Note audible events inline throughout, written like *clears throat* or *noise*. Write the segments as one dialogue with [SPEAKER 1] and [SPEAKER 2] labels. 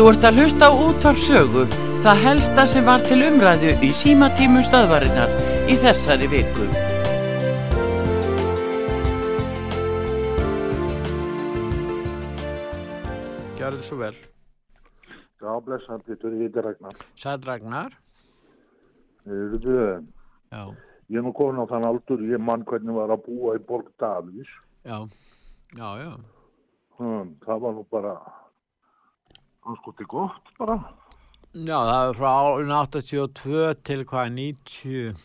[SPEAKER 1] Þú ert að hlusta á útvarpsögu, það helsta sem var til umræðu í símatímu stöðvarinnar í þessari viku.
[SPEAKER 2] Gjörðu svo vel.
[SPEAKER 3] Já, blessaðan Pétur, ég heiti Ragnar.
[SPEAKER 2] Sæð Ragnar. Já,
[SPEAKER 3] Ég er nú komin á þann aldur, ég mann hvernig var að búa í Borg Davís.
[SPEAKER 2] já, já, já.
[SPEAKER 3] Hmm, það var nú bara, það skoti gott bara.
[SPEAKER 2] Já, það er frá árun 82 til hvað, 90,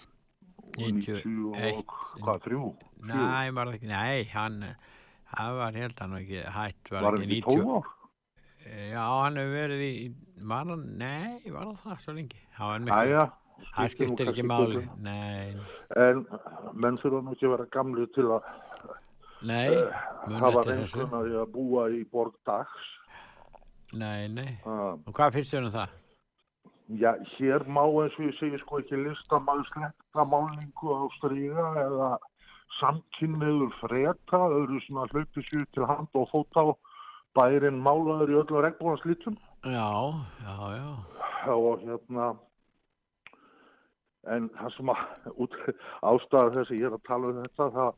[SPEAKER 3] 90
[SPEAKER 2] 91.
[SPEAKER 3] og hvað, þrjú?
[SPEAKER 2] Nei, var það ekki, nei, hann, það var held hann ekki hætt, var,
[SPEAKER 3] Var
[SPEAKER 2] ekki
[SPEAKER 3] ekki 12 ár?
[SPEAKER 2] Já, hann hefur verið í, var hann, nei, var það það svo lengi? Það var miklu,
[SPEAKER 3] Æja.
[SPEAKER 2] það skiptir ekki máli, nei,
[SPEAKER 3] En menn þurfa nú ekki að vera gamli til að
[SPEAKER 2] nei, mun
[SPEAKER 3] hafa
[SPEAKER 2] eftir þessu,
[SPEAKER 3] reynsluna í að búa í Borg Dags.
[SPEAKER 2] Nei, nei.
[SPEAKER 3] Ah,
[SPEAKER 2] Og hvað finnst þér um það?
[SPEAKER 3] Já, hér má eins og ég segi sko ekki listamæðu slekta málningu á stríða eða samkynniður freka, öðru svona hlaupi sér til hand og fóta og bærin málaður í öllu regnbúðanslítum
[SPEAKER 2] Já, já, já,
[SPEAKER 3] og hérna en það sem að út, ástæða þess að ég er að tala um þetta það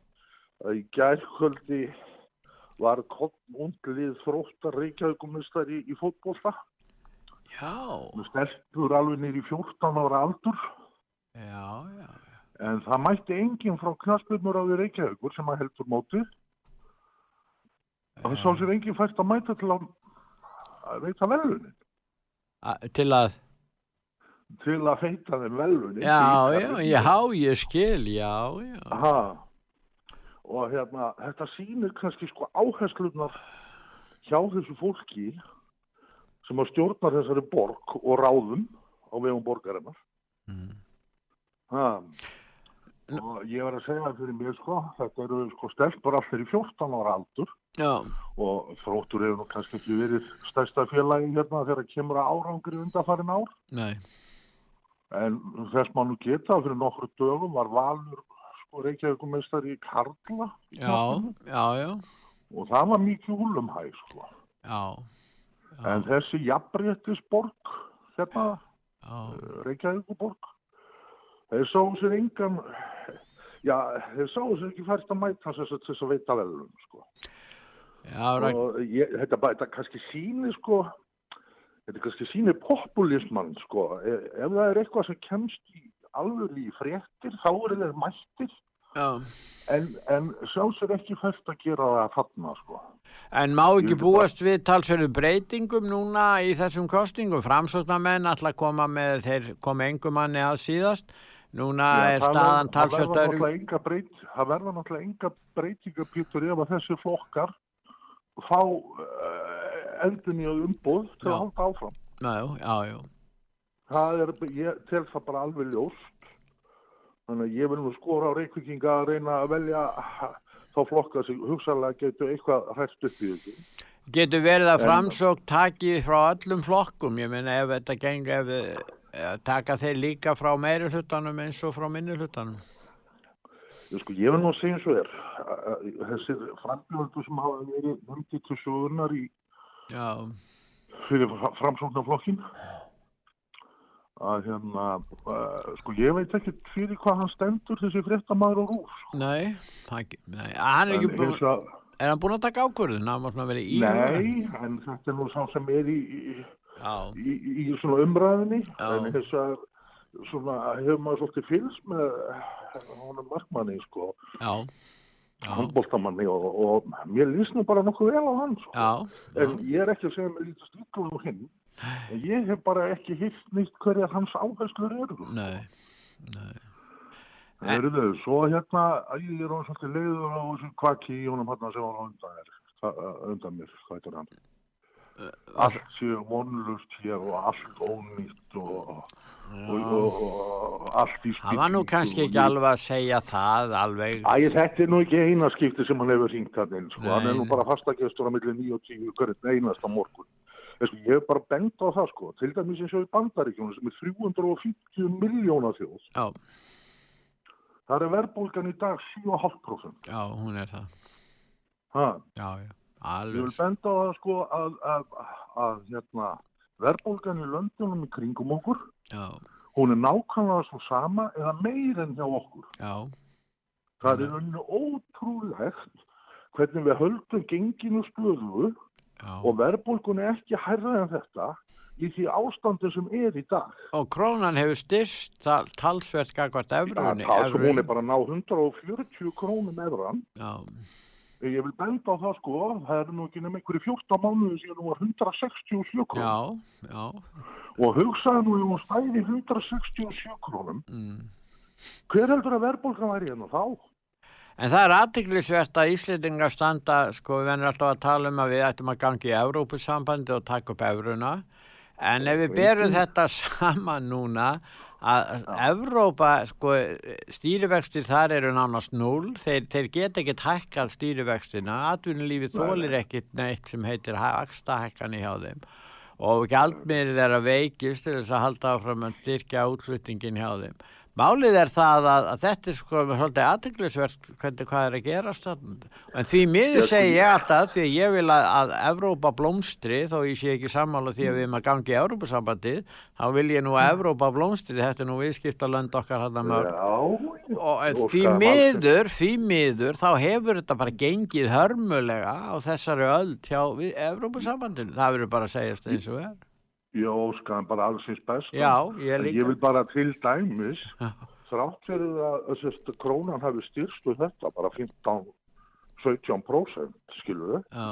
[SPEAKER 3] að í gærkvöldi var undlið þróttar reykjaugumistari í, í fótbolta
[SPEAKER 2] já,
[SPEAKER 3] með stelpur alveg nýr í 14 ára aldur
[SPEAKER 2] já, já,
[SPEAKER 3] En það mætti enginn frá knaspurnur á því Reykjavíkur sem að heldur mótið. Og það sá sér enginn fært að mæta til að, að veita velunin.
[SPEAKER 2] A- til að,
[SPEAKER 3] Til að feita þeim velunin.
[SPEAKER 2] já, já, já, ég skil, já, já,
[SPEAKER 3] Aha. Og hérna, þetta sýnir kannski sko áherslunar hjá þessu fólki sem að stjórna þessari borg og ráðum á vegum borgarinnar.
[SPEAKER 2] Mm.
[SPEAKER 3] Ha. Og ég var að segja fyrir mér sko, þetta eru sko stelpur allir í 14 ára aldur
[SPEAKER 2] já,
[SPEAKER 3] og þróttur hefur nú kannski ekki verið stærsta félagi hérna þegar kemur að árangri undanfærin ár
[SPEAKER 2] nei,
[SPEAKER 3] en þess nú geta fyrir nokkru dögum var Valur sko Reykjavíkumeistari í Karla.
[SPEAKER 2] Já, já, já,
[SPEAKER 3] og það var mikið úlumhæ sko. En þessi jafnréttisborg hérna
[SPEAKER 2] já,
[SPEAKER 3] Reykjavíkuborg þeir sáu sér engan já, þeir sáu sér ekki fært að mæta þess að að veita velum sko. Og ég, þetta, þetta kannski síni sko þetta kannski síni populismann sko. Ef, ef það er eitthvað sem kemst í alveg í fréttir þá eru þeir mættir
[SPEAKER 2] já.
[SPEAKER 3] en, en sjá sér ekki fært að gera það þarna sko.
[SPEAKER 2] En má ekki búast við talsverðu breytingum núna í þessum kostingum? Framsóknarmenn að koma með, þeir komi engum manni að síðast. Núna
[SPEAKER 3] Já,
[SPEAKER 2] er staðan
[SPEAKER 3] ver-
[SPEAKER 2] talsvert
[SPEAKER 3] það verða náttúrulega enga breytinga Pétur ef að þessi flokkar fá uh, endun í umboð til að halda áfram.
[SPEAKER 2] Já, já, já,
[SPEAKER 3] það er, ég tel það bara alveg ljóst þannig að ég vil nú skora á reykvikinga að reyna að velja þá flokka sem hugsalega getur eitthvað hræst upp í þessu
[SPEAKER 2] Getur verið að framsók taki frá öllum flokkum? Ég meina ef þetta geng, ef eh, taka þeir líka frá meiri hlutanum eins og frá minni hlutanum?
[SPEAKER 3] ég, sko, ég vil nú segja eins og að þessir frambjöldu sem hafa verið nefndi til sögurnar í
[SPEAKER 2] Já,
[SPEAKER 3] fyrir framsóknarflokkin að hérna uh, sko ég veit ekki fyrir hvað hann stendur þessi fréttamaður og rúf sko.
[SPEAKER 2] nei, ekki, nei, hann er ekki
[SPEAKER 3] En
[SPEAKER 2] búin,
[SPEAKER 3] hins að-
[SPEAKER 2] er hann búin að taka ákvörðun? Hann var svona verið í
[SPEAKER 3] Nei, en þetta er nú sá sem er í, í, í, í svona umræðinni
[SPEAKER 2] Já.
[SPEAKER 3] en þess að svona hefur maður svolítið fylgst með honum markmanni sko,
[SPEAKER 2] já, já,
[SPEAKER 3] handbóltamanni og, og mér líst nú bara nokkuð vel á hann sko.
[SPEAKER 2] já,
[SPEAKER 3] en ég er ekki að segja mér lítast ykkur á hinn en ég hef bara ekki hitt nýtt hverjar hans áherslur eru
[SPEAKER 2] nei, nei.
[SPEAKER 3] Það eru þau, svo hérna ég er hann svolítið leiður á þessu kvaki í honum hann sem var á undan, það- undan mér, hvað heitir hann allt séu vonlust hér og allt ónýtt og, og, og, og allt í
[SPEAKER 2] Hann var nú kannski ekki alveg að segja það alveg.
[SPEAKER 3] Æ, þetta er nú ekki eina skipti sem hann hefur hringt hann sko.
[SPEAKER 2] Nei,
[SPEAKER 3] hann er nú
[SPEAKER 2] nei.
[SPEAKER 3] bara fastagestur á milli 9 og 10 hverjum einasta morgun. Ég hef bara bent á það, sko, til dæmis eins og í bandaríkjónu sem er 350 miljóna þjóð.
[SPEAKER 2] Já,
[SPEAKER 3] Það er verðbólgan í dag 7,5%.
[SPEAKER 2] já, hún er það.
[SPEAKER 3] Ha,
[SPEAKER 2] Já, já,
[SPEAKER 3] ég vil
[SPEAKER 2] alveg.
[SPEAKER 3] benda á það, sko, að, að, að, hérna, verðbólgan í löndunum í kringum okkur,
[SPEAKER 2] já,
[SPEAKER 3] hún er nákvæmlega svo sama eða meir en hjá okkur.
[SPEAKER 2] já,
[SPEAKER 3] Það er unni ótrúlegt hvernig við höldum genginu stöðu
[SPEAKER 2] já.
[SPEAKER 3] og verðbólgun er ekki hærra en þetta í því ástandi sem er í dag.
[SPEAKER 2] Og krónan hefur styrst tal, talsvert gagvart
[SPEAKER 3] Það,
[SPEAKER 2] efruðinni.
[SPEAKER 3] það sem hún er bara að ná 140 krónum efran. Ég vil benda á það sko, það er nú ekki nefnir einhverju 14 mánuði síðan hún var 167 krónum.
[SPEAKER 2] já, já,
[SPEAKER 3] Og hugsaði nú hún stæði 167 krónum,
[SPEAKER 2] mm.
[SPEAKER 3] hver heldur að verðbólgan væri hérna þá?
[SPEAKER 2] En það er aðtiklisvert að Íslendingar standa, sko, við vennum alltaf að tala um að við ættum að gangi í Evrópusambandi og taka upp evruna. En ef við berum þetta saman núna, að Evrópa, sko, stýrivextir þar eru nánast núl, þeir, þeir geta ekkert hækkað stýrivextina, atvinnulífi þólir ekkert neitt sem heitir vakstahækkani hjá þeim. Og gjaldmiðrið er að veikist til þess að halda áfram að styrkja útflutningin hjá þeim. Málið er það að, að þetta er sko svolítið aðteglisvert hvernig hvað er að gerast. En því miður segi ég alltaf því ég vil að, að Evrópa blómstri þó ég sé ekki sammála því að við erum að gangi í Evrópusambandið þá vil ég nú að Evrópa blómstri þetta er nú viðskiptalönd okkar hann að mörg og því miður, því miður þá hefur þetta bara gengið hörmulega á þessari öld hjá Evrópusambandinu, það verður bara að segjast eins og er.
[SPEAKER 3] Ég óskaðan bara allsins best.
[SPEAKER 2] Já, ég líka.
[SPEAKER 3] Ég vil bara til dæmis, *laughs* þrátt fyrir að þessast krónan hafi styrst við þetta, bara 15-17% skilur við,
[SPEAKER 2] Já.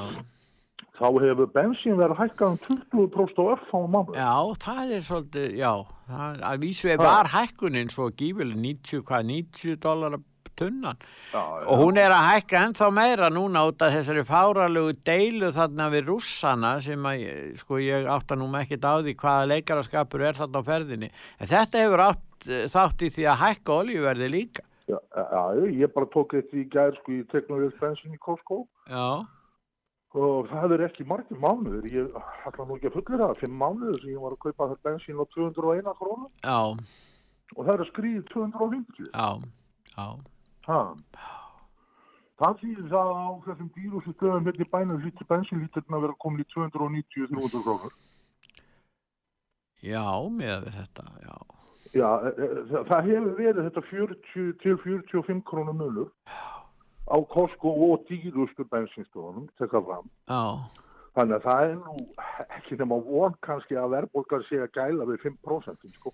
[SPEAKER 3] þá hefur bensín verið hækkað um 20% á örfáum mánuð.
[SPEAKER 2] Já, það er svolítið, já, það, að vísu
[SPEAKER 3] Ha.
[SPEAKER 2] var hækkunin svo gífileg 90, hvað, 90 dólar tunnan.
[SPEAKER 3] Já,
[SPEAKER 2] og hún er að hækka ennþá meira núna út af þessari fáralegu deilu þarna við rússana sem að, ég- sko, ég átta nú ekkert á því hvaða leikaraskapur er þarna á ferðinni. En þetta hefur átt eh, þátt í því að hækka olíuverði líka.
[SPEAKER 3] Já, já, ég bara tók þetta í gær sko í teknolíðs bensin í Costco.
[SPEAKER 2] Já,
[SPEAKER 3] og það er ekki margir mánuður. Ég ætla nú ekki að fullir það, fimm mánuður sem ég var að kaupa þetta bensin á 201 krónu.
[SPEAKER 2] Já,
[SPEAKER 3] og það er skriðið 250.
[SPEAKER 2] já, já,
[SPEAKER 3] Ha. Það þýðir það að á þessum dýrustu stöðum hérna í bænum hlýttir bensinlíturinn að vera komin í 290-300 krónur.
[SPEAKER 2] já, með þetta, já,
[SPEAKER 3] Já, e, e, það, hefur verið þetta 40 til 45 krónur munur á Costco og dýrustu bensinstöðunum, tekka fram.
[SPEAKER 2] já,
[SPEAKER 3] Þannig að það er nú ekki nema von kannski að verðbólgar sé að gæla við 5% sko.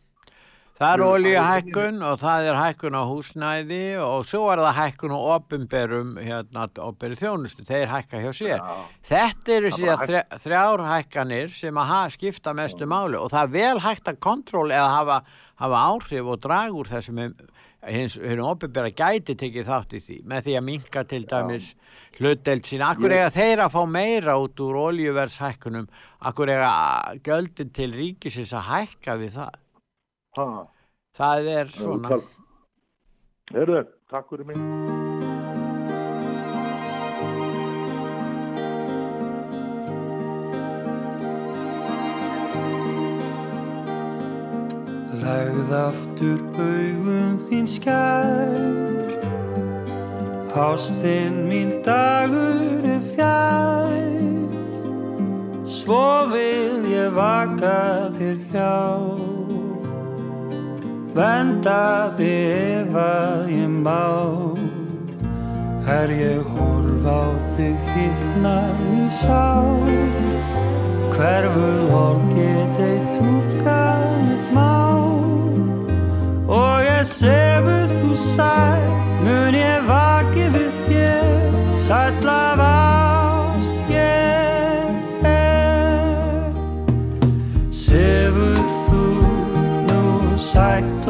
[SPEAKER 2] Það er olíuhækkun og það er hækkun á húsnæði og svo er það hækkun á opimberum hérna, opinberu þjónustu, þeir hækka hjá sér.
[SPEAKER 3] Já.
[SPEAKER 2] Þetta eru síðan þrjá, þrjár hækkanir sem að skipta mestu máli og það er vel hægt að kontról eða hafa, hafa áhrif og draga úr þessum hins, hins opinbera gæti tekið þátt í því með því að minka til dæmis hlutdelt sín. Akkur eiga þeir að fá meira út úr olíuverðshækkunum, akkur eiga göldin til ríkisins að hækka við það.
[SPEAKER 3] Ha,
[SPEAKER 2] Það er svona.
[SPEAKER 3] Herðu, takk fyrir mig.
[SPEAKER 4] Legð aftur augun þín skær Ástinn mín dagur er fjær Svo vil ég vaka þér hjá Venda þig ef að ég má Er ég horf á þig hittnar mín sá Hverful orð geti túkað mitt má Og ég sefur þú sæl Mun ég vaki við þér Sæll af ást ég er. Sefur þú nú sætt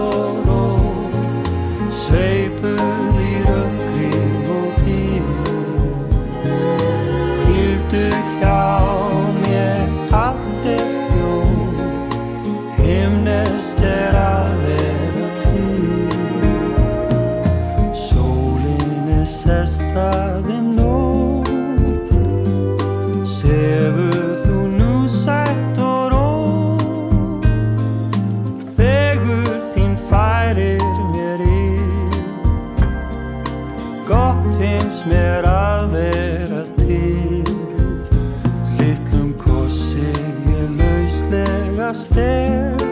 [SPEAKER 4] stef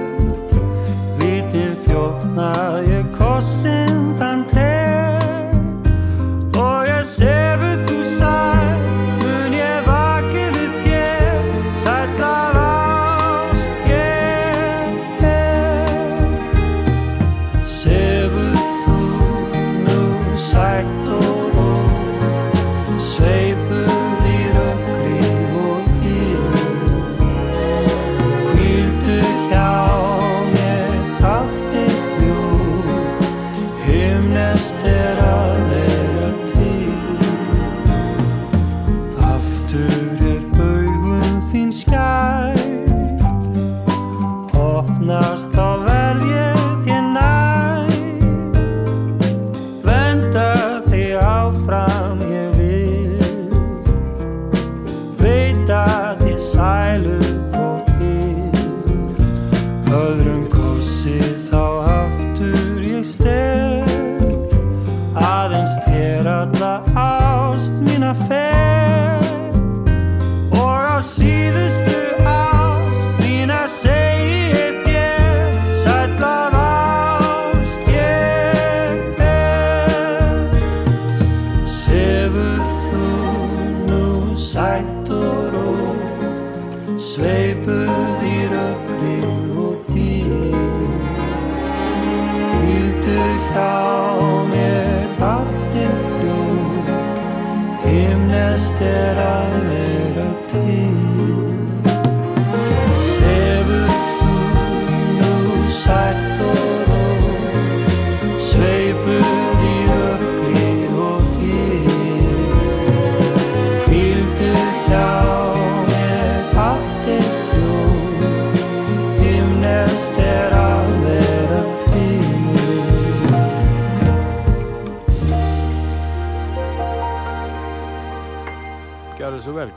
[SPEAKER 4] Lítið þjófnað ég kossin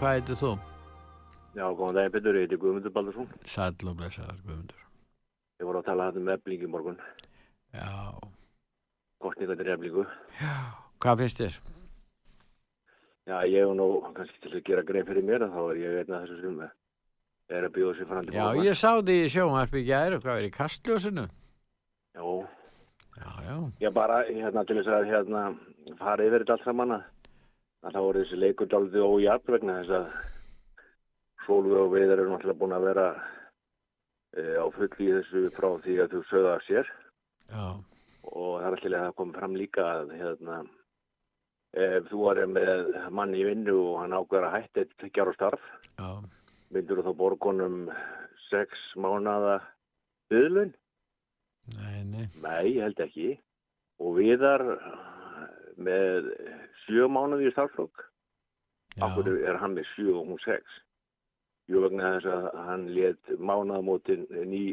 [SPEAKER 2] hvað heitir þú?
[SPEAKER 5] Já, góðan daginn Petur, ég heiti Guðmundur Baldursson.
[SPEAKER 2] Sæll og blessaður Guðmundur.
[SPEAKER 5] Ég voru að tala þetta með ebling í morgun,
[SPEAKER 2] Já,
[SPEAKER 5] kostninga til eblingu.
[SPEAKER 2] hvað finnst þér?
[SPEAKER 5] Já, ég hef nú kannski til að gera grein fyrir mér, þá er ég einn af þessu sem er að bjóða sér fram til
[SPEAKER 2] Já, ég sá því í sjónvarpi í gæri hvað er í kastljósinu?
[SPEAKER 5] Já,
[SPEAKER 2] Já, já,
[SPEAKER 5] ég bara, hérna, til þess að, hérna, fara yfir þetta allt saman að, að þá voru þessi leikur dálítið ójafn vegna þess að Sólvi og Veiðar eru náttúrulega búin að vera e, á fulli í þessu frá því að þú sögða sér.
[SPEAKER 2] Já,
[SPEAKER 5] og það er alltaf að komið fram líka að hérna ef þú er með mann í vinnu og hann ákveður að hætta eitt tveggjar á starf
[SPEAKER 2] já,
[SPEAKER 5] myndur þú þá borgunum sex mánada byðlun?
[SPEAKER 2] nei, nei,
[SPEAKER 5] Nei, held ekki. Og viðar með sjö mánuði í starflokk okkur er hann með sjö og hún sex? Jú vegna þess að hann let mánaðamótin ný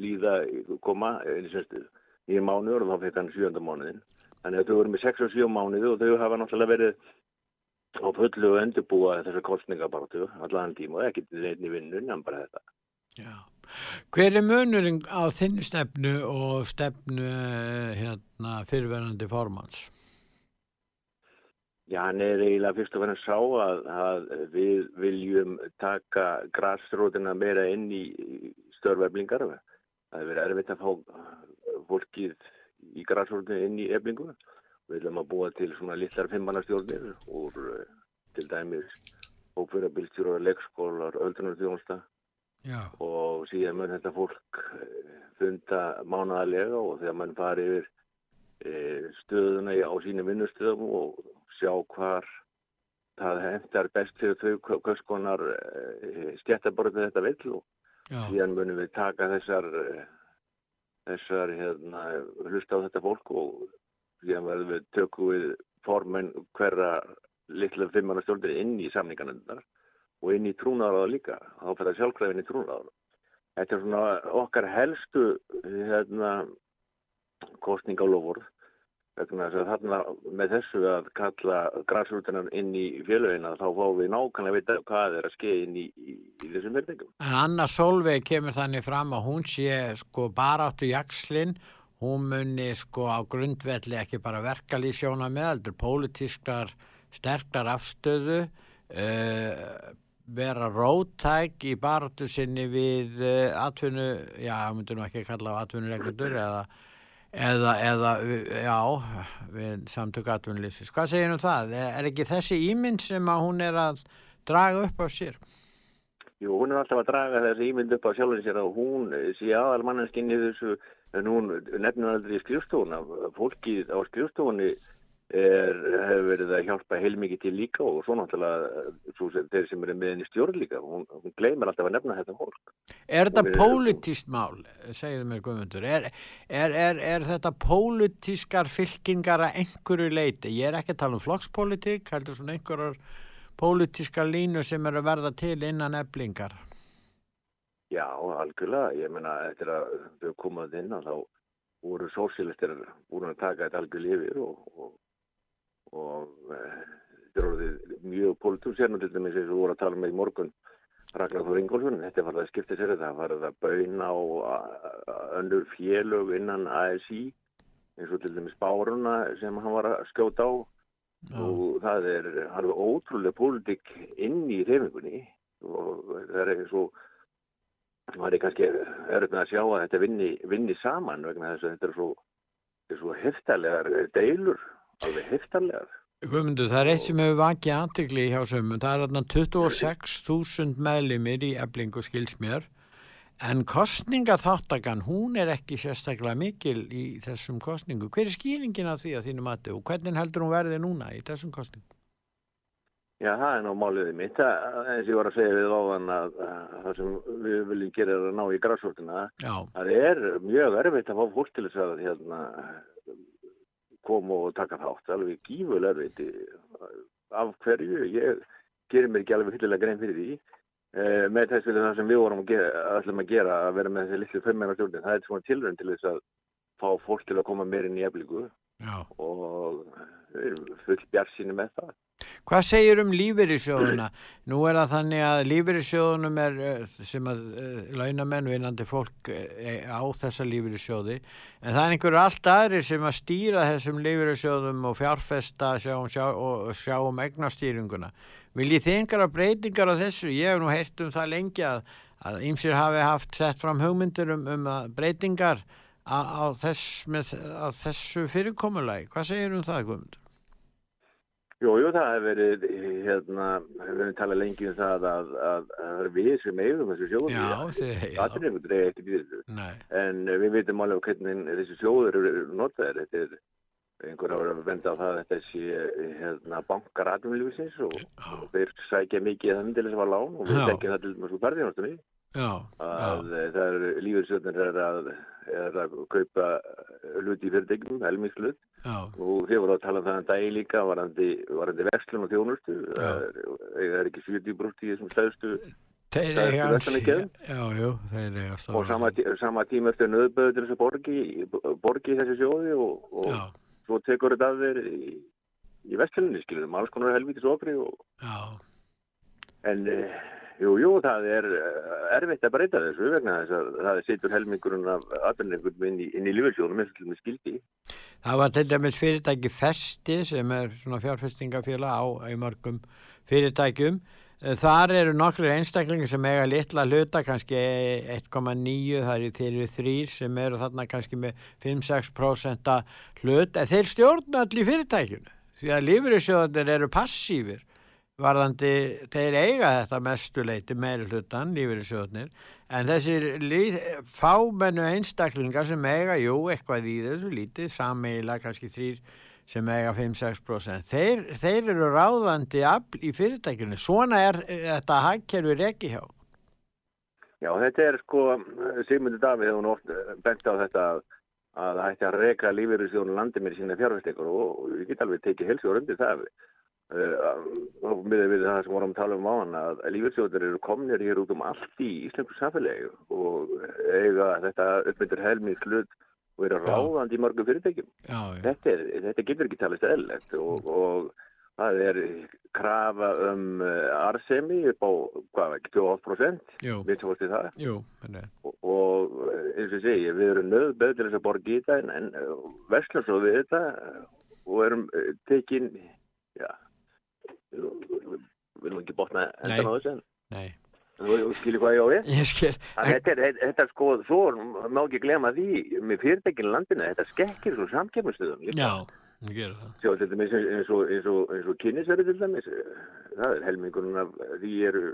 [SPEAKER 5] líða koma nýja mánuður og þá fekk hann sjönda mánuðin þannig að þau voru með sex og sjö mánuði og þau hafa náttúrulega verið á fullu og endurbúa þessar kostningabartu allan tíma og ekki í vinnun en bara þetta.
[SPEAKER 2] Já. Hver er munurinn á þinni stefnu og stefnu eh, hérna fyrirverandi formans?
[SPEAKER 5] Já, hann er eiginlega fyrst og verðan sá að, að við viljum taka grassrótina meira inn í störfæflingar. Það er verið erfitt að fá fólkið í grassrótinu inn í eflingu. Við viljum að búa til svona litlar fimmannastjórnir úr eh, til dæmis hópverðabilstjóra, leikskólar, öldrunarþjónsta og síðan mun þetta fólk eh, funda mánaðarlega og þegar mann fari yfir stöðuna á sínum vinnustöðum og sjá hvar það hendar best fyrir þau hvers konar e, stjættaborðið þetta vill og síðan munum við taka þessar eh, þessar hérna hlusta á þetta fólk og síðan verðum við tökum við formenn hverra litla fimmana stjórnir inn í samninganundar og inn í trúnaráða líka. Þá fyrir það sjálfkræfin í trúnaráða þetta er svona okkar helstu hérna kostningalofur vegna þess að þarna með þessu að kalla græsrútinan inn í félögina þá fáum við nákvæmlega að vita hvað er að skeið inn í, í, í þessum verðingum
[SPEAKER 2] En Anna Solveig kemur þannig fram að hún sé sko baráttu jakslinn, hún muni sko á grundvelli ekki bara verkalí sjóna með, heldur pólitískar sterkar afstöðu, uh, vera rótæk í baratu sinni við uh, atvinnu, já, myndur nú ekki að kalla á atvinnureikundur eða, eða, eða, já, við samtök atvinnulífsins. Hvað segir um það? Er ekki þessi ímynd sem að hún er að draga upp af sér?
[SPEAKER 5] Jú, hún er alltaf að draga þessi ímynd upp á sjálfinn sér að hún sé aðal mannanskinn í þessu, en hún nefnir aldrei skrifstofuna, fólkið á skrifstofunni hefur verið að hjálpa heilmikið til líka og svo náttúrulega þeir sem eru með henni stjórn líka hún, hún gleymar alltaf að nefna þetta fólk.
[SPEAKER 2] Er þetta pólitíst mál, segðu mér Guðmundur? Er, er, er þetta pólitískar fylkingar að einhverju leiti, ég er ekki að tala um flokkspolítik, heldur svona einhverjar pólitískar línu sem eru að verða til innan eblingar
[SPEAKER 5] Já, algjörlega, ég menna eftir að þau komaði inn þá voru sósialistir búin að taka þetta algjörlega yfir og, og og eh, þetta er orðið mjög pólitum sérnum til dæmis eins og voru að tala með um í morgun Ragnar Þór Ingólfsson, þetta var það að skipta sér þetta var það að bauna á önnur félög innan ASI eins og til dæmis Báruna sem hann var að skjóta á. Já. og það er alveg ótrúlega pólitik inn í reyfingunni og það er eins og það er kannski erður með að sjá að þetta vinni, vinni saman vegna þess að þetta er svo, svo heftarlegar deilur alveg heftarlegar.
[SPEAKER 2] Guðmundur, það er eitt sem hefur vakið aðtegli hjá sömum, það er þarna 26.000 meðlimir í eblingu skilsmér en kostningaþáttakan hún er ekki sérstaklega mikil í þessum kostningu. Hver er skýringin af því að þínu mati og hvernig heldur hún verði núna í þessum kostningu?
[SPEAKER 5] Já, það er ná máliðið mitt. Það, eins og ég var að segja við áðan að, að það sem við viljum gera er að ná í græsvöldina. Það er mjög erfitt að fá fólk til þess að hérna, koma og taka þátt. Alveg gífulega erfitt. Af hverju, ég gerir mér ekki alveg fyllilega grein fyrir því. Eh, með þess að það sem við vorum að gera, að gera að vera með þessi litlu fimmæra stjórnir það er svona tilrönd til þess að fá fólk til að koma meirinn í eflingu og full bjart síni með það
[SPEAKER 2] Hvað segir um lífeyrissjóðuna? Nú er það þannig að lífeyrissjóðunum er eh, sem að uh, launamenn vinnandi fólk uh, á þessa lífeyrissjóði en það er einhverju allt aðri sem að stýra þessum lífeyrissjóðum og fjárfesta sjá um, sjá, og sjá um egnastýringuna. Viljið þið einhverja breytingar á þessu? Ég hef nú heyrt um það lengi að, að ýmsir hafi haft sett fram hugmyndir um, um breytingar á, á, þess, með, á þessu fyrirkomulagi. Hvað segir um það, Guðmundur?
[SPEAKER 5] Jú, jú, það hefur verið, hérna, við hefum talað lengi um það að það er við sem eigðum þessu sjóðu.
[SPEAKER 2] Já, þið, já.
[SPEAKER 5] Það er ekkert í þessu. Nei. En við veitum alveg hvernig þessu sjóður eru notaðir. Þetta er einhver ára að venda á það að sé, hérna, bankar aðmjölvísins og, og þeir sækja mikið það myndilega sem var lán og við tekjum það til mjög svo barðinástunni. Já. Að já. það eru lífeyrstjórnir er að er að kaupa hluti í fyrirtegnum, helmingslut og þið voru að tala um það en dagi líka varandi, varandi verslun og þjónustu. Það er ekki 70% í þessum stæðstu og sama, sama tíma eftir nöðböðu til þess að borgi, borgi þessi sjóði og, og svo tekur þetta að þeir í, í vestlunni, skiljum, alls konar helvítis ofri en Jú, jú, það er eh, erfitt að breyta þessu vegna þess að það setur helmingurinn af aðbyrningum inn í, í lífelsjónum eins og til með skildi.
[SPEAKER 2] Það var til dæmis fyrirtæki Festi sem er svona fjárfestingafjöla á mörgum fyrirtækjum. Eh, þar eru nokkru einstaklingar sem eiga litla hluta, kannski 1,9, það eru þeirri þrýr sem eru þarna kannski með 5-6% hlut. Þeir stjórna allir fyrirtækjunu því að lífriðsjóðanir eru passífir varðandi, þeir eiga þetta mestuleiti meiri hlutan, lífeyrisjóðnir, en þessir fámennu einstaklingar sem eiga, jú, eitthvað í þessu lítið, sammeila kannski þrýr sem eiga 5-6%, þeir, þeir eru ráðandi í fyrirtækinu. Svona er þetta hagkerfi reki hjá.
[SPEAKER 5] Já, þetta er sko, Sigmundur Davíð hefur oft bent á þetta að að það ætti að reka lífeyrisjónu landi með sína fjárfæstekur og, og ég get alveg tekið helsjóður undir það og miður við það sem vorum að tala um á hann að lífelsjóður eru komnir hér út um allt í íslensku samfélagi og eiga þetta uppmyndir helmið slutt og eru ráðandi í mörgum fyrirtækjum. Já, já. Þetta, er, þetta getur ekki talist eðlegt og, og það er krafa um arsemi upp á hvað ekki 28% við tóðum það.
[SPEAKER 2] Jú,
[SPEAKER 5] og, og eins og segi við erum nöðböð til þess að borga í þetta en, en vestlum svo við þetta og erum tekinn já við viljum ekki botna endan á þessu
[SPEAKER 2] nei,
[SPEAKER 5] Þú þú skilur hvað ég á við?
[SPEAKER 2] ég skil.
[SPEAKER 5] Þetta er, þetta- þetta sko, svo má ekki glema því með fyrirtækinu landinu, þetta skekkir svo samkefnustöðum. líka.
[SPEAKER 2] Já, það gerur það.
[SPEAKER 5] Sjá, til dæmis eins og, eins og, og kynnisverði til dæmis, það er helmingurinn af því eru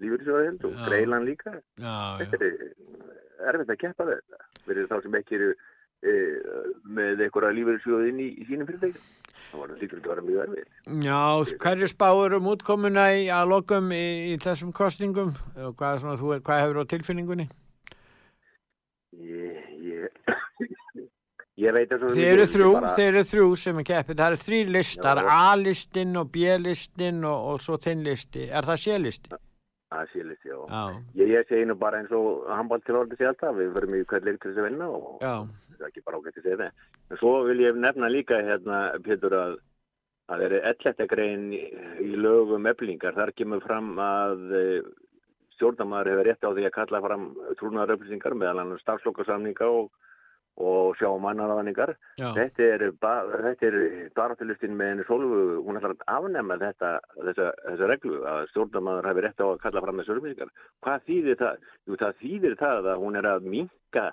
[SPEAKER 5] lífyrirsjóðahend og
[SPEAKER 2] Já.
[SPEAKER 5] greilan líka.
[SPEAKER 2] Já, já,
[SPEAKER 5] Þetta er erfitt að keppa við þetta. Verið þá sem ekki eru með einhverja lífyrirsjóð inn í, í sínum fyrirtækjum. Það var það ekki að vera mjög erfið.
[SPEAKER 2] já, hverju spáur um útkomuna í að lokum í, í þessum kostningum og hvað, svona, þú, hvað hefur á tilfinningunni?
[SPEAKER 5] Ég, ég, *coughs* ég veit að
[SPEAKER 2] Þeir eru þrjú, þeir eru þrjú sem er keppið, það eru þrý listar. A-listin og B-listin og, og svo þinn listi, er það C-listi?
[SPEAKER 5] Það sé list, já.
[SPEAKER 2] Já,
[SPEAKER 5] Ég, ég segi nú bara eins og handbalt til orðið sé alltaf, við verum í hvert leik til þess að vinna og
[SPEAKER 2] já,
[SPEAKER 5] það er ekki bara ágætt að segja það. En svo vil ég nefna líka hérna, Pétur, að að er ellettegrein í, lögum eflingar. Þar kemur fram að e, stjórnamaður hefur rétt á því að kalla fram trúnaðaröflýsingar meðal hann starfslokasamninga og, og sjá um mannaraðningar.
[SPEAKER 2] já,
[SPEAKER 5] Þetta er, er baráttulistin með henni Solvu, hún ætlar að afnema þetta, þessa, þessa reglu að stjórnamaður hefur rétt á að kalla fram þessu örflýsingar. Hvað þýðir það? Jú, það þýðir það að hún er að minka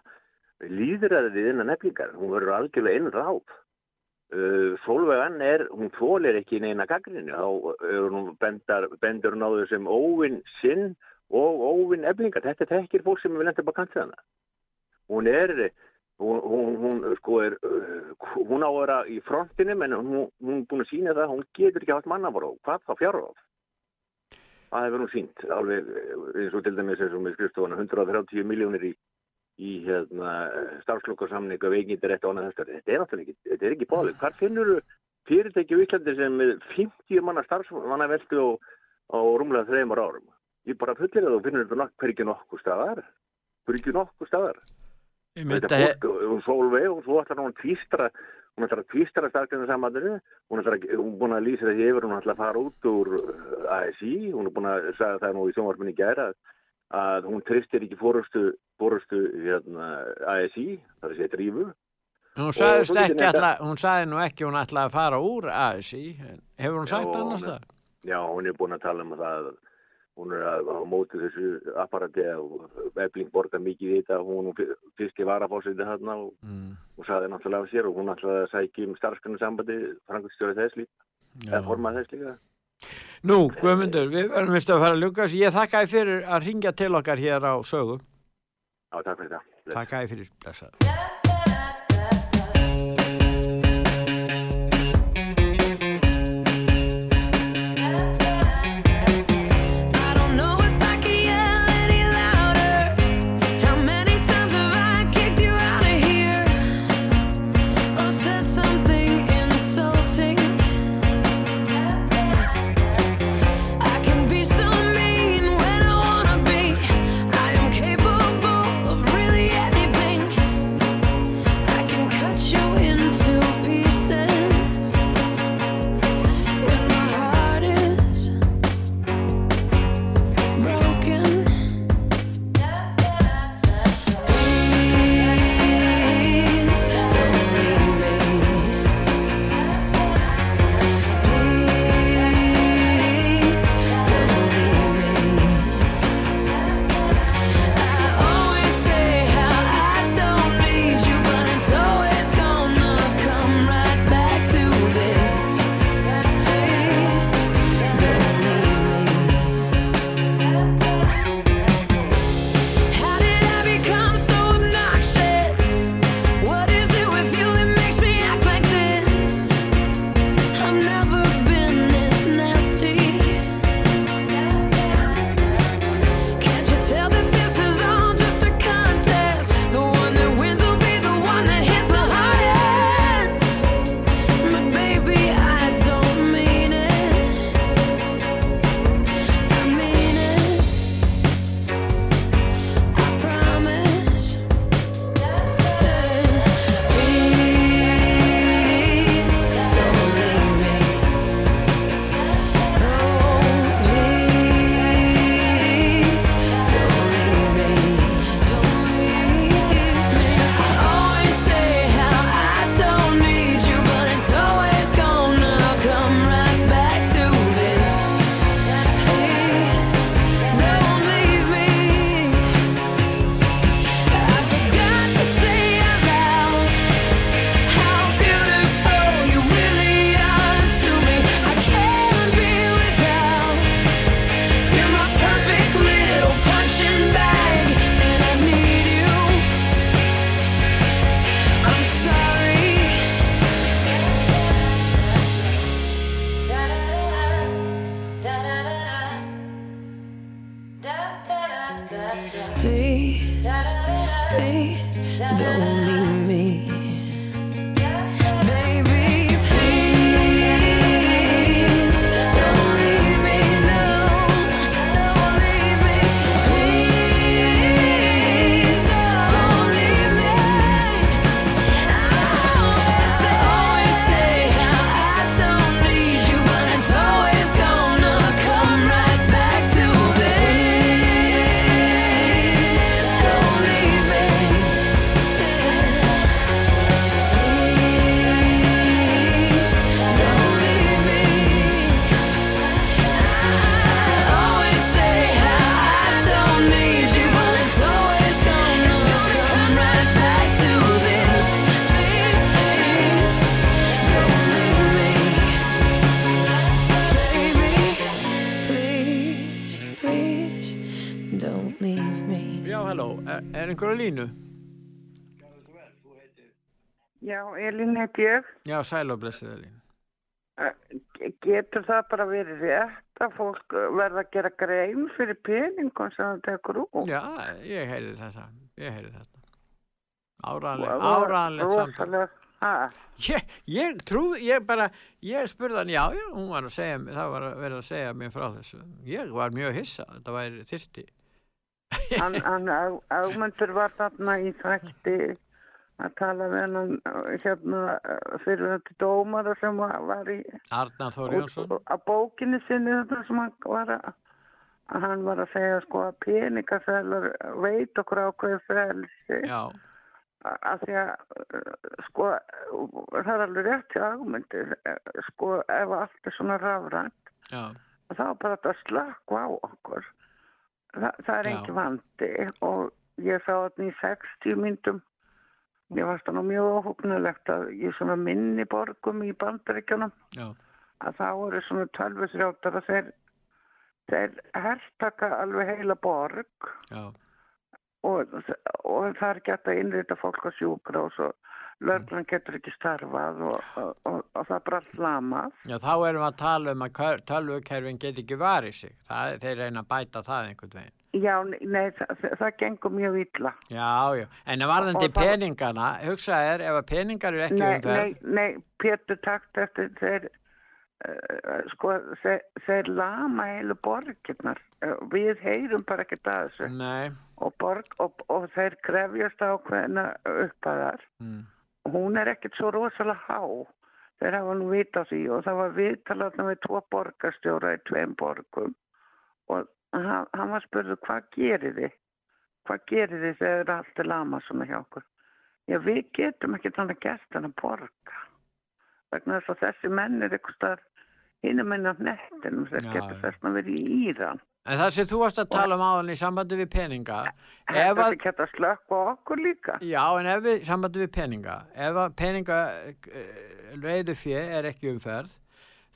[SPEAKER 5] líðræðið innan eflingar. Hún verður algjörlega einn ráð. Uh, Solveig er, hún þólir ekki neina gaggrinu. Þá hún bendar, bendur hún á þau sem óvinn sinn og óvinn eflingar. Þetta tekir fólk sem vil enda bara kantið hana. Hún er, hún, hún, hún sko er, uh, hún á að vera í frontinum en hún, hún búin að sína það að hún getur ekki haft mannafóra hvað þá fjárráð það hefur hún sínt alveg eh, eins og til dæmis eins og með skrifstofana 130 miljónir í, í hérna, starfslokkarsamninga veikindir eftir annað þessar þetta er náttúrulega ekki, þetta er ekki báðið hvað finnur fyrirtæki á Íslandi sem með 50 manna starfsmanna veldu á, á rúmlega þreymar árum? Ég bara fullir að þú finnur þetta nokk hver ekki nokkuð staðar. Hver ekki nokkuð staðar. Þetta
[SPEAKER 2] að,
[SPEAKER 5] fólk, hún Solveig og svo ætlar hún að tvístra hún ætlar að tvístra starfgjörnum samandinu hún ætlar að, hún er búin að lýsa þessi yfir hún ætlar að fara út úr uh, ASI hún er búin að sagða það nú í sjónvarpinni gæra að, að hún tristir ekki fórustu, fórustu hérna, ASI, það er að segja drífu.
[SPEAKER 2] Hún sagðist ekki ætla, hún sagði nú ekki hún ætlaði að fara úr ASI, hefur hún sagt
[SPEAKER 5] Já,
[SPEAKER 2] annars
[SPEAKER 5] hún-
[SPEAKER 2] það?
[SPEAKER 5] já, hún er búin að tala um það hún er að, á móti þessu apparati og Ebling borgar mikið í þetta hún og fyrsti varafósiti þarna og,
[SPEAKER 2] Mm,
[SPEAKER 5] og saði náttúrulega af sér og hún ætlaði að sækja um starfskunni sambandi frangustjóri þess líka, eða formað þess líka
[SPEAKER 2] Nú, Guðmundur, við verðum vist að fara að þessu. Ég þakka þið fyrir að ringja til okkar hér á sögu.
[SPEAKER 5] Já, takk fyrir það.
[SPEAKER 2] Þið fyrir blessaður. Er einhver á línu?
[SPEAKER 6] Já, Elín heiti ég.
[SPEAKER 2] Já, sæl og blessuð Elín.
[SPEAKER 6] Eh, Getur það bara verið rétt að fólk verða að gera grein fyrir peningum sem það tekur út?
[SPEAKER 2] Já, ég heyrði þetta, ég heyrði þetta. Áraðanlegt, áraðanlegt samtal. Ég, ég trúði, ég bara, ég spurði hann, já, já, hún var að segja, mér- það var að vera að segja mér frá þessu. Ég var mjög hissa, þetta væri þyrti.
[SPEAKER 6] Hann, Ágmundur var þarna í þætti að tala við hann hérna fyrir þetta dómara sem var í
[SPEAKER 2] Arnar Þór Jónsson.
[SPEAKER 6] að bókinni sinni þetta sem hann var að hann var að segja sko að peningasælar veit okkur ákveðu frelsi.
[SPEAKER 2] Já,
[SPEAKER 6] að því að uh, sko það er alveg rétt til augmyndir sko ef allt er svona rafrænt þá bara þetta slakku á okkur Þa, það er engin vandi og ég sá þetta í 60 myndum. Mér varst það nú mjög óhugnulegt að ég svona minni borgum í bandaríkjunum. Að þá eru svona tölvusrjótar að þeir þeir hertaka alveg heila borg. Og, og það er gett að innrita fólk á sjúkra og svo löglan getur ekki starfað og, og, og, og það bara allt lamað.
[SPEAKER 2] já, þá erum við að tala um að tölvukerfin get ekki varið sig. Það, þeir reyna að bæta það einhvern veginn.
[SPEAKER 6] Já, nei, það, það, það gengur mjög illa.
[SPEAKER 2] Já, já, en varðandi
[SPEAKER 6] Og það-
[SPEAKER 2] peningana, hugsa er, ef að peningar eru ekki
[SPEAKER 6] Nei,
[SPEAKER 2] umferð,
[SPEAKER 6] nei, nei, Pétur takt eftir þeir, uh, sko, þeir, þeir lama heilu borgirnar. Uh, við heyrum bara ekki að þessu
[SPEAKER 2] nei,
[SPEAKER 6] og, borg, og, og þeir krefjast ákveðina uppaðar.
[SPEAKER 2] mm,
[SPEAKER 6] hún er ekkert svo rosalega há. Þeir hafa nú vita því og það var viðtalatna við tvo borgarstjóra í tveim borgum og hann, hann var spurðu hvað gerir þið? Hvað gerir þið þegar allt er lama svona hjá okkur? Já við getum ekki þannig gert hann að borga. Vegna þess að þessi menn er eitthvað starf hinum enn á nettinum þeir getur þess að vera í Íran
[SPEAKER 2] en það sem þú varst að tala um áðan í sambandi við peninga,
[SPEAKER 6] þetta
[SPEAKER 2] að,
[SPEAKER 6] er ekki hægt að slökka okkur líka.
[SPEAKER 2] Já, en ef við, sambandi við peninga, ef að peninga reyðu fjö er ekki umferð,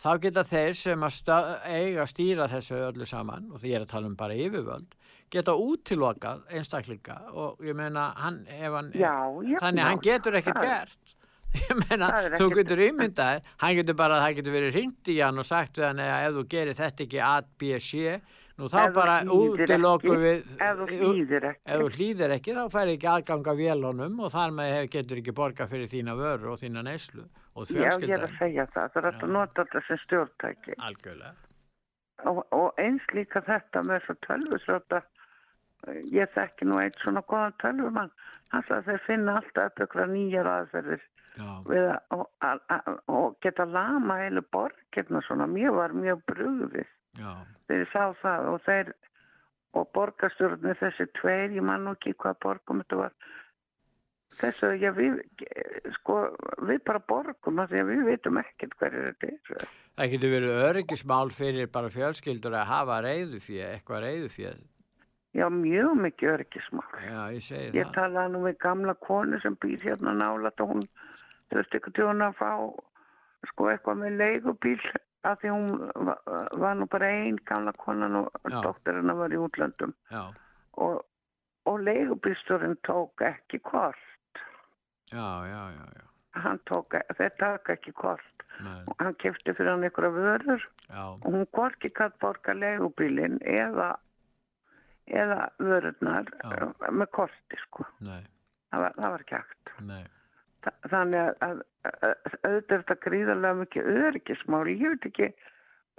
[SPEAKER 2] þá geta þeir sem að eiga að stýra þessu öllu saman, og því ég er að tala um bara yfirvöld, geta útilokað einstaklinga. Og ég meina, hann, hann,
[SPEAKER 6] já, já,
[SPEAKER 2] þannig að hann
[SPEAKER 6] já,
[SPEAKER 2] getur ekkert
[SPEAKER 6] er-
[SPEAKER 2] gert. *laughs* Ég meina, þú getur ímyndaðir hann getur bara, það getur verið hringt í hann og sagt við hann að ef þú gerir þetta ekki A, B, C, nú þá
[SPEAKER 6] Ef
[SPEAKER 2] bara
[SPEAKER 6] ekki,
[SPEAKER 2] við
[SPEAKER 6] ef þú hlýðir ekki
[SPEAKER 2] ef þú hlýðir ekki þá færði ekki aðgang að vélunum og þar með getur ekki borga fyrir þína vörur og þína neyslu og
[SPEAKER 6] Já, ég er að segja það. Það er að nota þetta sem stjórntæki.
[SPEAKER 2] algjörlega
[SPEAKER 6] Og, og eins líka þetta með svo tölvusrota. Ég þekki nú eitt svona góðan tölvumann. Hann sagði að þeir finna alltaf upp ykkur nýjar aðferðir og, og geta lama heilu borgirna svona. Mér var mjög brugðið ég sá það og þeir og borgarstjórnir þessi tveir, ég man nú ekki hvað borgum þetta var. Þessu, já við sko, við bara borgum því að við vitum ekkert hverju þetta er.
[SPEAKER 2] Það getur verið öryggismál fyrir bara fjölskyldur að hafa reyðufjö eitthvað reyðufjö
[SPEAKER 6] já, mjög mikið öryggismál.
[SPEAKER 2] Já, ég segi
[SPEAKER 6] ég
[SPEAKER 2] það.
[SPEAKER 6] talaði nú við gamla konu sem býr hérna nálat og hún þurfti ykkur tjóna að fá sko eitthvað með leigubíl af því hún var, var nú bara ein gamla konan og
[SPEAKER 2] Já.
[SPEAKER 6] dóttirina var í útlöndum.
[SPEAKER 2] Já,
[SPEAKER 6] og, og leigubílstjórin tók ekki kort.
[SPEAKER 2] Já, já, já, já.
[SPEAKER 6] hann tók, þeir taka ekki kort.
[SPEAKER 2] Nei,
[SPEAKER 6] og hann kefti fyrir hann einhverja vörur.
[SPEAKER 2] Já,
[SPEAKER 6] og hún hvorki katt borga leigubílinn eða eða vörurnar
[SPEAKER 2] Já.
[SPEAKER 6] eh, með korti sko.
[SPEAKER 2] Nei,
[SPEAKER 6] það var, það var ekki hægt
[SPEAKER 2] nei
[SPEAKER 6] þannig að, að, að auðvitað er þetta gríðarlega mikið öryggismál ég veit ekki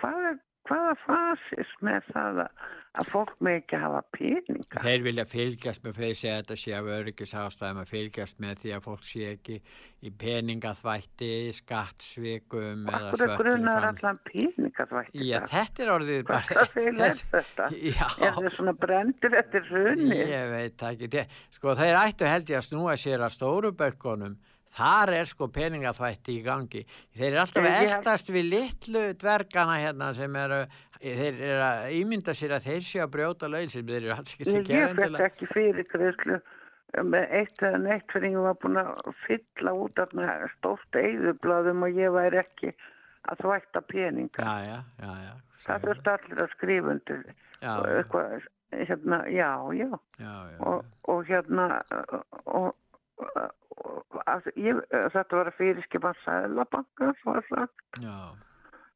[SPEAKER 6] hvað er, hvaða fasis með það að, að fólk með ekki hafa peninga
[SPEAKER 2] Þeir vilja fylgjast með, þeir segja að þetta sé af öryggisástæðum að fylgjast með því að fólk sé ekki í peningaþvætti, skattsvikum eða
[SPEAKER 6] Akkur er
[SPEAKER 2] svörtum
[SPEAKER 6] grunar allan peninga þvætti
[SPEAKER 2] Já, þetta er orðið
[SPEAKER 6] Hvað
[SPEAKER 2] bara...
[SPEAKER 6] það er *laughs* þetta?
[SPEAKER 2] Já,
[SPEAKER 6] Er þið svona brendir eftir hrunni?
[SPEAKER 2] ég veit ekki. Sko, þeir ættu held ég að snúa sér að stóru bökkunum. Þar er sko peningaþvætti í gangi. Þeir eru alltaf
[SPEAKER 6] Ég
[SPEAKER 2] að eldast við litlu dvergana hérna sem eru, þeir eru að ímynda sér að þeir séu að brjóta laun sem þeir eru alls ekki að
[SPEAKER 6] Ég,
[SPEAKER 2] gera
[SPEAKER 6] ég fekk
[SPEAKER 2] endilega.
[SPEAKER 6] ekki fyrir greiðslu með eitt eða neitt fyrir ég var búin að fylla út af með stórt eigðublaðum og ég væri ekki að þvætta peninga.
[SPEAKER 2] Já, já, já, já.
[SPEAKER 6] Það þurfti allir að skrifa undir og eitthvað hérna, já, já,
[SPEAKER 2] Já, já.
[SPEAKER 6] og, og hérna, og að, ég, þetta var að fyrirskipa sæðlabanka, svo að sagt,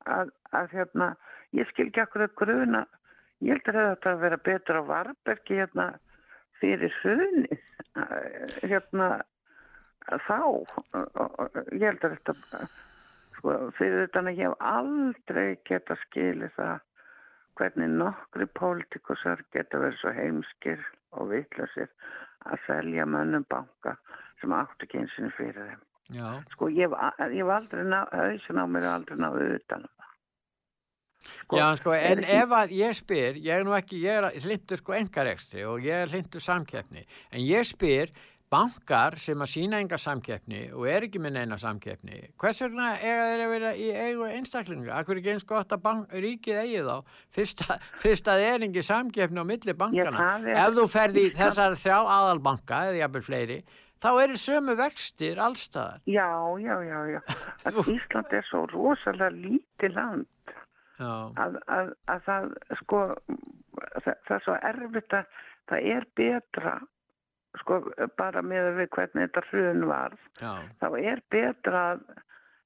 [SPEAKER 6] að, að hérna, ég skil ekki akkur að gruna, ég heldur að þetta að vera betra á Varbergi hérna fyrir hrunið, eh, hérna, þá, ég held að þetta, sko, fyrir þetta að ég hef aldrei geta skilið það hvernig nokkri pólitíkusar geta verið svo heimskir og vitlausir að selja mönnum banka sem áttu og fyrir þeim.
[SPEAKER 2] já.
[SPEAKER 6] Sko, ég hef aldrei ná, hausin á mér er aldrei náðu utan um það. Sko,
[SPEAKER 2] Já, sko, en
[SPEAKER 6] ekki-
[SPEAKER 2] ef að ég spyr, ég er nú ekki, ég er hlindur sko engarekstri og ég er hlindur samkeppni, en ég spyr bankar sem að sína enga samkeppni og er ekki með neina samkeppni, hvers vegna eiga þeir að vera í eigu einstaklinga? Akkur er ekki eins gott að bank, ríkið eigi þá, fyrst að, fyrst að er ekki samkeppni á milli bankana.
[SPEAKER 6] það er-
[SPEAKER 2] ef þú ferði í þessar þrjá aðalbanka, eða jafnvel fleiri, þá eru sömu vextir allstaðar.
[SPEAKER 6] Já, já, já, já. *laughs* Að Ísland er svo rosalega lítið land
[SPEAKER 2] Já,
[SPEAKER 6] að, að, að það, sko, það, það er svo erfitt að það er betra, sko, bara með við hvernig þetta hrun varð,
[SPEAKER 2] já.
[SPEAKER 6] þá er betra að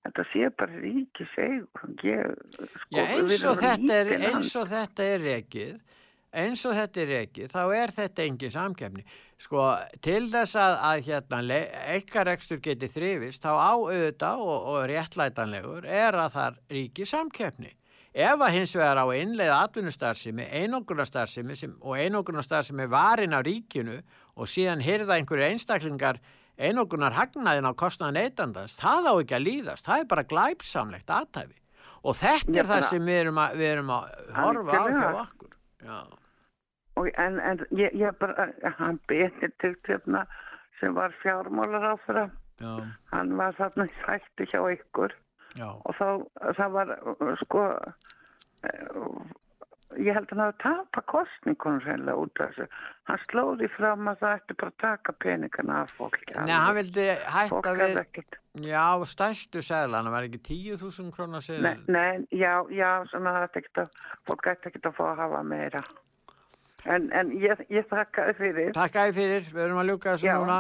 [SPEAKER 6] þetta sé bara ríkiseg. Ég, sko,
[SPEAKER 2] eins er, eins og þetta er rekið, eins og þetta er rekið, þá er þetta engin samkefni. Sko, til þess að, að hérna, eikarekstur geti þrifist, þá á auðvitað og, og réttlætanlegur er að það ríki samkefni. Ef að hins vegar á innleiða atvinnustarfsemi, einogrunastarfsemi sem, og einogrunastarfsemi varin á ríkinu og síðan hyrða einhverju einstaklingar einogunar hagnaðin á kostnaðan neytandans, það á ekki að líðast, það er bara glæpsamlegt aðtæfi. Og þetta er það sem við erum að, við erum að horfa á hjá okkur. Já,
[SPEAKER 6] Og, en, en ég, ég bara, hann Benedikt hérna sem var fjármálar á þeirra, hann var þarna í þætti hjá ykkur.
[SPEAKER 2] Já,
[SPEAKER 6] og þá, það var, sko, uh, ég held að hann hafi tapað kostningunum reynilega út af þessu. Hann slóði fram að það ætti bara að taka peningana af fólki.
[SPEAKER 2] Nei, hann vildi hætta við,
[SPEAKER 6] ekkert.
[SPEAKER 2] já, stærstu seðlana, var ekki 10.000 krónar
[SPEAKER 6] Nei,
[SPEAKER 2] seðl?
[SPEAKER 6] nei, já, já, svona það ætti ekkert að, fólk ætti ekkert að fá að hafa meira. En, en ég, ég þakkaði fyrir.
[SPEAKER 2] Takk æði fyrir, við erum að ljúka þessu núna.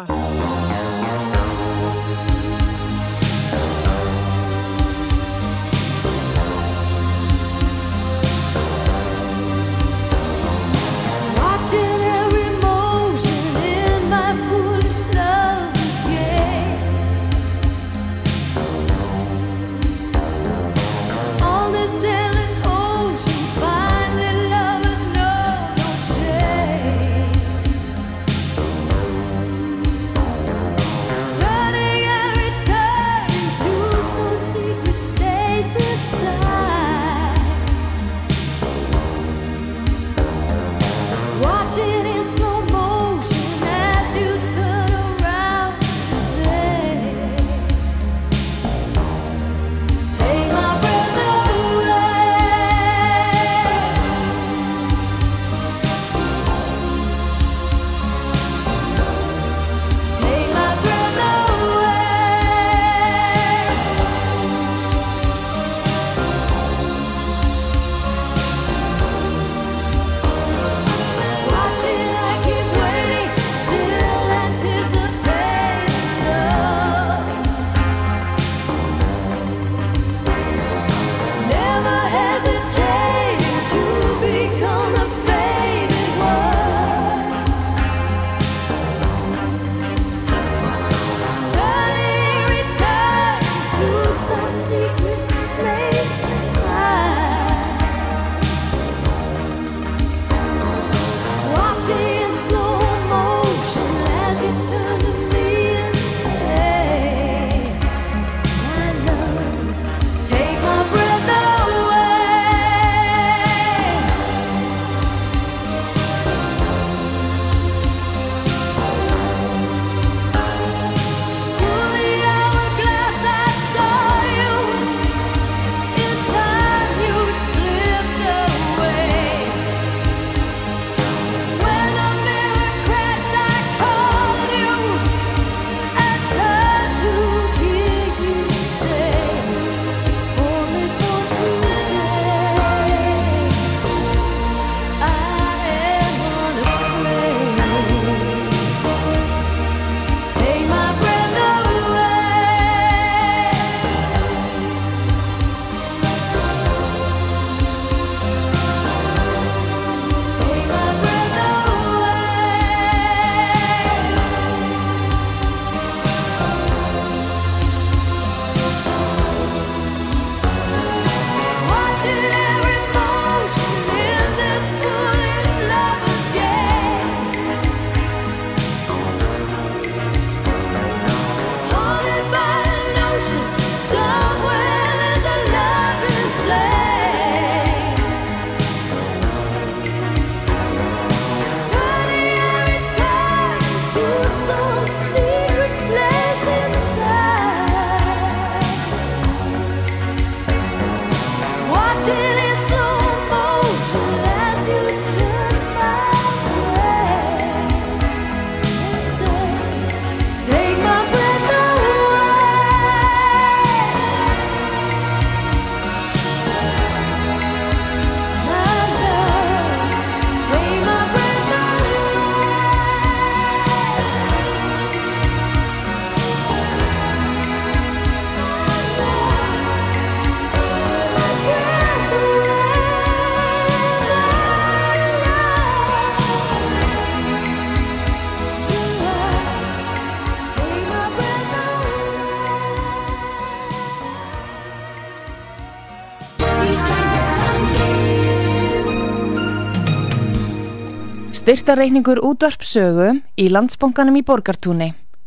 [SPEAKER 7] Styrtareikningur útvarpsögu í landsbónganum í Borgartúni.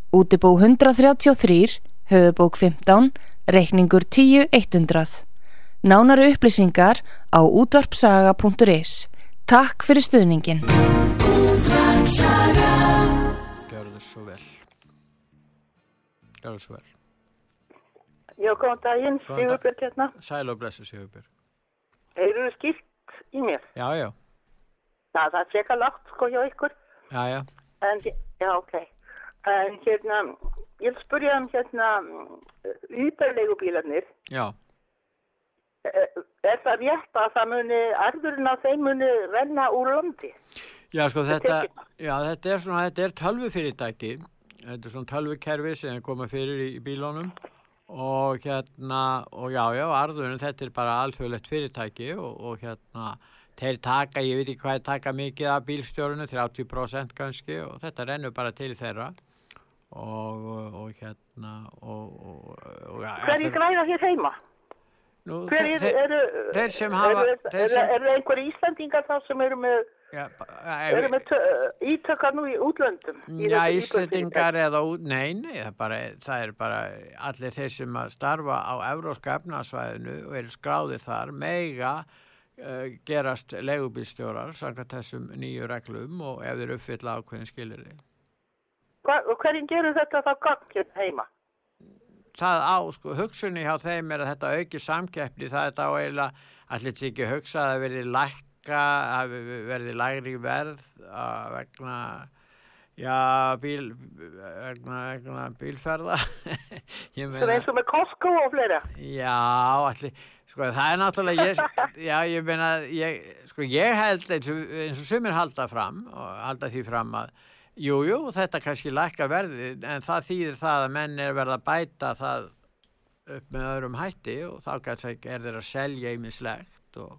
[SPEAKER 7] Útibó 133, höfubók 15, reikningur 10100. Nánari upplýsingar á útvarpsaga.is. Takk fyrir stuðningin.
[SPEAKER 2] Gjörðu svo vel. Gjörðu svo vel.
[SPEAKER 8] Já, góðan daginn. Sigurbjörg hérna.
[SPEAKER 2] Sæl og blessu Sigurbjörg.
[SPEAKER 8] Heyrðu skýrt í mér?
[SPEAKER 2] Já, já,
[SPEAKER 8] Já, það er frekar lágt sko hjá ykkur.
[SPEAKER 2] já, já.
[SPEAKER 8] En, já, ok. En hérna, ég vil spurja um hérna,ýtarlegubílarnir.
[SPEAKER 2] Já,
[SPEAKER 8] Er það rétt að það muni, arðurinn af þeim muni renna úr landi?
[SPEAKER 2] já sko þetta, já, þetta er svona, þetta er tölvufyrirtæki. Þetta er svona tölvukerfi sem koma fyrir í, í bílónum og hérna, og já, já, arðurinn, þetta er bara alþjóðlegt fyrirtæki og, og hérna, þeir taka, ég veit ekki hvað taka mikið af bílstjórinu, 30% kannski og þetta rennur bara til þeirra og, og, hérna, og, og, ja,
[SPEAKER 8] Hverju græða hér heima?
[SPEAKER 2] Nú,
[SPEAKER 8] Hver
[SPEAKER 2] þeir-
[SPEAKER 8] eru,
[SPEAKER 2] þeir sem hafa-
[SPEAKER 8] eru, eru,
[SPEAKER 2] sem-
[SPEAKER 8] eru einhver Íslandingar þá sem eru með,
[SPEAKER 2] Já,
[SPEAKER 8] eru með tö- ítökar nú í útlöndum? í
[SPEAKER 2] Já,
[SPEAKER 8] þessu
[SPEAKER 2] Íslendingar eða út, nei, nei, það er, bara, það er bara allir þeir sem starfa á Evróska efnarsvæðinu og eru skráðir þar mega gerast leigubílstjórar samkvæmt þessum nýju reglum og ef þeir uppfylla ákveðin skilir
[SPEAKER 8] og hverjum gerur þetta þá hérna heima?
[SPEAKER 2] Það á, sko, hugsunni hjá þeim er að þetta auki samkeppni, það er þetta á eiginlega, allir þetta ekki hugsa að það verði lækka, að verði lægri verð vegna, já, bíl, vegna, vegna bílferða. *laughs*
[SPEAKER 8] Svona eins og með Costco og fleira.
[SPEAKER 2] Já, allir, sko það er náttúrulega, ég, já ég meina, ég, sko ég held eins og, eins og sumir halda fram og halda því fram að, jú, jú, þetta kannski lækka verðið en það þýðir það að menn er verið að bæta það upp með öðrum hætti og þá kannski er þeir að selja ýmislegt og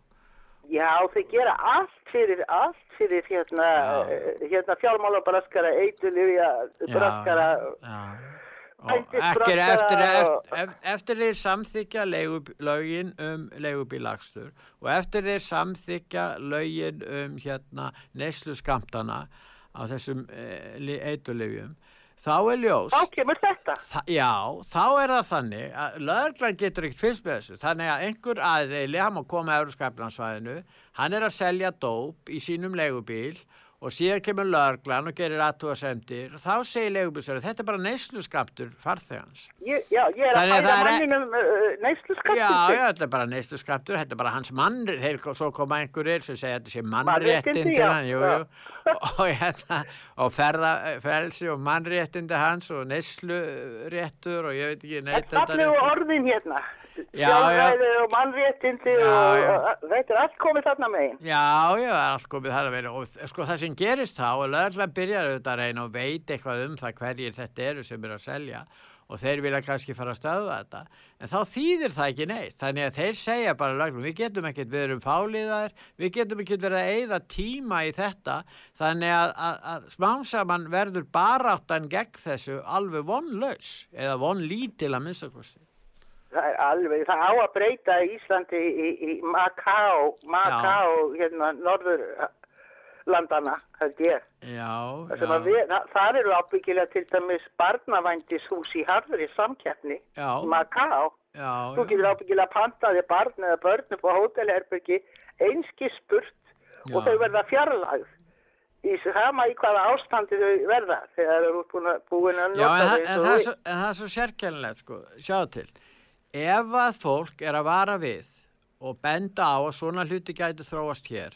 [SPEAKER 8] Já, þeir gera allt fyrir, allt fyrir hérna,
[SPEAKER 2] Já.
[SPEAKER 8] hérna fjármálabraskara, eitulifja, braskara.
[SPEAKER 2] já, og
[SPEAKER 8] Ættis
[SPEAKER 2] ekki
[SPEAKER 8] braskara
[SPEAKER 2] eftir, eftir, eftir, þeir samþykja lögin um leigubílakstur og eftir þeir samþykja lögin um hérna neyslu skamtana á þessum e, eitulifjum þá er ljós.
[SPEAKER 8] Þá kemur þetta.
[SPEAKER 2] Þa, já, þá er það þannig að lögreglan getur ekkert fylgst með þessu. Þannig að einhver aðeili, hann má koma að Euróskapnansvæðinu, hann er að selja dóp í sínum leigubíl og síðan kemur lögreglan og gerir aðtúasemdir og þá segir leigubílsverður þetta er bara neyslu skamtur farþegans
[SPEAKER 8] já, ég er
[SPEAKER 2] að það er-
[SPEAKER 8] manninum uh, neyslu skattum.
[SPEAKER 2] Já, já, þetta er bara neyslu skamtur, þetta er bara hans mann, þeir svo koma einhverjir sem segja þetta sé mannréttindi, hann, jú, jú, *laughs* og, hérna, og ferða, felsi og mannréttindi hans og neyslu réttur og ég veit ekki,
[SPEAKER 8] Þetta
[SPEAKER 2] neytenda
[SPEAKER 8] fallegu orðin hérna.
[SPEAKER 2] Já,
[SPEAKER 8] Sjálfræði og mannréttindi
[SPEAKER 2] Já,
[SPEAKER 8] og, þetta er allt komið þarna megin.
[SPEAKER 2] Já, já, allt komið þar að vera og sko það sem gerist þá og lögreglan byrjar auðvitað að reyna og veit eitthvað um það hverjir þetta eru sem eru að selja og þeir vilja kannski fara að stöða þetta. En þá þýðir það ekki neitt. Þannig að þeir segja bara lögreglum við getum ekkert við erum fáliðar við getum ekkert verið að eyða tíma í þetta. Þannig að, að, að smámsaman verður baráttan gegn þessu alveg vonlaus eða vonlítil að minnstakosti
[SPEAKER 8] Það er alveg, það á að breyta Íslandi í, í Macau, Macau, hérna, norðurlandana, held ég.
[SPEAKER 2] Já,
[SPEAKER 8] Það, við, það, það eru ábyggilega til dæmis barnavændishús í harðri samkeppni,
[SPEAKER 2] já,
[SPEAKER 8] Macau.
[SPEAKER 2] já,
[SPEAKER 8] Þú getur ábyggilega pantaði barn eða börn upp á hótelherbergi, einski spurt og
[SPEAKER 2] Já.
[SPEAKER 8] þau verða fjarlægð. Í sama í hvaða ástandi þau verða þegar þau eru búin að, nota þau
[SPEAKER 2] en,
[SPEAKER 8] og
[SPEAKER 2] það er svo, er sérkennilegt, sko, sjáðu til. Ef að fólk er að vara við og benda á að svona hluti gæti þróast hér,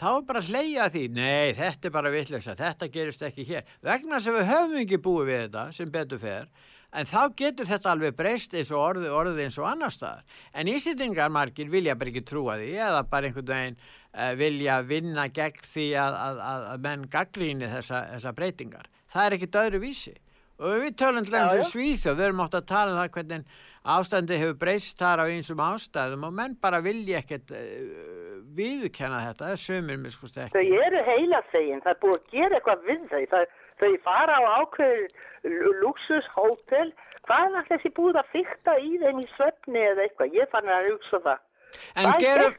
[SPEAKER 2] þá er bara að hleyja því, nei, þetta er bara vitleisa, þetta gerist ekki hér. Vegna sem við höfum ekki búið við þetta, sem betur fer, en þá getur þetta alveg breyst eins og orðið, orðið eins og annar staðar. En íslendingar margir vilja bara ekki trúa því, eða bara einhvern veginn uh, vilja vinna gegn því að, að, að, að menn gaggríni þessa, þessa breytingar. Það er ekki öðru vísi. Og við tölum til þess að Svíþjóð, við erum átt að tala um það hvernig ástandi hefur breyst þar á einsum ástæðum og menn bara vilja ekkert uh, viðkenna þetta, er sömur miskust ekki.
[SPEAKER 8] Þau eru heila þegin, það er búið að gera eitthvað við þau. Það, þau fara á ákveður luxushótel. Hvað er þessi búið að fykta í þeim í svefni eða eitthvað? Ég fann að hugsa það.
[SPEAKER 2] En
[SPEAKER 8] er
[SPEAKER 2] gerum,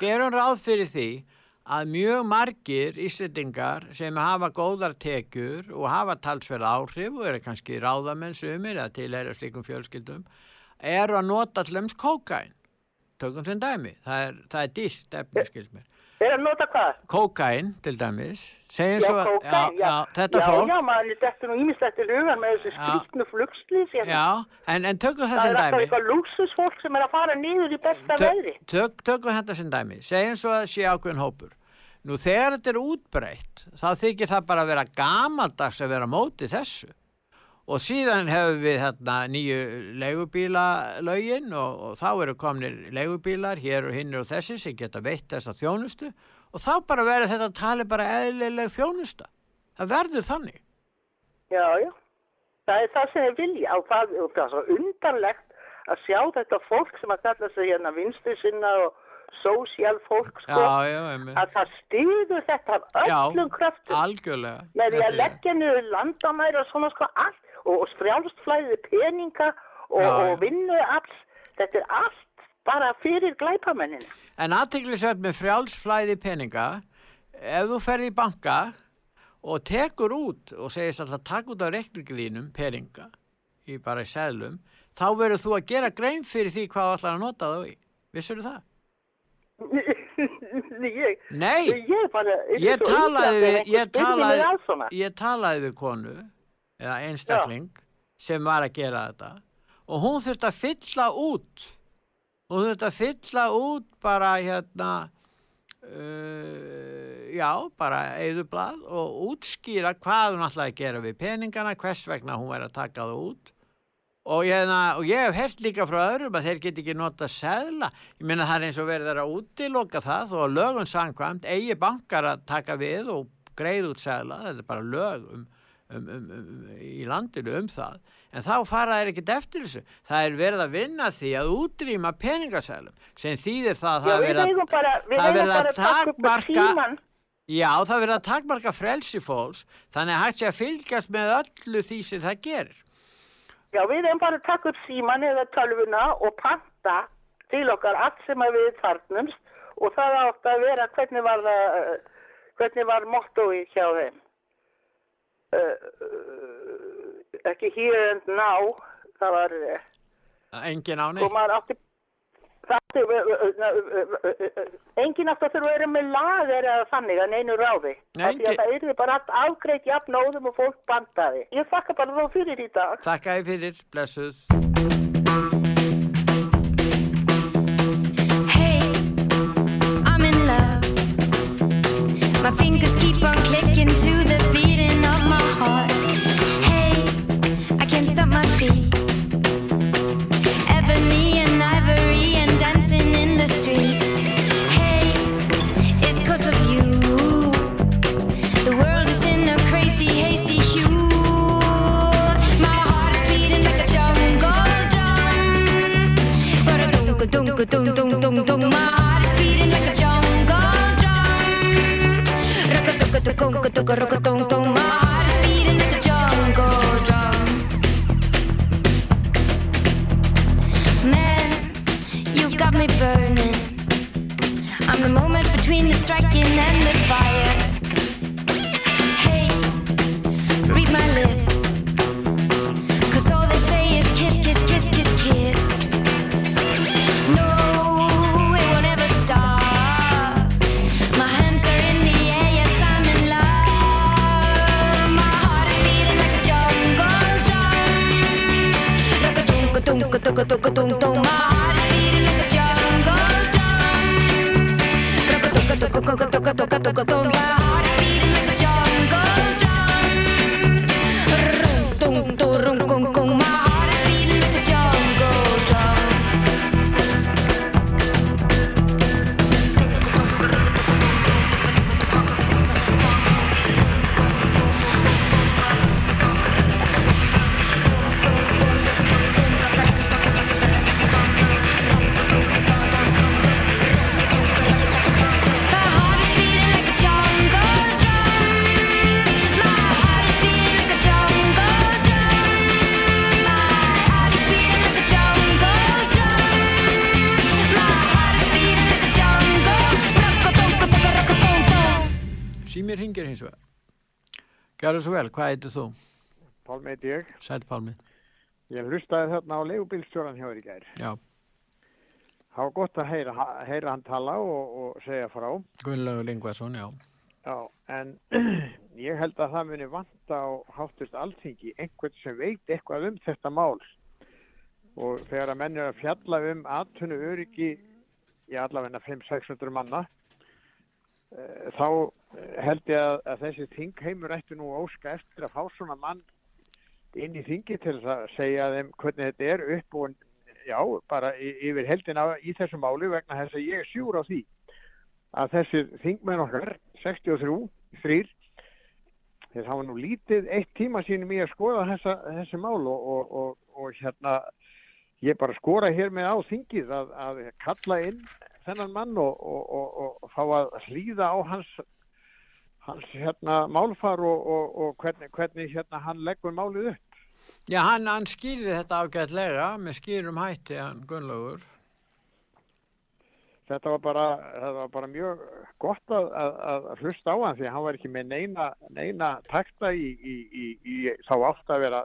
[SPEAKER 2] gerum ráð fyrir því að mjög margir Íslendingar sem hafa góðar tekjur og hafa talsverð áhrif og eru kannski ráðamenn sumir eða tilhæra slíkum fjölskyldum eru að nota allums kókain. Tökum sem dæmi. Það er, það er dýrt efni, skils mér.
[SPEAKER 8] Er að nota hvað?
[SPEAKER 2] Kókain, til dæmis. Segjum
[SPEAKER 8] Já,
[SPEAKER 2] svo,
[SPEAKER 8] kókaín,
[SPEAKER 2] já, já, þetta
[SPEAKER 8] já,
[SPEAKER 2] fólk.
[SPEAKER 8] Já, maður þetta nú ímislegt til hugan með þessu
[SPEAKER 2] Já.
[SPEAKER 8] skrýtnu flugslýs.
[SPEAKER 2] Já, en, en tökum það
[SPEAKER 8] Það
[SPEAKER 2] sem
[SPEAKER 8] er alltaf
[SPEAKER 2] dæmi.
[SPEAKER 8] eitthvað lúksusfólk sem er að fara niður í besta
[SPEAKER 2] Tö-
[SPEAKER 8] veðri.
[SPEAKER 2] tök, tökum þetta sem dæmi, segjum svo að sé ákveðin hópur. Nú þegar þetta er útbreytt, þá þykir það bara að vera gamaldags að vera á móti þessu. Og síðan hefur við hérna nýju leigubílalögin og, og þá eru komnir leigubílar hér og hinnir og þessi sem geta veitt þessa þjónustu og þá bara verður þetta tali bara eðlileg þjónusta. Það verður þannig.
[SPEAKER 8] Já, já. Það er það sem ég vilja og það, og það er svo undarlegt að sjá þetta fólk sem að kalla sig hérna vinstri sinna og sósíal fólk sko,
[SPEAKER 2] Já, já,
[SPEAKER 8] að það stýður þetta af
[SPEAKER 2] Já,
[SPEAKER 8] öllum
[SPEAKER 2] algjörlega.
[SPEAKER 8] með því að leggja niður landamæri og svona sko allt og, og strjálst flæði peninga og, og vinnu alls þetta er allt bara fyrir glæpamennin
[SPEAKER 2] En aðteglisverð með frjálsflæði peninga, ef þú ferði í banka og tekur út og segist alltaf takk út af reikningilínum peninga, í bara í seðlum, þá verður þú að gera grein fyrir því hvað þú ætlar að nota þá í. Vissur það?
[SPEAKER 8] ég,
[SPEAKER 2] Nei,
[SPEAKER 8] ég bara
[SPEAKER 2] ég talaði við, ég talaði, ég talaði við konu, eða einstakling, sem var að gera þetta og hún þurfti að fylla út, hún þurfti að fylla út bara hérna, uh, já, bara eðublað og útskýra hvað hún ætlaði að gera við peningana, hvers vegna hún væri að taka það út. Og ég, og ég hef hert líka frá öðrum að þeir get ekki nota seðla. Ég meina það er eins og þeirra að útiloka það að lögum sangkvæmt eigi bankar að taka við og greið út seðla. Þetta er bara lög um, um, um, um, í landinu um það en þá fara þeir ekkert eftir þessu það er verið að vinna því að útrýma peningaseðlum sem þýðir það að
[SPEAKER 8] Já,
[SPEAKER 2] það
[SPEAKER 8] bara,
[SPEAKER 2] það er verið að takmarka-. Já, það er verið að takmarka frelsi fólks þannig að hægt sé að fylgjast með öllu því sem það gerir
[SPEAKER 8] Já, við eigum bara að taka upp síman eða tölvuna og panta til okkar allt sem að við þarfnumst og það átt að vera hvernig var það, uh, hvernig var mottói hjá þeim. Uh, uh, ekki here and now, það var, uh,
[SPEAKER 2] Engin á neitt
[SPEAKER 8] og maður átti, það átti, uh, uh, uh, uh, uh, uh, engin átti að þurfa að vera með lag eða þannig að neinu ráði.
[SPEAKER 2] Nei,
[SPEAKER 8] að það yrði bara allt afgreitt jafn óðum og fólk bandaði. Ég þakka bara þá fyrir í dag.
[SPEAKER 2] Þakka þið fyrir, blessuð.
[SPEAKER 9] My fingers keep on clicking to Ba-da-dunk-a-dunk-a-dunk, dunk, dunk, dunk. My heart is beating like a jungle drum. Rock-a-dunk-a-dunk-a-dunk, rock-a-dunk-dunk. My heart is beating like a jungle drum. Man, you got me burning. I'm the moment between the striking and the fire. Dunk, a dunk, a dunk, a dunk, dunk. My heart is beating like a jungle drum. Like a dunk, a dunk, a dunk, a
[SPEAKER 2] Gjörðu svo vel, hvað heitir þú?
[SPEAKER 10] Pálmi heiti ég.
[SPEAKER 2] Sæl Pálmi.
[SPEAKER 10] Ég hlustaði þarna á leigubílstjóran hjá þér í gær.
[SPEAKER 2] Já,
[SPEAKER 10] Það var gott að heyra, heyra hann tala og, og segja frá.
[SPEAKER 2] Gunnlaugur Lingvason, já.
[SPEAKER 10] Já, en *clears throat* ég held að það muni vanta á háttist alþingi einhvern sem veit eitthvað um þetta mál. Og þegar að menn er að fjalla um atvinnu öryggi í allavegna 500-600 manna, eh, þá held ég að, að þessi þingheimur ætti nú óska eftir að fá svona mann inn í þingi til að segja þeim hvernig þetta er upp og já, bara yfir heldina í þessu máli vegna þess að ég er sjúr á því að þessir þingmenn okkar 63, 3 þeir hafa nú lítið eitt tíma sínum í að skoða þessa, þessi mál og, og, og, og hérna ég bara skora hér með á þingið að, að kalla inn þennan mann og fá að hlýða á hans hans hérna málfar og, og, og hvernig, hvernig hérna hann leggur málið upp
[SPEAKER 2] Já, hann, hann skýrði þetta ágætlega með skýrum hætti, hann Gunnlaugur.
[SPEAKER 10] þetta var bara, þetta var bara mjög gott að, að, að hlusta á hann því hann var ekki með neina, neina takta í, í, í, í þá átt að vera,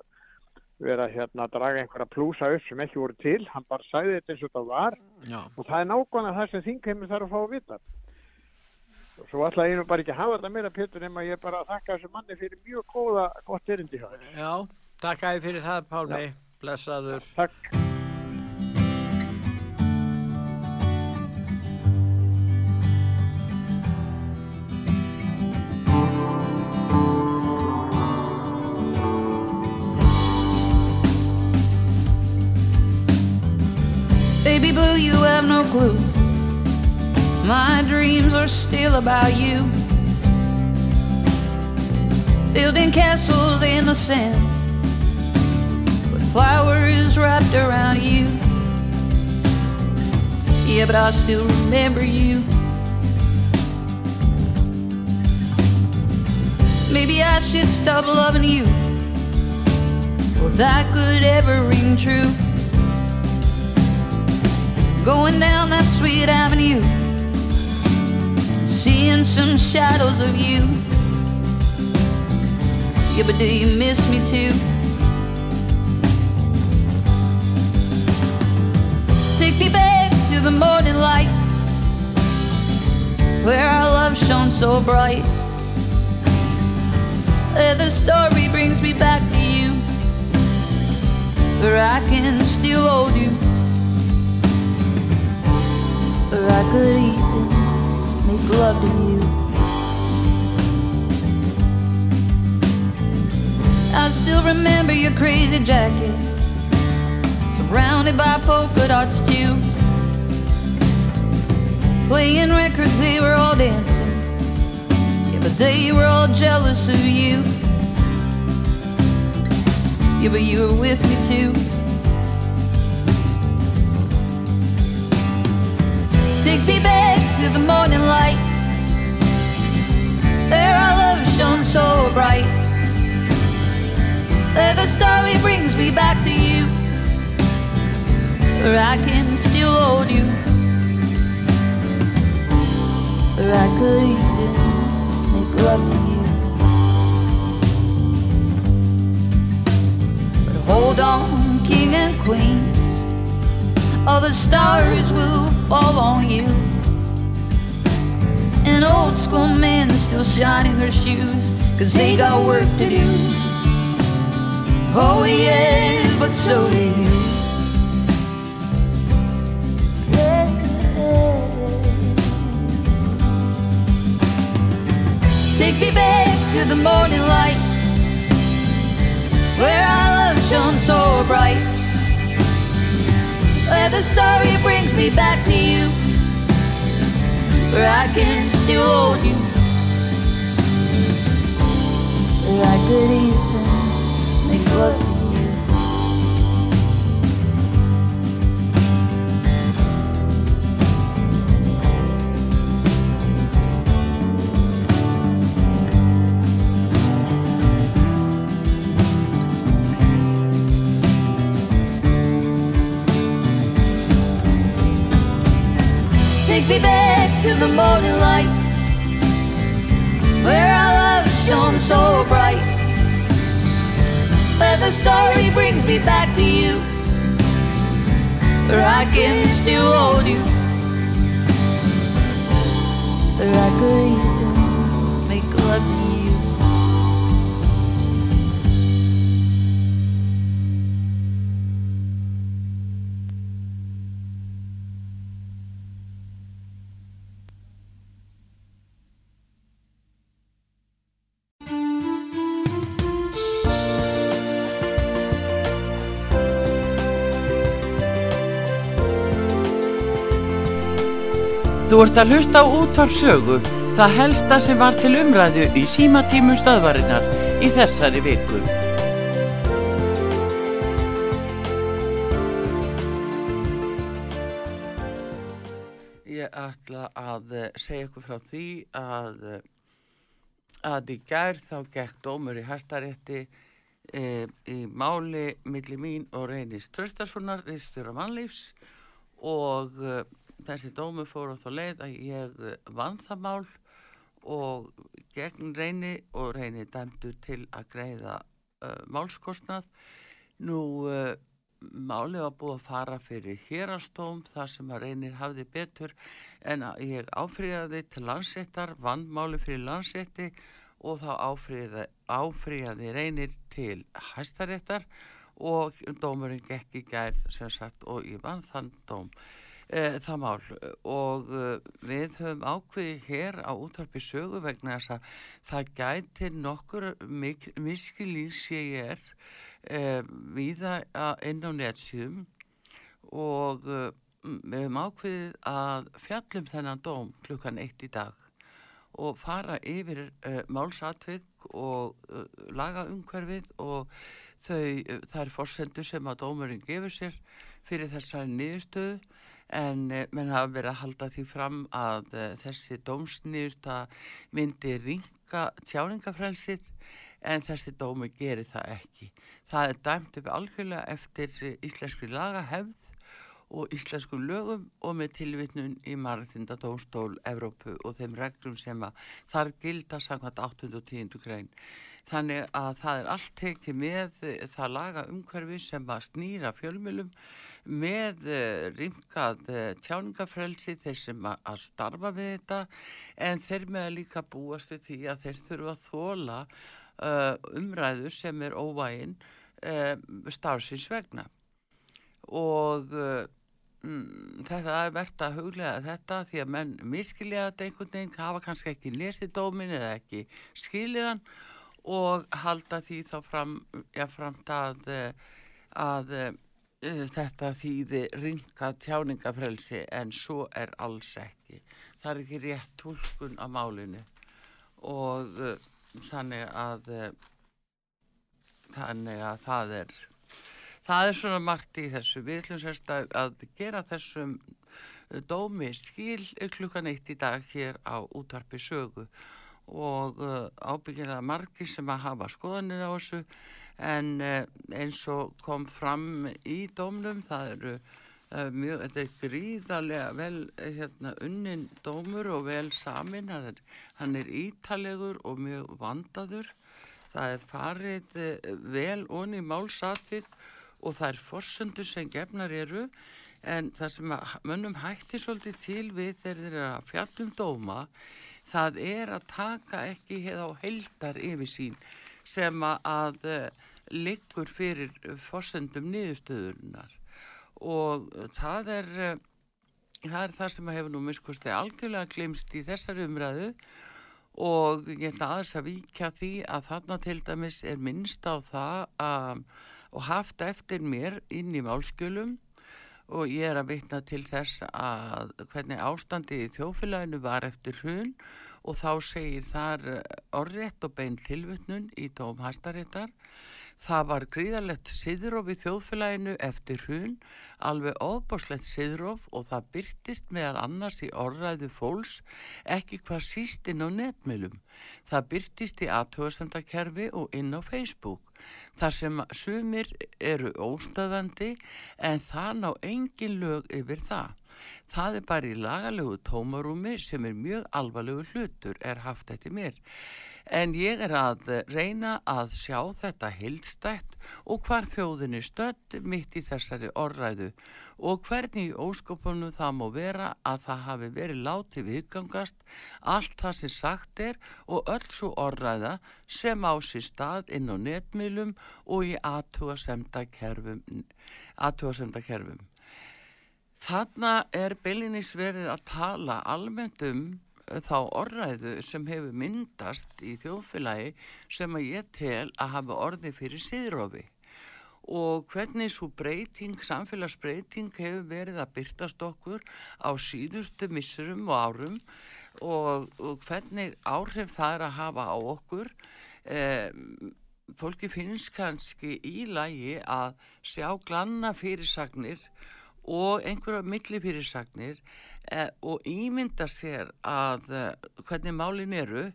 [SPEAKER 10] vera hérna að draga einhverja plúsa upp sem ekki voru til, hann bara sagði þetta eins og þetta var
[SPEAKER 2] Já,
[SPEAKER 10] og það er nákvæmlega það sem þingheimur þarf að fá að vita. Svo ætla ég nú bara ekki að hafa þetta meira Pétur nema ég bara þakka þessu manni fyrir mjög góða, gott erindi hjá þér.
[SPEAKER 2] já, takk að fyrir það, Pálmi. Blessaður.
[SPEAKER 10] Takk.
[SPEAKER 11] Baby blue, you have no clue. My dreams are still about you. Building castles in the sand with flowers wrapped around you. Yeah, but I still remember you. Maybe I should stop loving you. If that could ever ring true. Going down that sweet avenue, seeing some shadows of you. Yeah, but do you miss me too? Take me back to the morning light, where our love shone so bright. Where the story brings me back to you, where I can still hold you. where I could even make love to you. I still remember your crazy jacket, surrounded by polka dots too. Playing records, they were all dancing, yeah, but they were all jealous of you. Yeah, but you were with me too. Take me back to the morning light. There our love shone so bright. There the story brings me back to you. Where I can still hold you. Where I could even make love to you. But hold on, king and queens all the stars will fall on you. And old school men still shining their shoes, cause they got work to do. Oh, yeah, but so do you. Take me back to the morning light, where our love shone so bright where the story brings me back to you, where I can still hold you, where I could even make love to you. Take me back to the morning light Where our love
[SPEAKER 12] shone so bright that the story brings me back to you. Where I can still hold you. Where I could
[SPEAKER 1] Þú ert að hlusta á útvarp sögu, það helsta sem var til umræðu í símatímum stöðvarinnar í þessari viku. Ég ætla að eh, segja ykkur frá því að, eh, að í gær þá gekk dómur í hæstarétti e, í máli milli mín og Reynis Tröstasonar, reistur af mannlífs og þessi dómur fór á þá leið að ég eh, vann það mál og gegn reyni og reyni dæmdu til að greiða uh, málskostnað. Nú uh, máli var búið að fara fyrir hérastóm þar sem að reynir hafði betur en ég áfríðaði til landsettar, vann máli fyrir landsetti og þá áfríðaði, áfríðaði reynir til hæstaréttar og dómurinn gekk í gær sem sagt og ég vann þann dóm e, það mál. Og e, við höfum ákveðið hér á útvarpi sögu vegna þess að það gæti nokkur miskilíð sé ég er e, viða inn á netsjum og við höfum ákveðið að fjallum þennan dóm klukkan eitt í dag og fara yfir málsatvik og laga umhverfið og þau, það er fórsendu sem að dómurinn gefur sér fyrir þessari niðurstöðu en menn hafa verið að halda því fram að þessi dómsniðusta myndi ringa tjáningafrælsið en þessi dómi gerir það ekki. Það er dæmt upp algjörlega eftir íslenski lagahefð og íslenskum lögum og með tilvittnun í Marðinda Dómstól Evrópu og þeim reglum sem að þar gilda samkvæmt 8. og 10. grein. Þannig að það er allt tekið með það laga umhverfi sem að snýra fjölmjölum með rimkað tjáningafrelsi þeir sem að starfa við þetta en þeir með að líka búast við því að þeir þurfa að þóla uh, umræður sem er óvægin uh, starfsins vegna. Og uh, þetta er verðt að huglega þetta því að menn miskilja þetta einhvern veginn hafa kannski ekki lesið dómin eða ekki skiliðan og halda því þá fram já, framt að, að þetta þýði ringa tjáningafrelsi en svo er alls ekki. Það er ekki rétt tólkun á málinu. Og uh, þannig að uh, þannig að það er það er svona margt í þessu. Við ætlum sérst að, að gera þessum dómi skil klukkan eitt í dag hér á útarpi sögu. Og uh, ábyggilega margir sem að hafa skoðanir á þessu en uh, eins og kom fram í dómnum það eru uh, mjög, þetta er gríðarlega vel hérna, unnin dómur og vel samin er, hann er ítalegur og mjög vandaður. Það er farið vel onni málsatvitt og það er forsöndur sem gefnar eru. En það sem mönnum hætti svolítið til við þegar þeir eru að fjallum dóma það er að taka ekki á heldar yfir sín sem að uh, liggur fyrir forsöndum niðurstöðunar og það er, uh, það er það sem hefur nú miskusti algjörlega glimst í þessari umræðu. Og ég ætla aðeins að víkja því að þarna til dæmis er minnst á það að og haft eftir mér inn í málskjölum. Og ég er að vitna til þess að hvernig ástandi í þjófélaginu var eftir hrun og þá segir þar orðrétt og bein tilvittnun í dóm hæstaréttar Það var gríðarlegt siðróf í þjóðfélaginu eftir hrun, alveg ofbáslegt siðróf og það byrtist meðal annars í orðræðu fólks ekki hvað síst inn á netmilum. Það byrtist í aðtöðsendakerfi og inn á Facebook. Þar sem sumir eru óstöðandi en það ná engin lög yfir það. Það er bara í lagalegu tómarúmi sem er mjög alvarlegu hlutur er haft eftir mér. En ég er að reyna að sjá þetta heildstætt og hvar þjóðinni stödd mitt í þessari orðræðu og hvernig í óskopunum það má vera að það hafi verið látið viðgangast allt það sem sagt er og öll svo orðræða sem á sér stað inn á netmiðlum og í aðtúasemda kerfum. Aðtúasemda kerfum. Þarna er beilinist verið að tala almennt um uh, þá orðræðu sem hefur myndast í þjóðfélagi sem að ég tel að hafa orði fyrir síðrófi og hvernig svo breyting, samfélagsbreyting hefur verið að byrtast okkur á síðustu missurum og árum og, og hvernig áhrif það er að hafa á okkur. Eh, fólki finnst kannski í lagi að sjá glanna fyrirsagnir og einhverja milli fyrirsagnir eh, og ímynda sér að eh, hvernig málin eru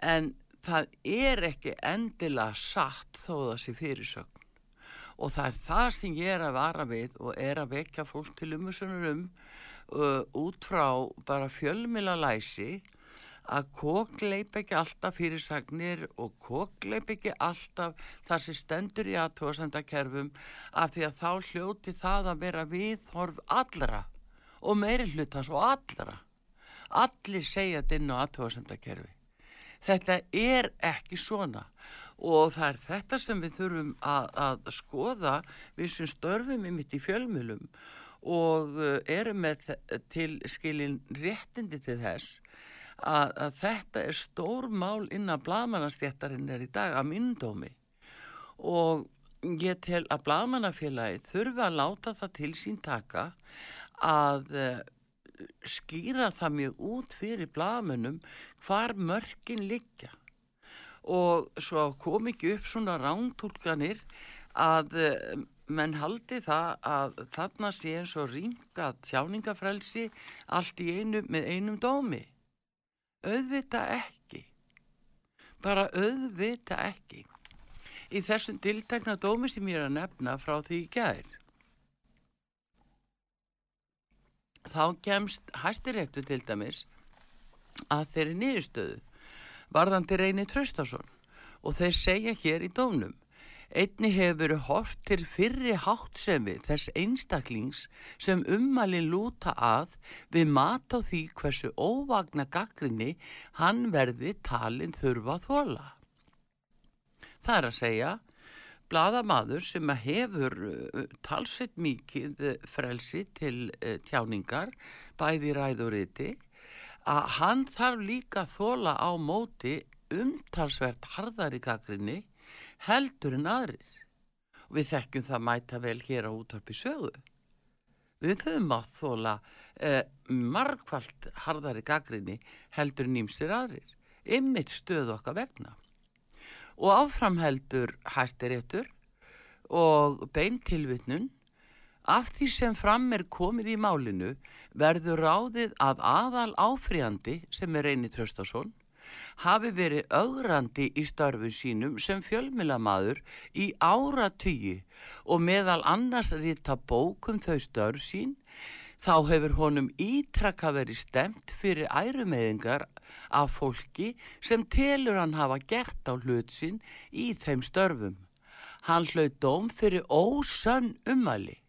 [SPEAKER 1] en það er ekki endilega satt þó sé fyrirsögn. Og það er það sem ég er að vara við og er að vekja fólk til umhersunar um uh, út frá bara fjölmila læsi að kokleip ekki alltaf fyrirsagnir og kokleip ekki alltaf það sem stendur í aðtóðsendakerfum af því að þá hljóti það að vera viðhorf allra og meiri hlutans og allra. Allir segja þetta inn á aðtóðsendakerfi. Þetta er ekki svona og það er þetta sem við þurfum að, að skoða við sem störfum í mitt í fjölmjölum og uh, erum með til skilin réttindi til þess að, að þetta er stór mál innan blaðmannastjættarinn er í dag að myndómi og ég tel að blaðmannafélagi þurfi að láta það til sín taka að uh, skýra það mjög út fyrir blaðmönnum hvar mörkin liggja og svo kom ekki upp svona rántúlkanir að eh, menn haldi það að þarna sé eins og ringa tjáningafrelsi allt í einu með einum dómi. Auðvita ekki. Bara auðvita ekki. Í þessum tiltekna dómi sem ég er að nefna frá því í gær. Þá kemst hæstiréttu til dæmis að þeirri niðurstöðu varðandi reyni Traustason og þeir segja hér í dónum Einni hefur verið hort til fyrri háttsemi þess einstaklings sem ummalin lúta að við mat á því hversu óvagna gaggrinni hann verði talin þurfa þóla. Það er að segja, bladamaður sem hefur uh, talsett mikið uh, frelsi til uh, tjáningar, bæði ræðuriti, að hann þarf líka þóla á móti umtalsvert harðari gaggrinni heldur en aðrir. Og við þekkjum það mæta vel hér á útarpi sögu. Við höfum átt þóla eh, margfald harðari gaggrinni heldur en ímstir aðrir. Ymmit stöðu okkar vegna. Og áfram heldur hæstiréttur og beintilvitnun af því sem fram er komið í málinu verður ráðið að aðal áfríandi sem er Reyni Tröstason hafi verið augrandi í störfum sínum sem fjölmilamaður í áratugi og meðal annars rita bókum þau störf sín, þá hefur honum ítrakka verið stemt fyrir ærumeðingar af fólki sem telur hann hafa gert á hlut sinn í þeim störfum. Hann hlaut dóm fyrir ósönn umæli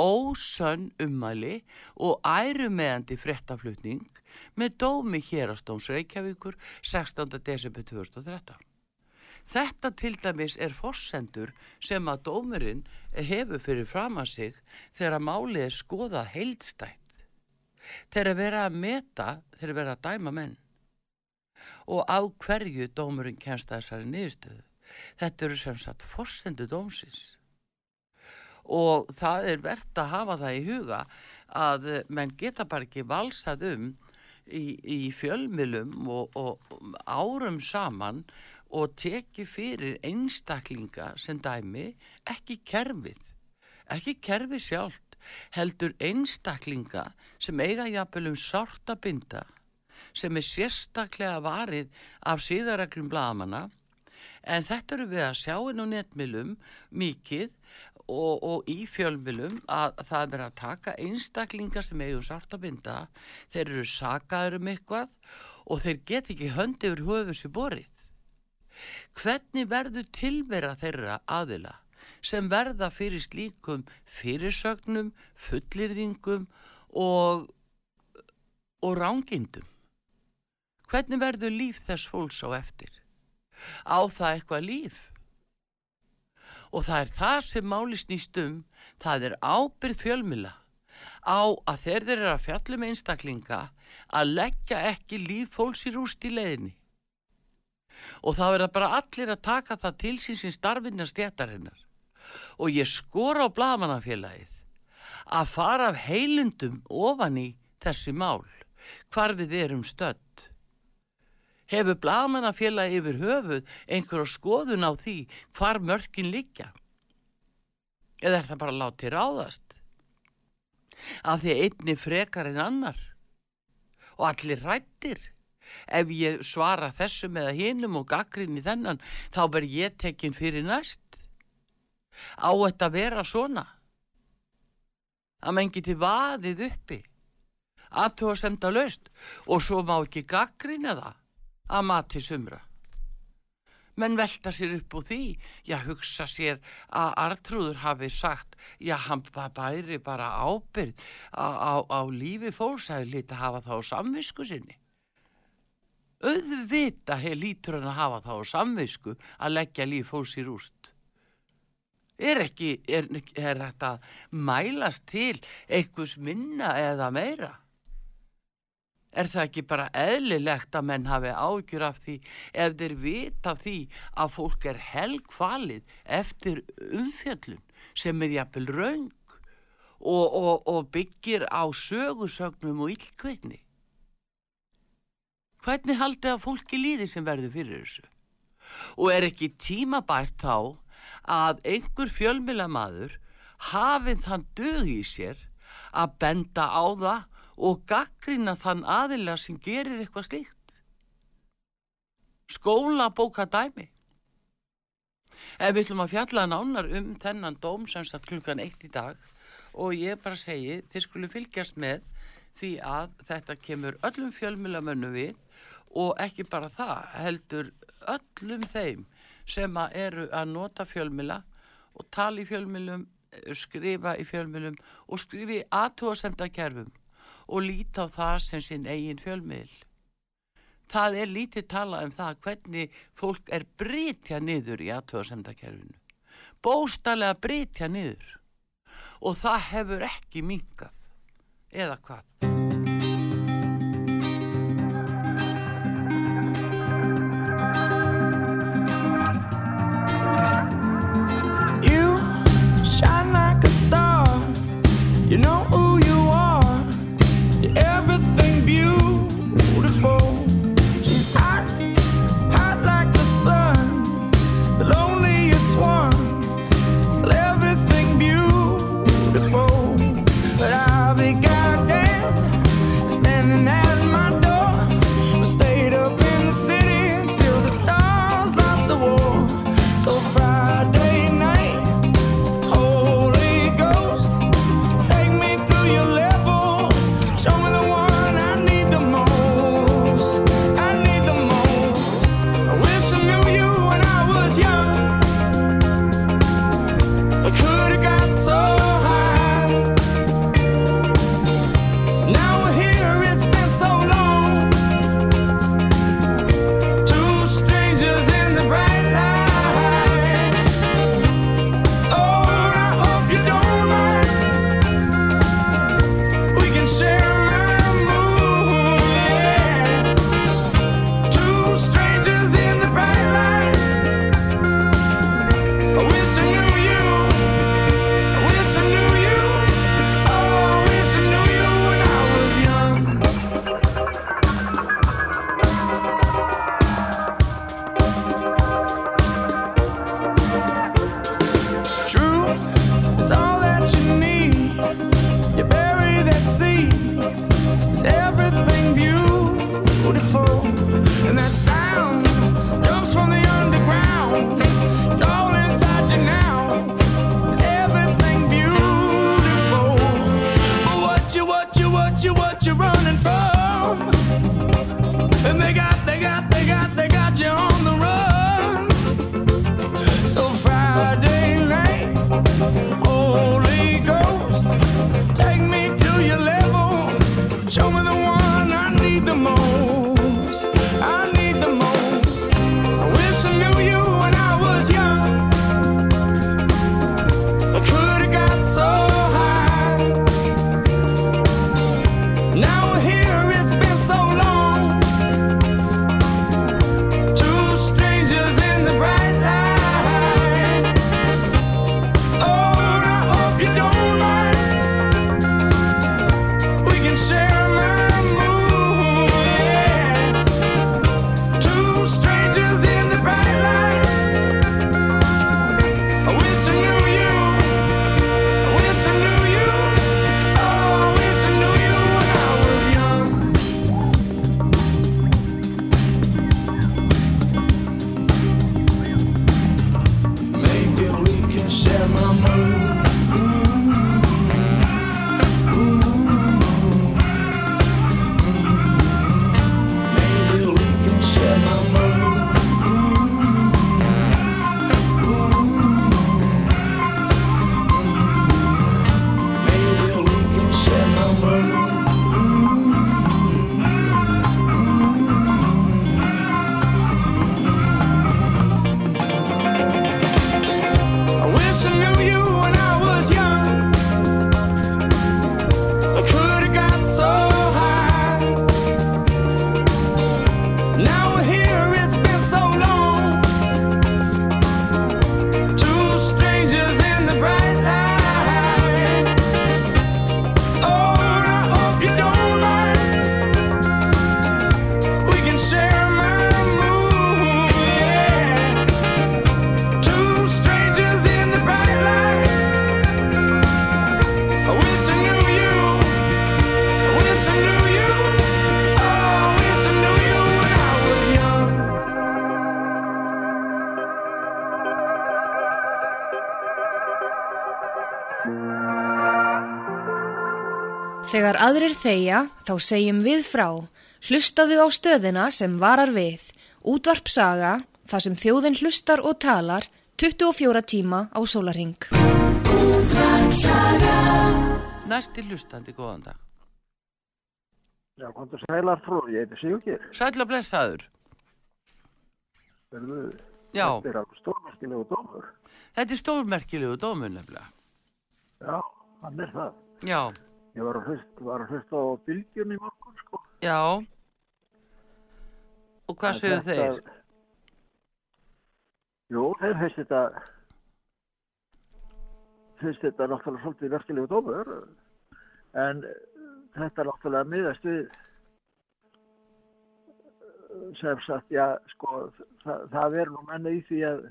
[SPEAKER 1] ósönn ummæli og ærumeðandi fréttaflutning með dómi hérastóms Reykjavíkur 16. desember 2013. Þetta til dæmis er fossendur sem að dómurinn hefur fyrir fram að sig þegar málið er skoðað heildstætt. Þegar vera að meta, þegar vera að dæma menn. Og á hverju dómurinn kemst þessari niðurstöðu. Þetta eru sem sagt fossendu dómsins og það er verðt að hafa það í huga að menn geta bara ekki valsað um í, í fjölmilum og, og árum saman og teki fyrir einstaklinga sem dæmi ekki kerfið, ekki kerfið sjálft, heldur einstaklinga sem eiga jafnvel um sárt að binda, sem er sérstaklega varið af síðareglum bladamanna, en þetta eru við að sjá inn á netmilum mikið og, og í fjölmjölum að það er verið að taka einstaklingar sem eigum sárt að binda, þeir eru sakaður um eitthvað og þeir get ekki höndi yfir höfu sér borið. Hvernig verður tilvera þeirra aðila sem verða fyrir slíkum fyrirsögnum, fullirðingum og, og rángindum? Hvernig verður líf þess fólks á eftir? Á það eitthvað líf? Og það er það sem máli snýst um, það er ábyrð fjölmila á að þeir þeir eru að fjallum einstaklinga að leggja ekki líf fólks í rúst í leiðinni. Og það verða bara allir að taka það til sín sem starfinna stjættarinnar. Og ég skora á blamanafélagið að fara af heilundum ofan í þessi mál, hvar við erum stödd. Hefur blamanafélagi yfir höfuð einhverja skoðun á því hvar mörkin liggja? Eða er það bara látið ráðast? Af því einni frekar en annar og allir rættir. Ef ég svara þessum eða hinum og gaggrinni þennan, þá verð ég tekin fyrir næst. Á þetta að vera svona. Að menn geti vaðið uppi, aðtóa semta löst og svo má ekki gaggrinna það að mati sumra. Menn velta sér upp úr því, já hugsa sér að Artrúður hafi sagt, já hann bæri bara ábyrð á, á, á lífi fólks að lítið hafa það á samvisku sinni. Auðvita hef lítur hann að hafa það á samvisku að leggja líf fólks í rúst. Er ekki, er, er þetta mælast til einhvers minna eða meira? Er það ekki bara eðlilegt að menn hafi ágjur af því ef þeir vita því að fólk er helgvalið eftir umfjöllun sem er jafnvel raung og, og, og byggir á sögusögnum og illkveitni? Hvernig haldið að fólki líði sem verður fyrir þessu? Og er ekki tímabært þá að einhver fjölmilamaður hafið þann dög í sér að benda á það og gaggrina þann aðila sem gerir eitthvað slíkt. Skólabóka dæmi. Ef við ætlum að fjalla nánar um þennan dóm sem satt klukkan eitt í dag og ég bara segi, þið skulle fylgjast með því að þetta kemur öllum fjölmjölamönnum við og ekki bara það, heldur öllum þeim sem að eru að nota fjölmjöla og tala í fjölmjölum, skrifa í fjölmjölum og skrifa í aðtóasemda kerfum og líta á það sem sinn eigin fjölmiðl. Það er lítið talað um það hvernig fólk er brytja niður í aðtöðasemdakerfinu. Bóstalega brytja niður. Og það hefur ekki minkað. Eða hvað?
[SPEAKER 13] You shine like a star. You know who
[SPEAKER 7] Þegar aðrir þeia, þá segjum við frá. Hlustaðu á stöðina sem varar við. Útvarp saga, þar sem þjóðin hlustar og talar, 24 tíma á sólarhing.
[SPEAKER 1] Næsti hlustandi, góðan dag.
[SPEAKER 14] Já, kom til sælar frú, ég heiti Sigurgir.
[SPEAKER 1] Sætla blessaður.
[SPEAKER 14] Verðu,
[SPEAKER 1] Já.
[SPEAKER 14] Þetta er alveg stórmerkilegu dómur.
[SPEAKER 1] Þetta er stórmerkilegu dómur nefnilega.
[SPEAKER 14] Já, hann er það.
[SPEAKER 1] Já,
[SPEAKER 14] Ég var að hlusta, hlusta á bylgjum í morgun, sko.
[SPEAKER 1] já. Og hvað
[SPEAKER 14] þetta-
[SPEAKER 1] þeir?
[SPEAKER 14] Jú, þeir finnst þetta, finnst þetta náttúrulega svolítið merkilegu dómur. En eh, þetta náttúrulega miðast við eh, sem sagt, já, sko, það, það er nú menni í því að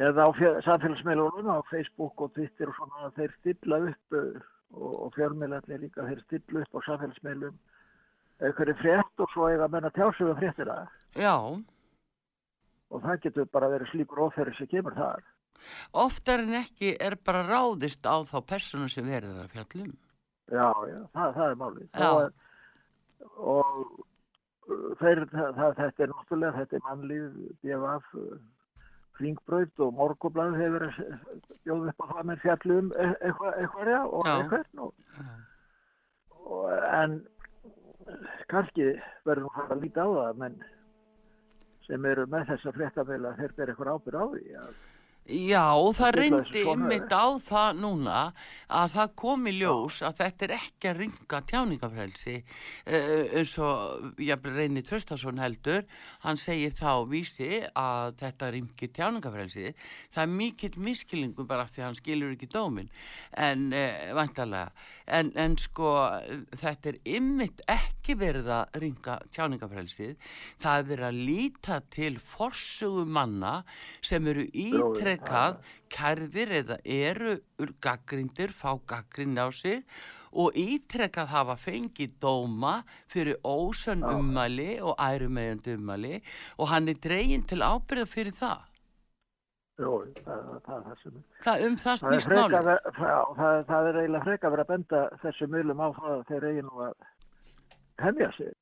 [SPEAKER 14] eða á samfélagsmiðlunum, á Facebook og Twitter og svona, þeir stilla upp uh, og, og fjármiðlarnir líka, þeir stilla upp á samfélagsmiðlum einhverju frétt og svo eiga menn að tjá sig um fréttina
[SPEAKER 1] Já,
[SPEAKER 14] og það getur bara verið slíkur óferri sem kemur þar.
[SPEAKER 1] oftar en ekki er bara ráðist á þá persónu sem verður að fjallum.
[SPEAKER 14] Já, já, það, það er málið.
[SPEAKER 1] Já.
[SPEAKER 14] Og, og uh, þeir, það, það, þetta er náttúrulega, þetta er mannlíf, BFF, Kringbraut og Morgoblæð hefur bjóða upp á það með fjallum e- eitthvað, eitthvað, já, og eitthvað. Og, og, en kannski verður nú að líta á það, menn sem eru með þessa fréttamila, þeir ber eitthvað ábyrð á því. Að,
[SPEAKER 1] Já, það reyndi ymmit á það núna að það kom í ljós að þetta er ekki að ringa tjáningafrelsi uh, eins og ég reyni Tröstason heldur, hann segir þá vísi að þetta ringi tjáningafrelsi, það er mikill miskilningu bara af því að hann skilur ekki dómin en uh, vantarlega en, en sko þetta er ymmit ekki verið að ringa tjáningafrelsið, það er verið að líta til forsögu manna sem eru ítrekkað kærðir eða eru gaggrindir, fá gaggrinni á sig og ítrekkað hafa fengið dóma fyrir ósönn ummæli og ærumegjandi ummæli. Og hann er dreginn til ábyrða fyrir það.
[SPEAKER 14] Jú, það, það, er það sem
[SPEAKER 1] það um það snýst
[SPEAKER 14] ver- já, það, það er eiginlega freka verið að benda þessu miðlum á það að þeir eigin nú að hefja sig.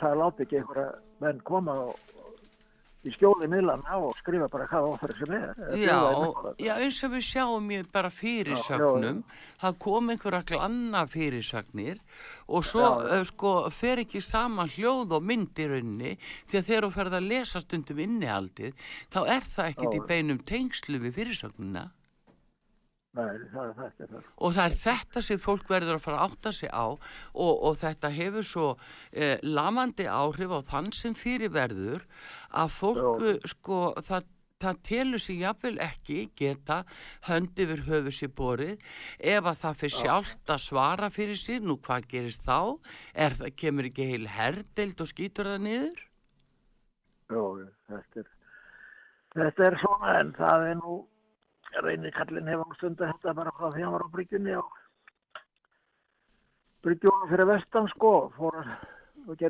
[SPEAKER 14] Það láti ekki einhverja menn koma og, í skjóli miðlana og skrifa bara hvað óþæri sem er.
[SPEAKER 1] Já, já, eins og við sjáum ég bara fyrirsögnum, það kom einhverja glanna fyrirsögnir og svo
[SPEAKER 14] Já,
[SPEAKER 1] uh, sko fer ekki saman hljóð og mynd í rauninni því að þegar þú ferð að lesa stundum innihaldið þá er það ekkit
[SPEAKER 14] Já,
[SPEAKER 1] í beinum tengslu við fyrirsögnina
[SPEAKER 14] Nei, það, það það.
[SPEAKER 1] og það er þetta sem fólk verður að fara að átta sig á og, og þetta hefur svo eh, lamandi áhrif á þann sem fyrirverður að fólk
[SPEAKER 14] Já.
[SPEAKER 1] sko það það telur sig jafnvel ekki geta hönd yfir höfu sér borið ef að það fyrir sjálft að svara fyrir sér, nú hvað gerist þá er það, kemur ekki heil herdeild og skýtur það niður
[SPEAKER 14] jú, þetta er, þetta er svona en það er nú, reynir kallinn hefur nú stundu þetta bara frá því hann var á bryggjunni og bryggjunum fyrir vestan sko, fór að og í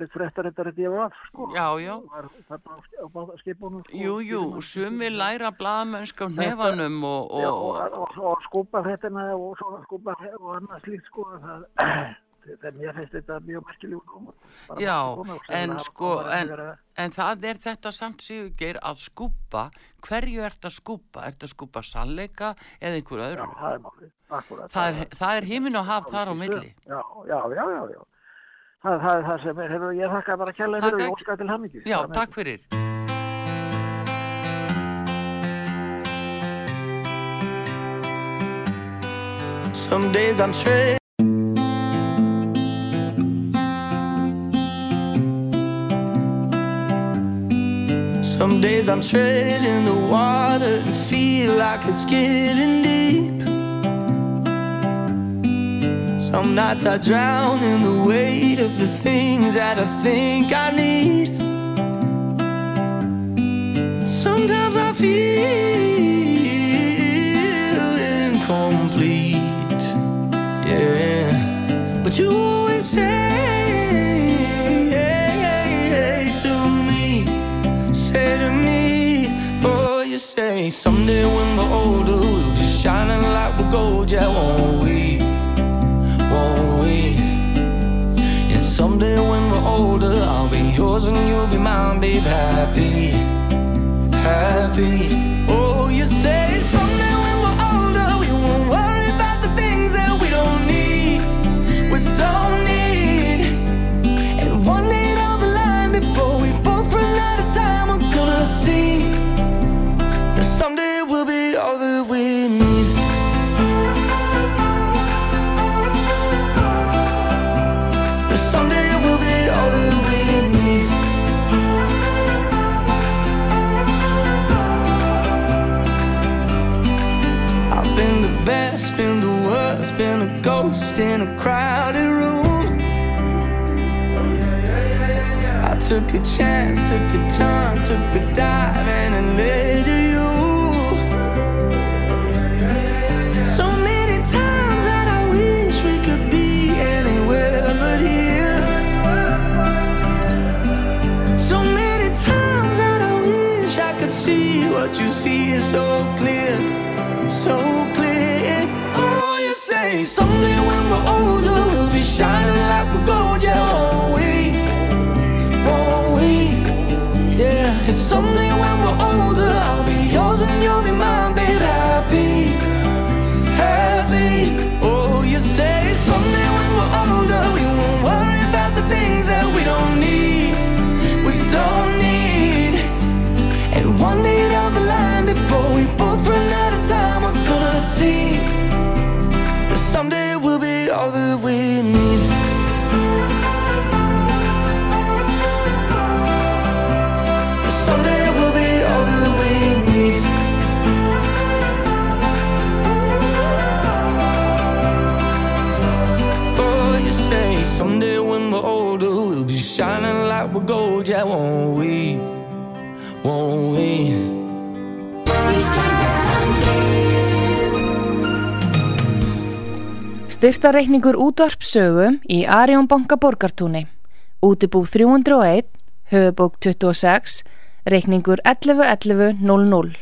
[SPEAKER 14] DFF sko.
[SPEAKER 1] Já, já.
[SPEAKER 14] Var þarna á, á, á skipunum sko.
[SPEAKER 1] Jú, jú, sumi læra blaðmennsk á nefanum og,
[SPEAKER 14] Já,
[SPEAKER 1] og,
[SPEAKER 14] og, og, skúpa fréttina og skúpa fréttina og annað slíkt sko það, þegar mér finnst þetta mjög dómur. Bara
[SPEAKER 1] Já,
[SPEAKER 14] sem
[SPEAKER 1] en sko, en,
[SPEAKER 14] að-
[SPEAKER 1] en það er þetta samt sigurgeir að skúpa, hverju ert að skúpa? Ert að skúpa sannleika eða einhver öðru?
[SPEAKER 14] Já, það er málið, akkurat.
[SPEAKER 1] Það er, það er himinn og haf þar á milli.
[SPEAKER 14] Já, já, já, já, já. Það, það er það sem er, hefur, ég þakka bara kærlega fyrir
[SPEAKER 1] Takk,
[SPEAKER 14] og óska til hammingju.
[SPEAKER 1] Já, takk fyrir.
[SPEAKER 13] Some days I'm straight. Some days I'm treading the water and feel like it's getting deep. Some nights I drown in the weight of the things that I think I need. Sometimes I feel incomplete. Yeah. But you older, we'll be shining like we're gold, yeah, won't we? Won't we?
[SPEAKER 15] And someday when we're older, I'll be yours and you'll be mine, babe, happy, happy. In a crowded room. I took a chance, took a turn, took a dive, and it led to you. So many times that I wish we could be anywhere but here. So many times that I wish I could see what you see is so clear, so we're older, we'll be shining like we're gold, yeah, won't we? Won't we? Yeah, and someday shining like we're gold, yeah, won't we? Won't we?
[SPEAKER 7] Styrtareikningur útvarpsögu í Arjón banka borgartúni. Útibú 301, höfubók 26, reikningur 111100.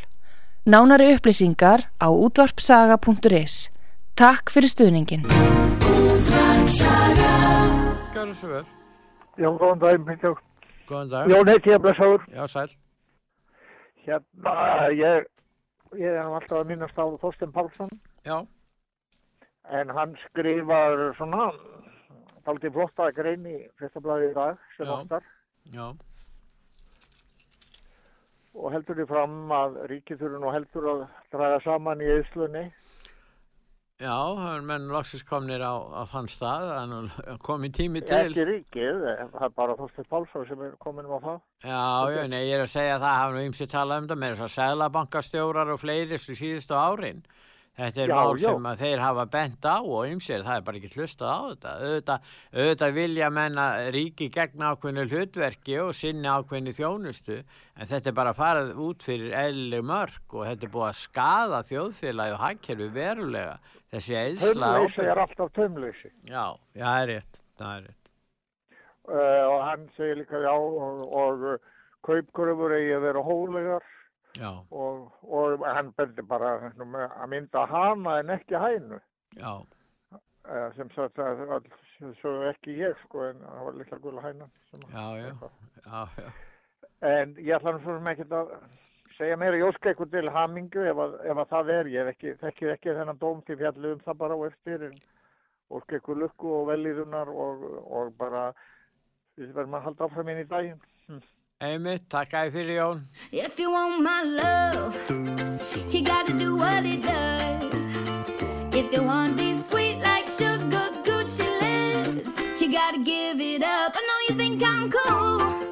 [SPEAKER 7] Nánari upplýsingar á útvarpsaga.is. Takk fyrir stuðningin.
[SPEAKER 2] Gjörðu svo vel.
[SPEAKER 10] Já, góðan dag, Mikkel.
[SPEAKER 2] Góðan dag.
[SPEAKER 10] Jón heiti ég blessaður.
[SPEAKER 2] Já, sæl.
[SPEAKER 10] Hérna, ég, ég er alltaf að minnast á Þorsten Pálsson.
[SPEAKER 2] Já.
[SPEAKER 10] En hann skrifar svona, dálítið flotta grein í fyrstablaði í dag, sem oftar.
[SPEAKER 2] Já.
[SPEAKER 10] Og heldur því fram að ríkið þurfi nú heldur að draga saman í eðslunni.
[SPEAKER 2] Já, það er menn loksins komnir á, á þann stað, að *laughs* komið tími til.
[SPEAKER 10] Ekki ríkið, það er bara Þorsten Pálsson sem er komin á það.
[SPEAKER 2] Já, já, nei, ég er að segja að það hafa nú ymsi talað um það með þess að seglabankastjórar og fleiri síðustu árin. Þetta er
[SPEAKER 10] Já,
[SPEAKER 2] mál sem að þeir hafa bent á og ymsir, það er bara ekki hlustað á þetta. Auðvitað, auðvitað vilja menna ríki gegn ákveðinu hlutverki og sinni ákveðinu þjónustu, en þetta er bara farið út fyrir eðlileg mörg og þetta er búið að skada þjóðfélagi og hagkerfi verulega. Þessi eðsla
[SPEAKER 10] Taumleysi er alltaf taumleysi.
[SPEAKER 2] Já, já, það er rétt, það er rétt.
[SPEAKER 10] Uh, og hann segir líka já og, og uh, kaupkurfur eigi að vera hólegar og, og hann bendi bara með að mynda hana en ekki hænu.
[SPEAKER 2] já,
[SPEAKER 10] Uh, sem sagt að svo ekki ég sko en það var litla gula hænan. sem-
[SPEAKER 2] já, já, já, já.
[SPEAKER 10] En ég ætla nú svo sem ekkert að segja meira, ég óska eitthvað til hamingu ef að, ef að það er, ég hef ekki, þekki ekki þennan dóm til fjallu um það bara á eftir en óska eitthvað lukku og velíðunar og, og bara við verðum að halda áfram inn í daginn. Hm.
[SPEAKER 2] Einmitt, takk æði fyrir Jón.
[SPEAKER 12] If you want my love, you gotta do what it does. If you want these sweet like sugar Gucci lips, you gotta give it up. I know you think I'm cool,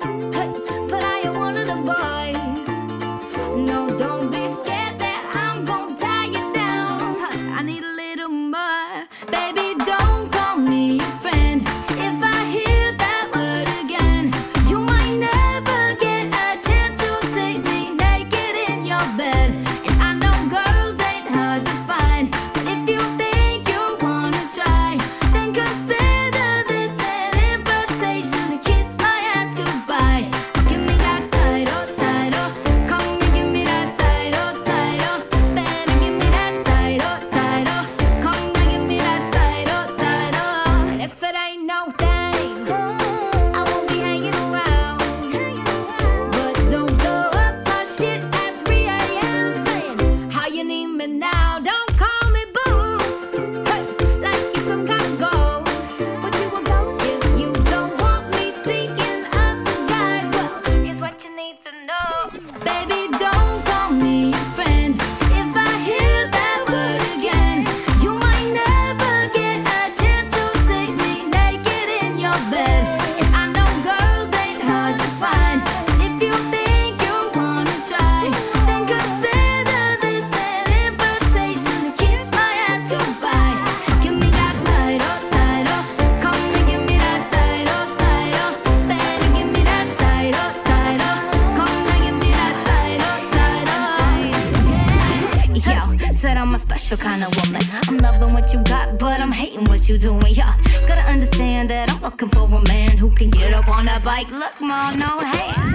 [SPEAKER 12] special kind of woman. I'm loving what you got, but I'm hating what you doing. Yeah, gotta understand that I'm looking for a man who can get up on that bike. Look, mom, no hands.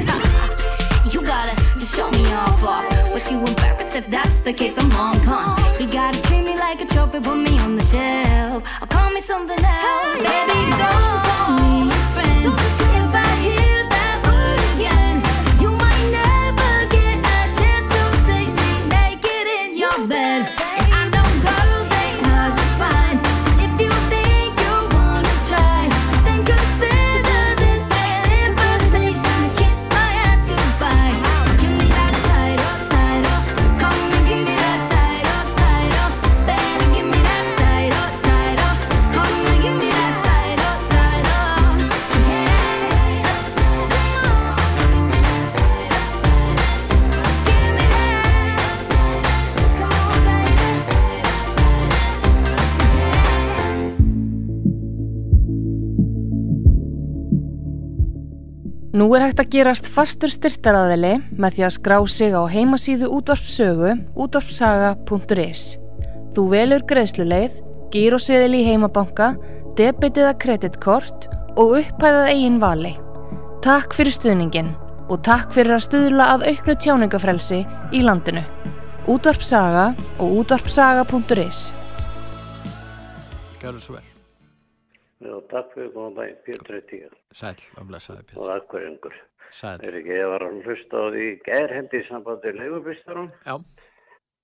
[SPEAKER 12] You gotta just show me off off. But you embarrassed if that's the case, I'm long gone. You gotta treat me like a trophy, put me on the shelf. Or call me something else. Baby, don't call me your friend.
[SPEAKER 7] Nú er hægt að gerast fastur styrtaraðili með því að skrá sig á heimasíðu útvarpsögu útvarpsaga.is. Þú velur greiðsluleið, gíróseðil í heimabanka, debitiða kreditkort og upphæðað eigin vali. Takk fyrir stuðningin og takk fyrir að stuðla að auknu tjáningafrelsi í landinu. Útvarpsaga og útvarpsaga.is.
[SPEAKER 2] Gjörðu svo vel.
[SPEAKER 16] Já, takk fyrir góðan daginn, Pétur Eittíka
[SPEAKER 2] Sæl, og blessaði Pétur.
[SPEAKER 16] og. Er ekki, ég var að hlusta á því gærhendi í sambandi leigubistarum.
[SPEAKER 2] Já.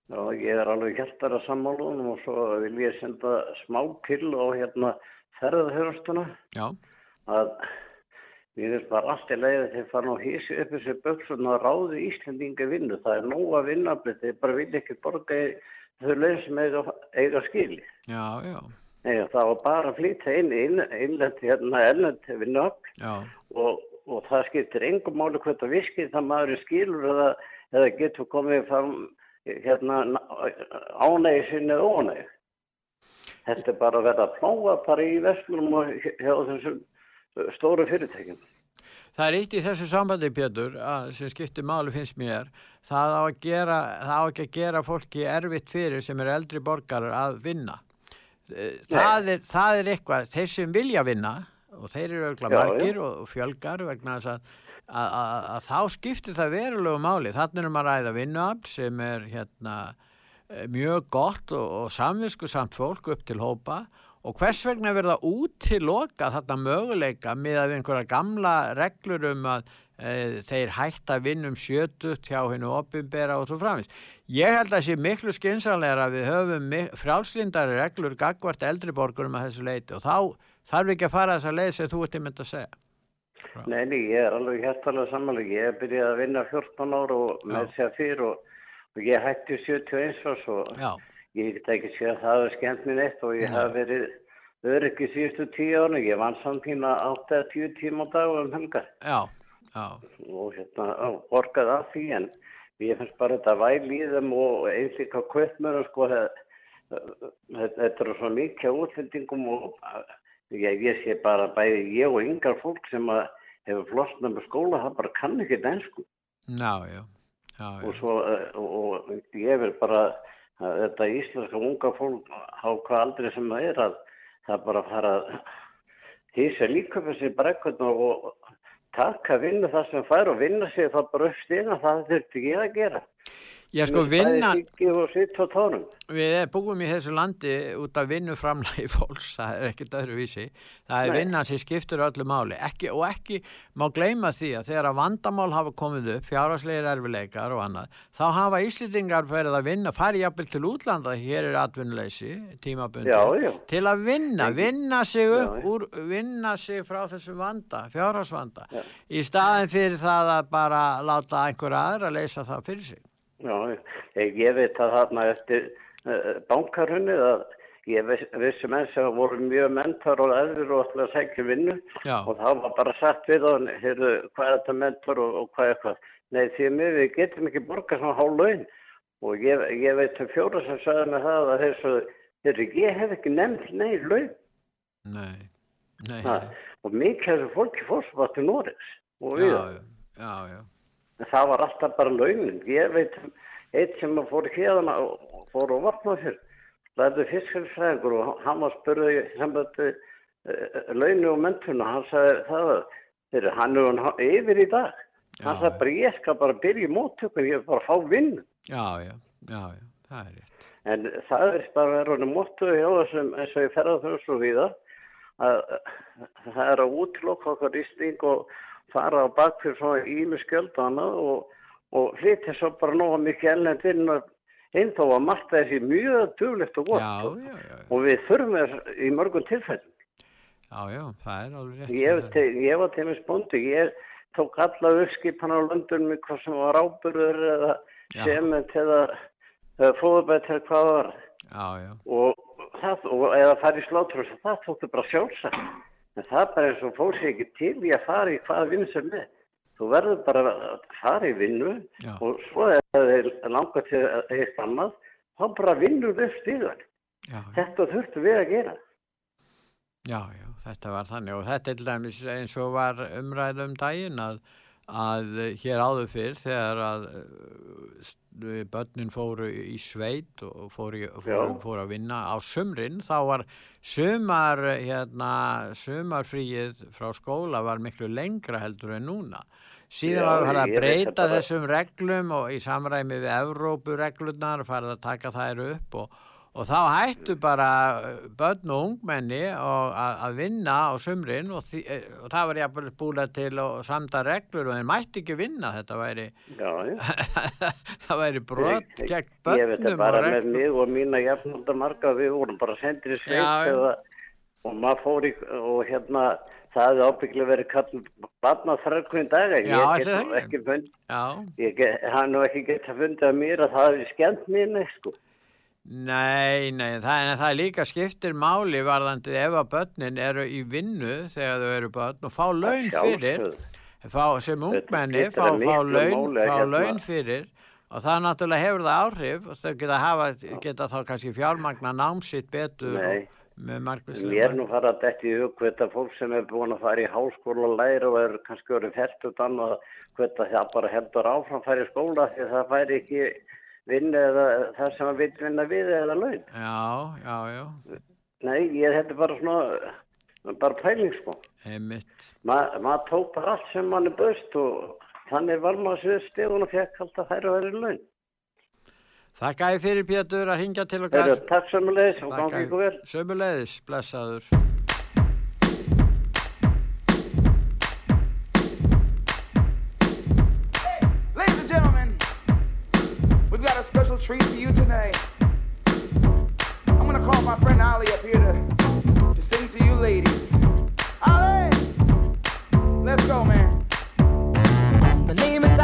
[SPEAKER 16] Já, ég er alveg hjartar að sammálunum og svo vil ég senda smá til og hérna ferðarhörstuna
[SPEAKER 2] Já.
[SPEAKER 16] að við erum bara allt í leið að þeir fara nú hísi upp þessi böksun og ráði Íslandinga vinnu. Það er nóg að vinna, þeir bara vil ekki borga þau leið sem eiga, eiga skili.
[SPEAKER 2] Já, já.
[SPEAKER 16] Nei, það var bara að flytja inn, inn, innlend, hérna, ellend vinnuafl
[SPEAKER 2] Já.
[SPEAKER 16] og, og það skiptir engum máli hvert að viskið það maður skilur eða, eða getur komið fram hérna ánægi sinni eða ónægi. Þetta er bara að verða að plóa bara í vestlunum og hjá þessum stóru fyrirtækjum.
[SPEAKER 2] Það er eitt í þessu sambandi, Pétur, að, sem skiptir máli finnst mér, það á, gera, það á ekki að gera fólki erfitt fyrir sem er eldri borgarar að vinna. Það er, það er eitthvað, þeir sem vilja vinna, og þeir eru auðvitað
[SPEAKER 16] Já, já.
[SPEAKER 2] margir og, fjölgar vegna þess að, að, þá skiptir það verulegu máli. Þannig erum að ræða vinnuafl sem er hérna eh, mjög gott og, og samvisku samt fólk upp til hópa og hvers vegna verða útiloka þarna möguleika með einhverja gamla reglur um að þeir hætta að vinna um sjötut hjá hennu opinbera og svo framins. Ég held að það sé miklu skynsanlegra að við höfum frálslindari reglur gagvart eldri borgurum að þessu leiti og þá þarf ekki að fara þessa leið sem þú ert einmitt að segja.
[SPEAKER 16] Nei, ég er alveg hjertalega samanlega. Ég er byrjað að vinna 14 ára og með sér fyrir og, og ég hætti 71 árs og
[SPEAKER 2] Já.
[SPEAKER 16] ég get ekki sé að það hefur skemmt mér neitt og ég
[SPEAKER 2] Nei.
[SPEAKER 16] hef verið öryggi síðustu tíu ára. Ég vann samtíma 8-10 tíma á dag um helgar
[SPEAKER 2] Já, já,
[SPEAKER 16] og hérna á, borgaði af því en ég finnst bara þetta væl í þeim og eins líka kaupmörum sko þetta er svo mikið útlendingum og ég, ég sé bara bæði ég og yngar fólk sem að hefur flosnað með skóla það bara kann ekki dænsku
[SPEAKER 2] já, já, já,
[SPEAKER 16] og svo eh, og, ég vil bara að þetta íslenska unga fólk á hvað aldrei sem það er að það bara fara að hýsa líka fyrir sig brekkun og, og taka vinna það sem fær og vinna sig það bara upp stíðan það þurfti ég að gera
[SPEAKER 2] Já, sko, vinnan- Við búum í þessu landi út af vinnuframlægi *laughs* fólks, það er ekkert öðruvísi. Það er
[SPEAKER 16] Nei.
[SPEAKER 2] vinnan sem skiptur öllu máli. Ekki, og ekki má gleyma því að þegar að vandamál hafa komið upp, fjárhagslegir erfileikar og annað, þá hafa Íslendingar verið að vinna, farið jafnvel til útlanda, hér er atvinnuleysi, tímabundi, til að vinna, vinna sig upp,
[SPEAKER 16] já.
[SPEAKER 2] úr, vinna sig frá þessu vanda, fjárhagsvanda,
[SPEAKER 16] Já.
[SPEAKER 2] í staðin fyrir það að bara láta einhver aðra leysa það fyrir sig.
[SPEAKER 16] Já, ég, veit að þarna eftir uh, bankarunnið að ég viss, vissi menn sem voru mjög mentor og eðlir og ætla að segja vinnu
[SPEAKER 2] Já.
[SPEAKER 16] og það var bara sagt við hann, heyrðu, hvað er þetta mentor og, og hvað er hvað. Nei, því mér við getum ekki borgað svona hálf laun og ég, ég veit um fjóra sem sagði með það að svo, heyrðu, ég hef ekki nefnt nei laun.
[SPEAKER 2] Nei, nei,
[SPEAKER 16] Ha, og mikið þessu fólki fórsvar til Noregs og
[SPEAKER 2] já,
[SPEAKER 16] við.
[SPEAKER 2] já, já, já.
[SPEAKER 16] En það var alltaf bara launin. Ég veit um eitt sem fór hérna og fór og vatna fyrr lærði fiskilsfræðingur og hann var spurðið í sambandi uh, launu og mentuna, hann sagði það þeir, hann er hann yfir í dag hann sagði bara ég skal bara byrja í móttökun ég er bara að fá vinnu
[SPEAKER 2] Já, já, já, já, það er rétt.
[SPEAKER 16] en það er bara að vera móttöku hjá þessum eins og ég ferða þau svo við að það er að útlokka okkar ísling og fara á bakfyrir svona ími skjöld og annað og, og hlyti svo bara nóga mikið ellend inn og inn þó að margt þessi mjög duglegt og gott
[SPEAKER 2] Já, já, já,
[SPEAKER 16] og við þurfum þess í mörgum tilfellum.
[SPEAKER 2] Já, já, það er alveg rétt.
[SPEAKER 16] ég,
[SPEAKER 2] sem
[SPEAKER 16] te, ég var til með spóndi ég tók alla uppskipan á löndunum í hvað sem var ábyrður eða sement eða, eða fóðbætt eða hvað var. Og, það, og eða fara í slátur og það tóktu bara sjálfsagt en það er bara eins og fór sér ekki til í að fara í hvaða vinn sem er. Þú verður bara að fara í vinnu
[SPEAKER 2] Já.
[SPEAKER 16] og svo er það langar til að eitt annað þá bara vinnur þau stíðan þetta þurftu við að gera.
[SPEAKER 2] Já, já, þetta var þannig. Og þetta er eins og var umræð um daginn að, að hér áður fyrr þegar að uh, st- börnin fóru í sveit og fóru, fóru, fóru að vinna á sumrin þá var sumar hérna, sumarfríið frá skóla var miklu lengra heldur en núna. Síðan var farið að breyta
[SPEAKER 16] það
[SPEAKER 2] þessum reglum og í samræmi við Evrópureglurnar farið að taka þær upp og, og þá hættu bara uh, börn og ungmenni að, að vinna á sumrin og, því, eh, og það var jafnvel búlega til og samda reglur og þeir mætti ekki vinna þetta væri,
[SPEAKER 16] já, já. *laughs*
[SPEAKER 2] það væri brot gegn
[SPEAKER 16] Ég veit það
[SPEAKER 2] börnum
[SPEAKER 16] bara með mig og mína jafnaldar marga við vorum bara sendir í sveit
[SPEAKER 2] Já, já.
[SPEAKER 16] eða, og maður fór í og hérna það hefði ábyggilega verið kall barnaþrælkvinn dag
[SPEAKER 2] Já,
[SPEAKER 16] ég get
[SPEAKER 2] ætli það
[SPEAKER 16] nú
[SPEAKER 2] ekki?
[SPEAKER 16] fund
[SPEAKER 2] Já,
[SPEAKER 16] ég get, hann nú ekki gett að funda mér að það hefði skemmt neitt sko
[SPEAKER 2] nei, nei, það, það líka skiptir máli varðandi ef að börnin eru í vinnu þegar þau eru börn og fá laun fyrir fá, sem ungmenni fá, fá, laun, fá
[SPEAKER 16] hérna-
[SPEAKER 2] laun fyrir og það náttúrulega hefur það áhrif og þau geta, hafa, geta þá kannski fjármagna námsitt betur
[SPEAKER 16] Nei.
[SPEAKER 2] og, með
[SPEAKER 16] Mér er
[SPEAKER 2] margvíslega
[SPEAKER 16] nú fara að detti í hug þetta fólk sem er búin að fara í háskóla og læra og er kannski orðið fært annað hvort að það bara heldur áfram að fara í skóla því að það færi ekki vinna eða það sem að vil vinna við eða laun.
[SPEAKER 2] já, já, já,
[SPEAKER 16] Nei, ég er bara svona bara pæling sko. Ma, maður tók bara allt sem mann er böst og þannig var maður sér stegun og fekk alltaf þær að vera laun.
[SPEAKER 2] Þakka ég fyrir Pétur að ringja til okkar
[SPEAKER 16] takk sömuleiðis og gangi ykkur vel.
[SPEAKER 2] Sömuleiðis, blessaður
[SPEAKER 17] special treat for you tonight. I'm gonna call my friend Ali up here to, to sing to you ladies. Ali! Let's go, man.
[SPEAKER 13] My name is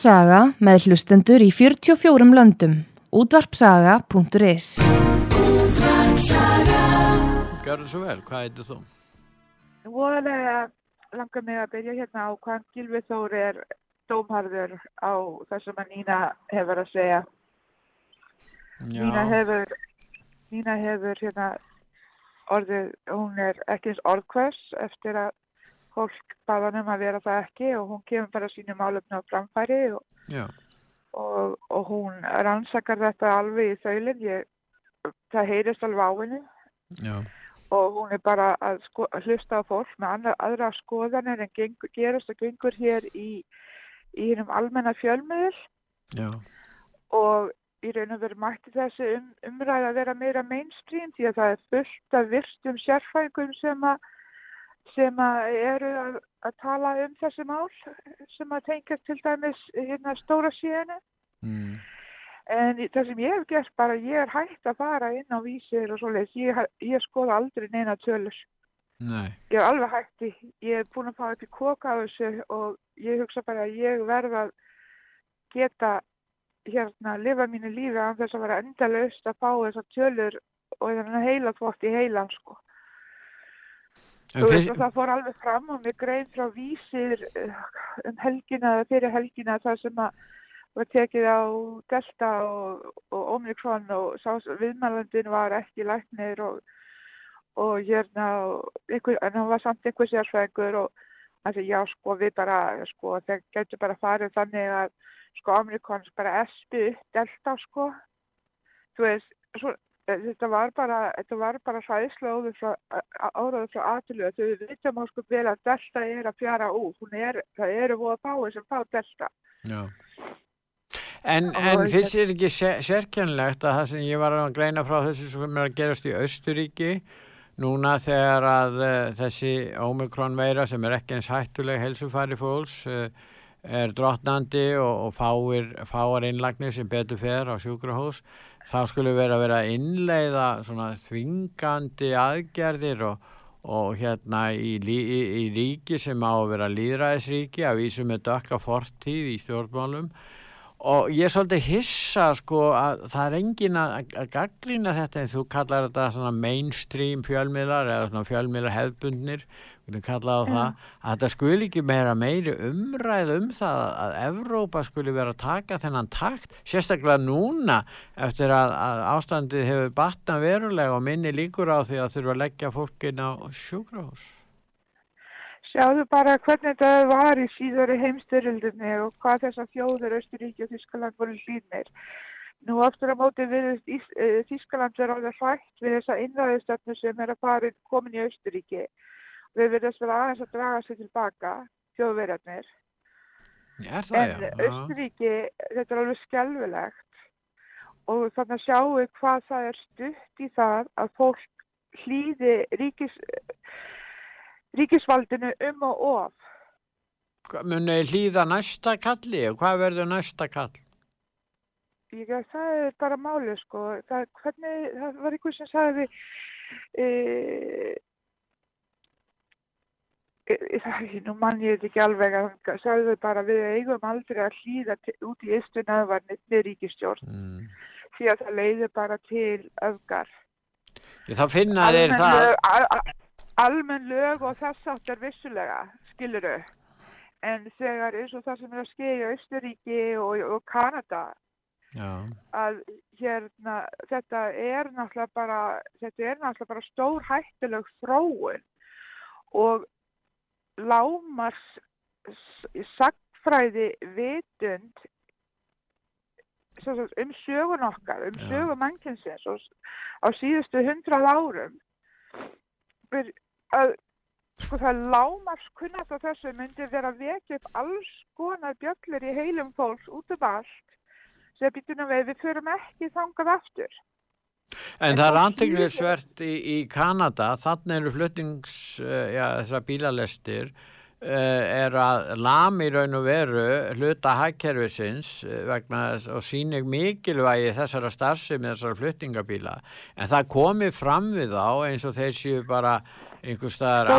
[SPEAKER 7] Útvarpsaga með hlustendur í 44 löndum. Útvarpsaga.is
[SPEAKER 2] Gjörðu svo vel, hvað heitir þú?
[SPEAKER 18] Voðalega langar mig að byrja hérna á hvað Gilvi Þór er dómharður á það sem að Nína hefur að segja.
[SPEAKER 2] Já.
[SPEAKER 18] Nína hefur, Nína hefur hérna orðið, hún er ekki eins orðkvöss eftir að fólk baða hann um að vera það ekki og hún kemur bara sínu málefni á framfæri og, og, og hún rannsakar þetta alveg í þaulinn. Ég, það heyrist alveg á henni og hún er bara að, sko, að hlusta á fólk með annar, aðra skoðanir en gengur, gerast og gengur hér í, í hennum almenna fjölmiðil
[SPEAKER 2] Já.
[SPEAKER 18] og í raun og veru mætti þessi um, umræða að vera meira mainstream því að það er fullt af virtum sérfæðingum sem að sem að eru að, að tala um þessi mál sem að tengjast til dæmis hérna stóra síðinu
[SPEAKER 2] Mm.
[SPEAKER 18] En það sem ég hef gert bara, ég er hægt að fara inn á vísir og svoleiðis, ég, ég skoða aldrei neina tölur.
[SPEAKER 2] Nei.
[SPEAKER 18] Ég er alveg hætti, ég er búin að fá upp í koka á þessu og ég hugsa bara að ég verð að geta hérna að lifa mínu lífi án þess að vera endalaust að fá þessar tölur og þennan heila þvott í heilan sko.
[SPEAKER 2] En
[SPEAKER 18] Þú veist og það fór alveg fram og mér grein frá vísir eh, um helgina eða fyrir helgina það sem að var tekið á Delta og, og Omikron og sá viðmælandin var ekki læknir og, og hérna og einhver, en hann var samt einhver sérfræðingur og þannig já sko við bara sko þeir getur bara farið þannig að sko Omikron bara espi upp Delta sko. Þú veist svo, þetta var bara þetta var bara hræðslu áður frá áraður frá aðtölu þau við vitum á sko vel að Delta er að fjara út er, það eru voða fáið sem fá Delta.
[SPEAKER 2] Já. En, en finnst þér ekki sé- sérkennlegt að það sem ég var að greina frá þessu sem er að gerast í Austuríki núna þegar að uh, þessi Omikron veira sem er ekki eins hættuleg helsufæri fólks uh, er drottnandi og, og fáir, fáar innlagnir sem betur fer á sjúkrahús þá skulle vera að vera innleiða svona þvingandi aðgerðir og, og hérna í, í, í ríki sem á að vera líðræðisríki að vísu með dökka fortíð í stjórnmálum. Og ég er svolítið hissa sko að það er engin að, að gaggrina þetta en þú kallar þetta svona mainstream fjölmiðlar eða svona fjölmiðlar hefðbundnir við kallað á það að þetta skuli ekki meira meiri umræð um það að Evrópa skuli vera að taka þennan takt sérstaklega núna eftir að, að ástandið hefur batnað verulega og minni líkur á því að þurfa að leggja fólkin á sjúkrahús
[SPEAKER 18] Sjáðu bara hvernig þetta var í síðari heimstyrildinni og hvað þessar þjóður Östuríki og Þískaland voru hlýðnir. Nú aftur á móti við Þískaland er alveg hrætt við þessa innræðistöfnu sem er að fara komin í Östuríki. Við verðum vera aðeins að draga sig tilbaka, þjóðverjarnir.
[SPEAKER 2] Er
[SPEAKER 18] En
[SPEAKER 2] já?
[SPEAKER 18] Östuríki, þetta er alveg skelfilegt og þannig að sjáu hvað það er stutt í það að fólk hlýði ríkis, ríkisvaldinu um og of.
[SPEAKER 2] Munu hlýða næsta kalli og hvað verður næsta kall?
[SPEAKER 18] Ég, það er bara málið sko. Það, hvernig, það var einhver sem sagði e, nú mann ég þetta ekki alveg að hann sagði bara við eigum aldrei að hlýða út í ystu nöðvarnir með ríkistjórn
[SPEAKER 2] Mm.
[SPEAKER 18] því að það leiðir bara til öfgar.
[SPEAKER 2] Þá finna þeir
[SPEAKER 18] Almenn
[SPEAKER 2] það
[SPEAKER 18] lög, al, al, almenn lög og þess áttar vissulega, skiluru. En þegar eins og það sem er að skeið í Austuríki og, og Kanada,
[SPEAKER 2] Já.
[SPEAKER 18] að hérna, þetta er náttúrulega bara, þetta er náttúrulega bara stór hættuleg þróun og lámars sagfræði vitund sagt, um sögun okkar, um
[SPEAKER 2] Já.
[SPEAKER 18] sögu mannkynsins og á síðustu hundrað árum að sko það lámars kunnat á þessu myndi vera vekja upp alls konar bjöllur í heilum fólks út um allt sem býtum við, við förum ekki þangað aftur.
[SPEAKER 2] En það er anteglisvert í, í Kanada, þannig eru fluttings, uh, já, þessar bílalestir, uh, er að lami í raun og veru hluta hagkerfisins uh, vegna þess og sýnir mikilvægi þessara starfsemi þessara fluttingabíla. En það komi fram við þá eins og þeir séu bara einhver staðar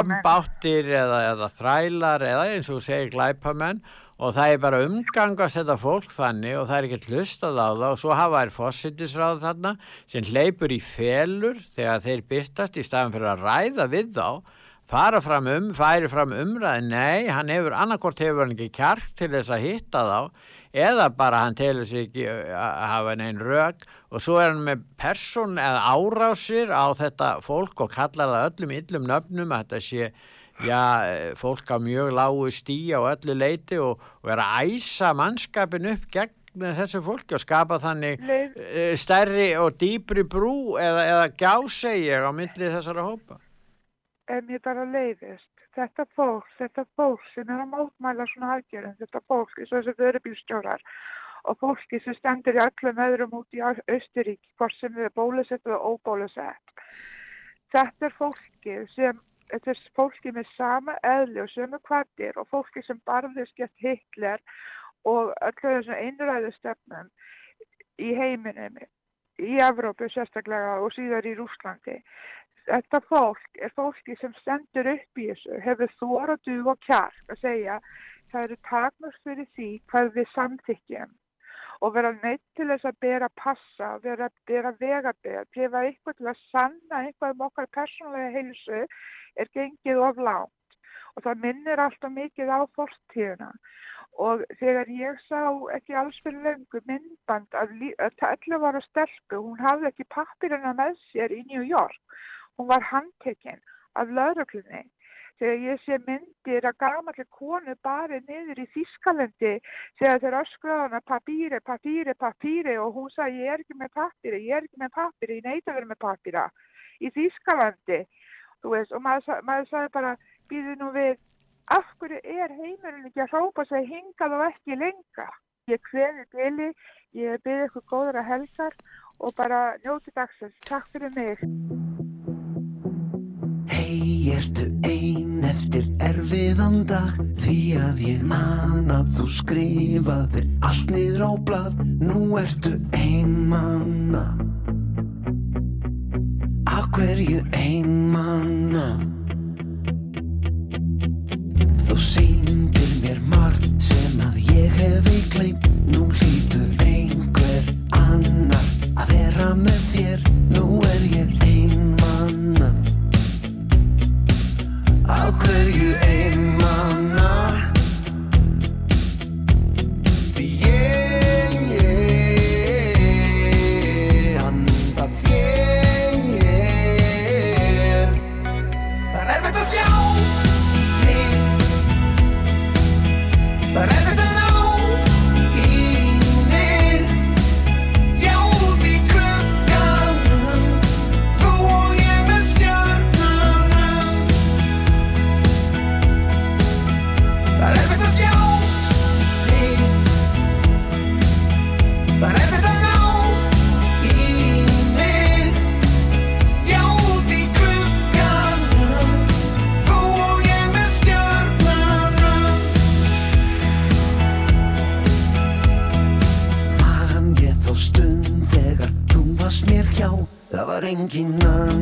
[SPEAKER 2] ambáttir eða, eða þrælar eða eins og segir glæpamenn og það er bara umgangast þetta fólk þannig og það er ekkert hlustað á það. Og svo hafa þær fósittisráð þarna sem hleypur í felur þegar þeir byrtast í staðan fyrir að ræða við þá. Fara fram um, færi fram umræði nei, hann hefur, annarkort hefur hann ekki kjark til þess að hitta þá. Eða bara hann telur sig ekki að hafa neinn rög og svo er hann með person eða árásir á þetta fólk og kallar það öllum illum nöfnum að þetta sé já, eh, fólk á mjög lágu stí á öllu leiti og, og er að æsa mannskapin upp gegn þessu fólki og skapa þannig
[SPEAKER 18] Leif-
[SPEAKER 2] eh, stærri og dýpri brú eða, eða gjá segi ég á myndli þessara hópa.
[SPEAKER 18] ef mér bara leiðist þetta fólk, þetta fólk sem er að mótmæla svona aðgerðum, þetta fólk eins og þessi vörubílstjórar og fólki sem stendur í öllum öðrum út í Austurík, hvort sem við er bólusett eða óbólusett. Þetta er fólki sem, þetta er fólki með sama eðli og sömu kvartir og fólki sem barðist gett Hitler og öllu þessum einræðustefnum í heiminum, í Evrópu sérstaklega og síðar í Rúslandi þetta fólk er fólki sem stendur upp í þessu, hefur þóra dug og kjark að segja það eru takmörk fyrir því hvað við samþykjum og vera neitt til þess að bera passa, vera, bera vegabeð, gefa eitthvað til að sanna eitthvað um okkar persónulega heilsu er gengið of langt. Og það minnir alltaf mikið á fortíðuna og þegar ég sá ekki alls fyrir löngu myndband af lí- af 11 ára stelpu, hún hafði ekki pappirina með sér í New York. Hún var handtekinn af lauruglunni þegar ég sé myndir að gamalli konu bara niður í Þískalandi þegar þeir öskraði hana papíri, papíri, papíri og hún sagði ég er ekki með papíri, ég er ekki með papíri, ég neita að vera með papíra í Þískalandi veist og maður, maður sagði bara býðu nú við af hverju er heimurinn ekki að hrópa sig hingað og ekki lengra? Ég kveði bili, ég byrði ykkur góðra helgar og bara njóti dagsins, takk fyrir mig
[SPEAKER 15] ertu ein eftir erfiðan dag? Því að ég man að þú skrifaðir allt niður á blað. Nú ertu ein manna. Af hverju ein manna? Þú sýndir mér margt sem að ég hef í kleim Nú hlýtur einhver annar að vera með þér. Nú er ég Það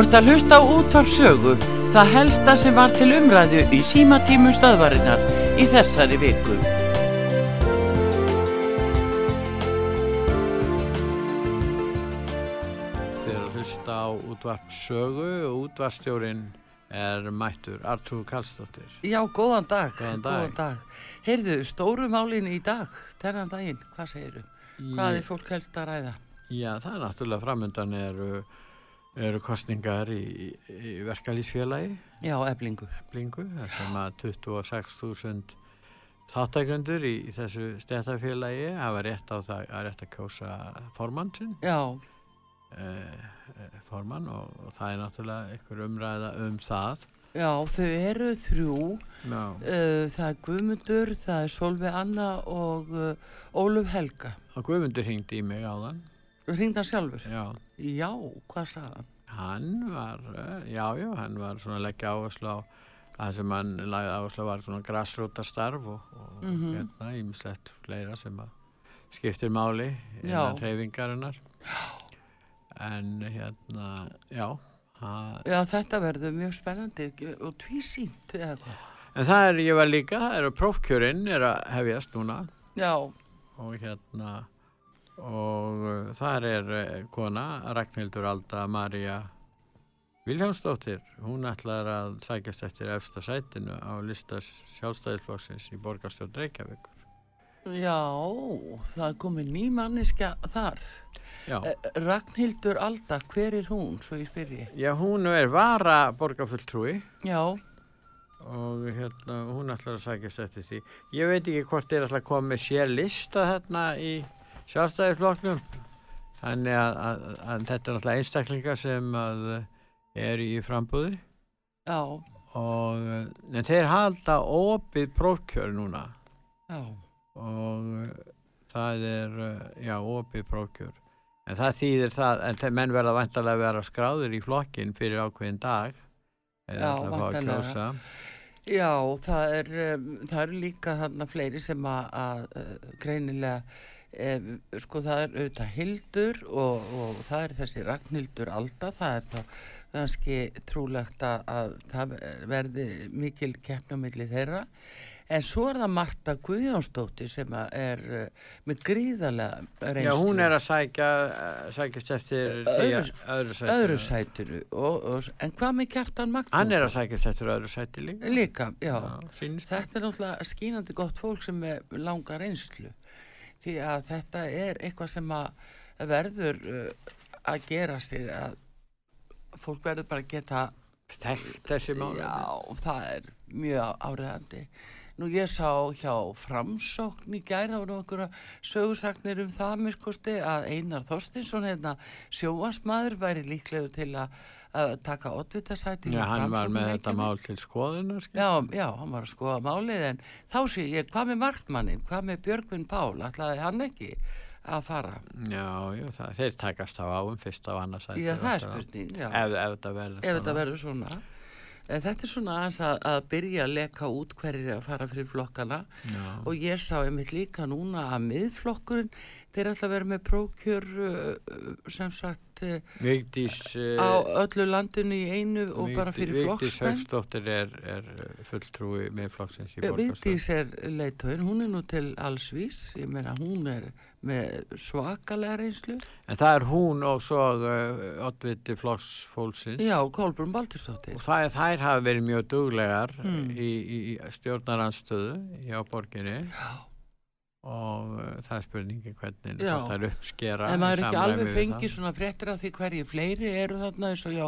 [SPEAKER 1] ert að hlusta á útvarpsögu, það helsta sem var til umræðu í símatímum stöðvarinnar í þessari viku.
[SPEAKER 2] Þið er að hlusta á útvarp sögu og útvarpstjórin er mættur Artúr Karlsdóttir.
[SPEAKER 1] Já, góðan dag.
[SPEAKER 2] Góðan dag.
[SPEAKER 1] Góðan dag. Heyrðu, stóru málin í dag, þennan daginn, hvað segiru? Hvað er fólk helst að ræða?
[SPEAKER 2] Já, það er náttúrulega framöndan eru, eru kostningar í, í verkalýsfélagi.
[SPEAKER 1] Já, eblingu.
[SPEAKER 2] Eblingu, sem að 26.000 þáttækundur í, í þessu stéttafélagi hafa rétt á það að rétt að kjósa formann sinn.
[SPEAKER 1] Já.
[SPEAKER 2] Eh, formann og, og það er náttúrulega ykkur umræða um það.
[SPEAKER 1] Já, þau eru þrjú.
[SPEAKER 2] Já.
[SPEAKER 1] Uh, það er Guðmundur, það er Solveig Anna og uh, Óluf Helga.
[SPEAKER 2] Og Guðmundur hringdi í mig áðan.
[SPEAKER 1] Hringdi hann sjálfur?
[SPEAKER 2] Já.
[SPEAKER 1] Já, hvað sagði hann?
[SPEAKER 2] Hann var, eh, já, já, hann var svona leggja áherslu á það sem hann lagði áherslu var svona grassrútastarf og, og
[SPEAKER 1] Mhm.
[SPEAKER 2] hérna ímislegt fleira sem að skiptir máli innan reyfingarinnar. En hérna, já,
[SPEAKER 1] Já, þetta verður mjög spennandi og tvísýnt eða hvað.
[SPEAKER 2] en það er, ég var líka, það eru prófkjörinn er að hefjast núna.
[SPEAKER 1] Já.
[SPEAKER 2] Og hérna, og uh, þar er uh, kona, Ragnhildur Alda María Viljánsdóttir, hún ætlar að sækjast eftir efsta sætinu á lista sjálfstæðisflokksins í borgarstjórn Reykjavíkur.
[SPEAKER 1] Já, það er komið ný manniska þar.
[SPEAKER 2] Já.
[SPEAKER 1] Eh, Ragnhildur Alda, hver er hún, svo ég spyrji?
[SPEAKER 2] Já, hún er vara borgarfulltrúi
[SPEAKER 1] Já.
[SPEAKER 2] og hérna, hún ætlar að sækjast eftir því. Ég veit ekki hvort ætla að koma með sér lista þarna í sjálfstæðisflokknum. Þannig að, að, að þetta er náttúrulega einstaklingar sem er í frambúði.
[SPEAKER 1] Já.
[SPEAKER 2] Og, en þeir halda opið prófkjör núna.
[SPEAKER 1] Já.
[SPEAKER 2] Og það er, já, opið prófkjör. En það þýðir það, en þeir menn verða vantarlega að vera skráður í flokkin fyrir ákveðin dag. eða ætla að kjósa.
[SPEAKER 1] Já, það er, um, það eru líka þarna fleiri sem að, að greinilega, sko það er auðvitað Hildur og, og það er þessi Ragnhildur Alda, það er þá kannski trúlegt að, að það verði mikil keppna milli þeirra. En svo er það Marta Guðjónsdóttir sem er uh, með gríðarlega reynslu.
[SPEAKER 2] Já, hún er að sækja, eh, sækjast eftir
[SPEAKER 1] öðru,
[SPEAKER 2] öðru sætinu.
[SPEAKER 1] öðru sætinu og, og, en hvað með Kjartan Magnússon?
[SPEAKER 2] Hann er að sækjast eftir öðru sæti líka.
[SPEAKER 1] Líka, já.
[SPEAKER 2] sýnist
[SPEAKER 1] þetta er náttúrulega skínandi gott fólk sem er langa reynslu því að þetta er eitthvað sem að verður uh, að gera sig að fólk verður bara að geta
[SPEAKER 2] þekkt þessi málefni.
[SPEAKER 1] Já, það er mjög áriðandi Nú ég sá hjá framsókn í gær, það voru okkur sögursagnir um það miskosti að Einar Þorstinsson, hérna sjóasmaður, væri líklegu til að, að taka oddvitasæti
[SPEAKER 2] Já, hann var með þetta mál til skoðunar.
[SPEAKER 1] Já, já, hann var að skoða málið en þá sé ég, hvað með markmannin, hvað með Björgvin Pál, ætlaði hann ekki að fara?
[SPEAKER 2] Já, já, það, þeir takast á áum fyrst á annars sæti.
[SPEAKER 1] Já, það er spurning.
[SPEAKER 2] Ef, ef þetta verður
[SPEAKER 1] verður svona. En þetta er svona að, að byrja að leka út hverjir er að fara fyrir flokkana
[SPEAKER 2] Já.
[SPEAKER 1] og ég sá einmitt líka núna að miðflokkurinn þeir að vera með prókjör uh, sem sagt uh,
[SPEAKER 2] Vigdís eh,
[SPEAKER 1] á öllu landinu í einu og bara fyrir
[SPEAKER 2] Vigdís
[SPEAKER 1] flokksmenn.
[SPEAKER 2] Hauksdóttir er, er eh, fulltrúi með flokksins í
[SPEAKER 1] Já,
[SPEAKER 2] borgarstjórn.
[SPEAKER 1] Vigdís er leitóin, hún er nú til allsvís, ég meina hún er með svakalega reynslu.
[SPEAKER 2] En það er hún og svo uh, oddviti flokksfólksins.
[SPEAKER 1] Já, Kolbrún Baldursdóttir.
[SPEAKER 2] Og það, þær hafa verið mjög duglegar
[SPEAKER 1] Mm.
[SPEAKER 2] í, í stjórnaranstöðu hjá borginni. Já. Og uh, það er spurningi hvernig það er uppskera.
[SPEAKER 1] En maður er ekki alveg fengið svona fréttir af því hverjir fleiri eru þarna eins og já,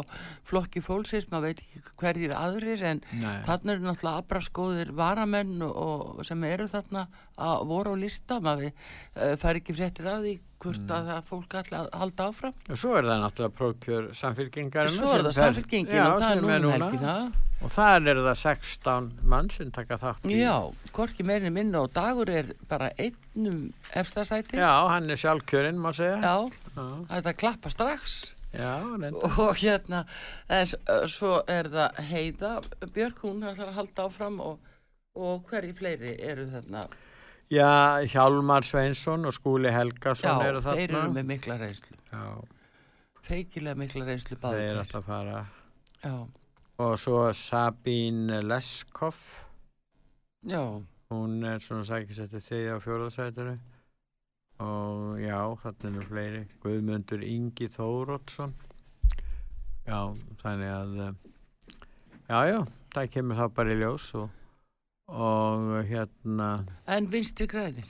[SPEAKER 1] flokki fólksins, maður veit ekki hverjir aðrir en
[SPEAKER 2] Nei.
[SPEAKER 1] þarna eru náttúrulega abraskóðir varamenn og, og sem eru þarna að voru á lista, maður uh, fær ekki fréttir af því hvort
[SPEAKER 2] Mm.
[SPEAKER 1] að það fólk að halda áfram.
[SPEAKER 2] Og svo er það náttúrulega prókjör samfélkingarinn.
[SPEAKER 1] Svo er það Samfylkingin og það er núna um helgina.
[SPEAKER 2] Og þar eru það 16 mann sem taka þátt í.
[SPEAKER 1] Já, hvorki meirin minna og dagur er bara einnum efstasæti.
[SPEAKER 2] Já, hann er sjálfkjörinn, má segja.
[SPEAKER 1] Já, þetta klappa strax.
[SPEAKER 2] Já.
[SPEAKER 1] Og hérna, en s- ö, svo er það Heiða Björk, hún ætlar að halda áfram og, og hverji fleiri eru þarna.
[SPEAKER 2] Já, Hjálmar Sveinsson og Skúli Helgason
[SPEAKER 1] Já,
[SPEAKER 2] eru þarna.
[SPEAKER 1] þeir eru með mikla reynslu.
[SPEAKER 2] Já.
[SPEAKER 1] Feikilega mikla reynslu
[SPEAKER 2] Þeir
[SPEAKER 1] báður.
[SPEAKER 2] ætla að fara.
[SPEAKER 1] Já.
[SPEAKER 2] Og svo Sabín Leskov.
[SPEAKER 1] Já.
[SPEAKER 2] Hún er svona sækisætti þriðja og fjóraðsætinu. Og já, þarna eru fleiri. Guðmundur Ingi Þórótsson. Já, þannig að, eh, já, já, það kemur þá bara í ljós og, og hérna,
[SPEAKER 1] En vinstri grænir.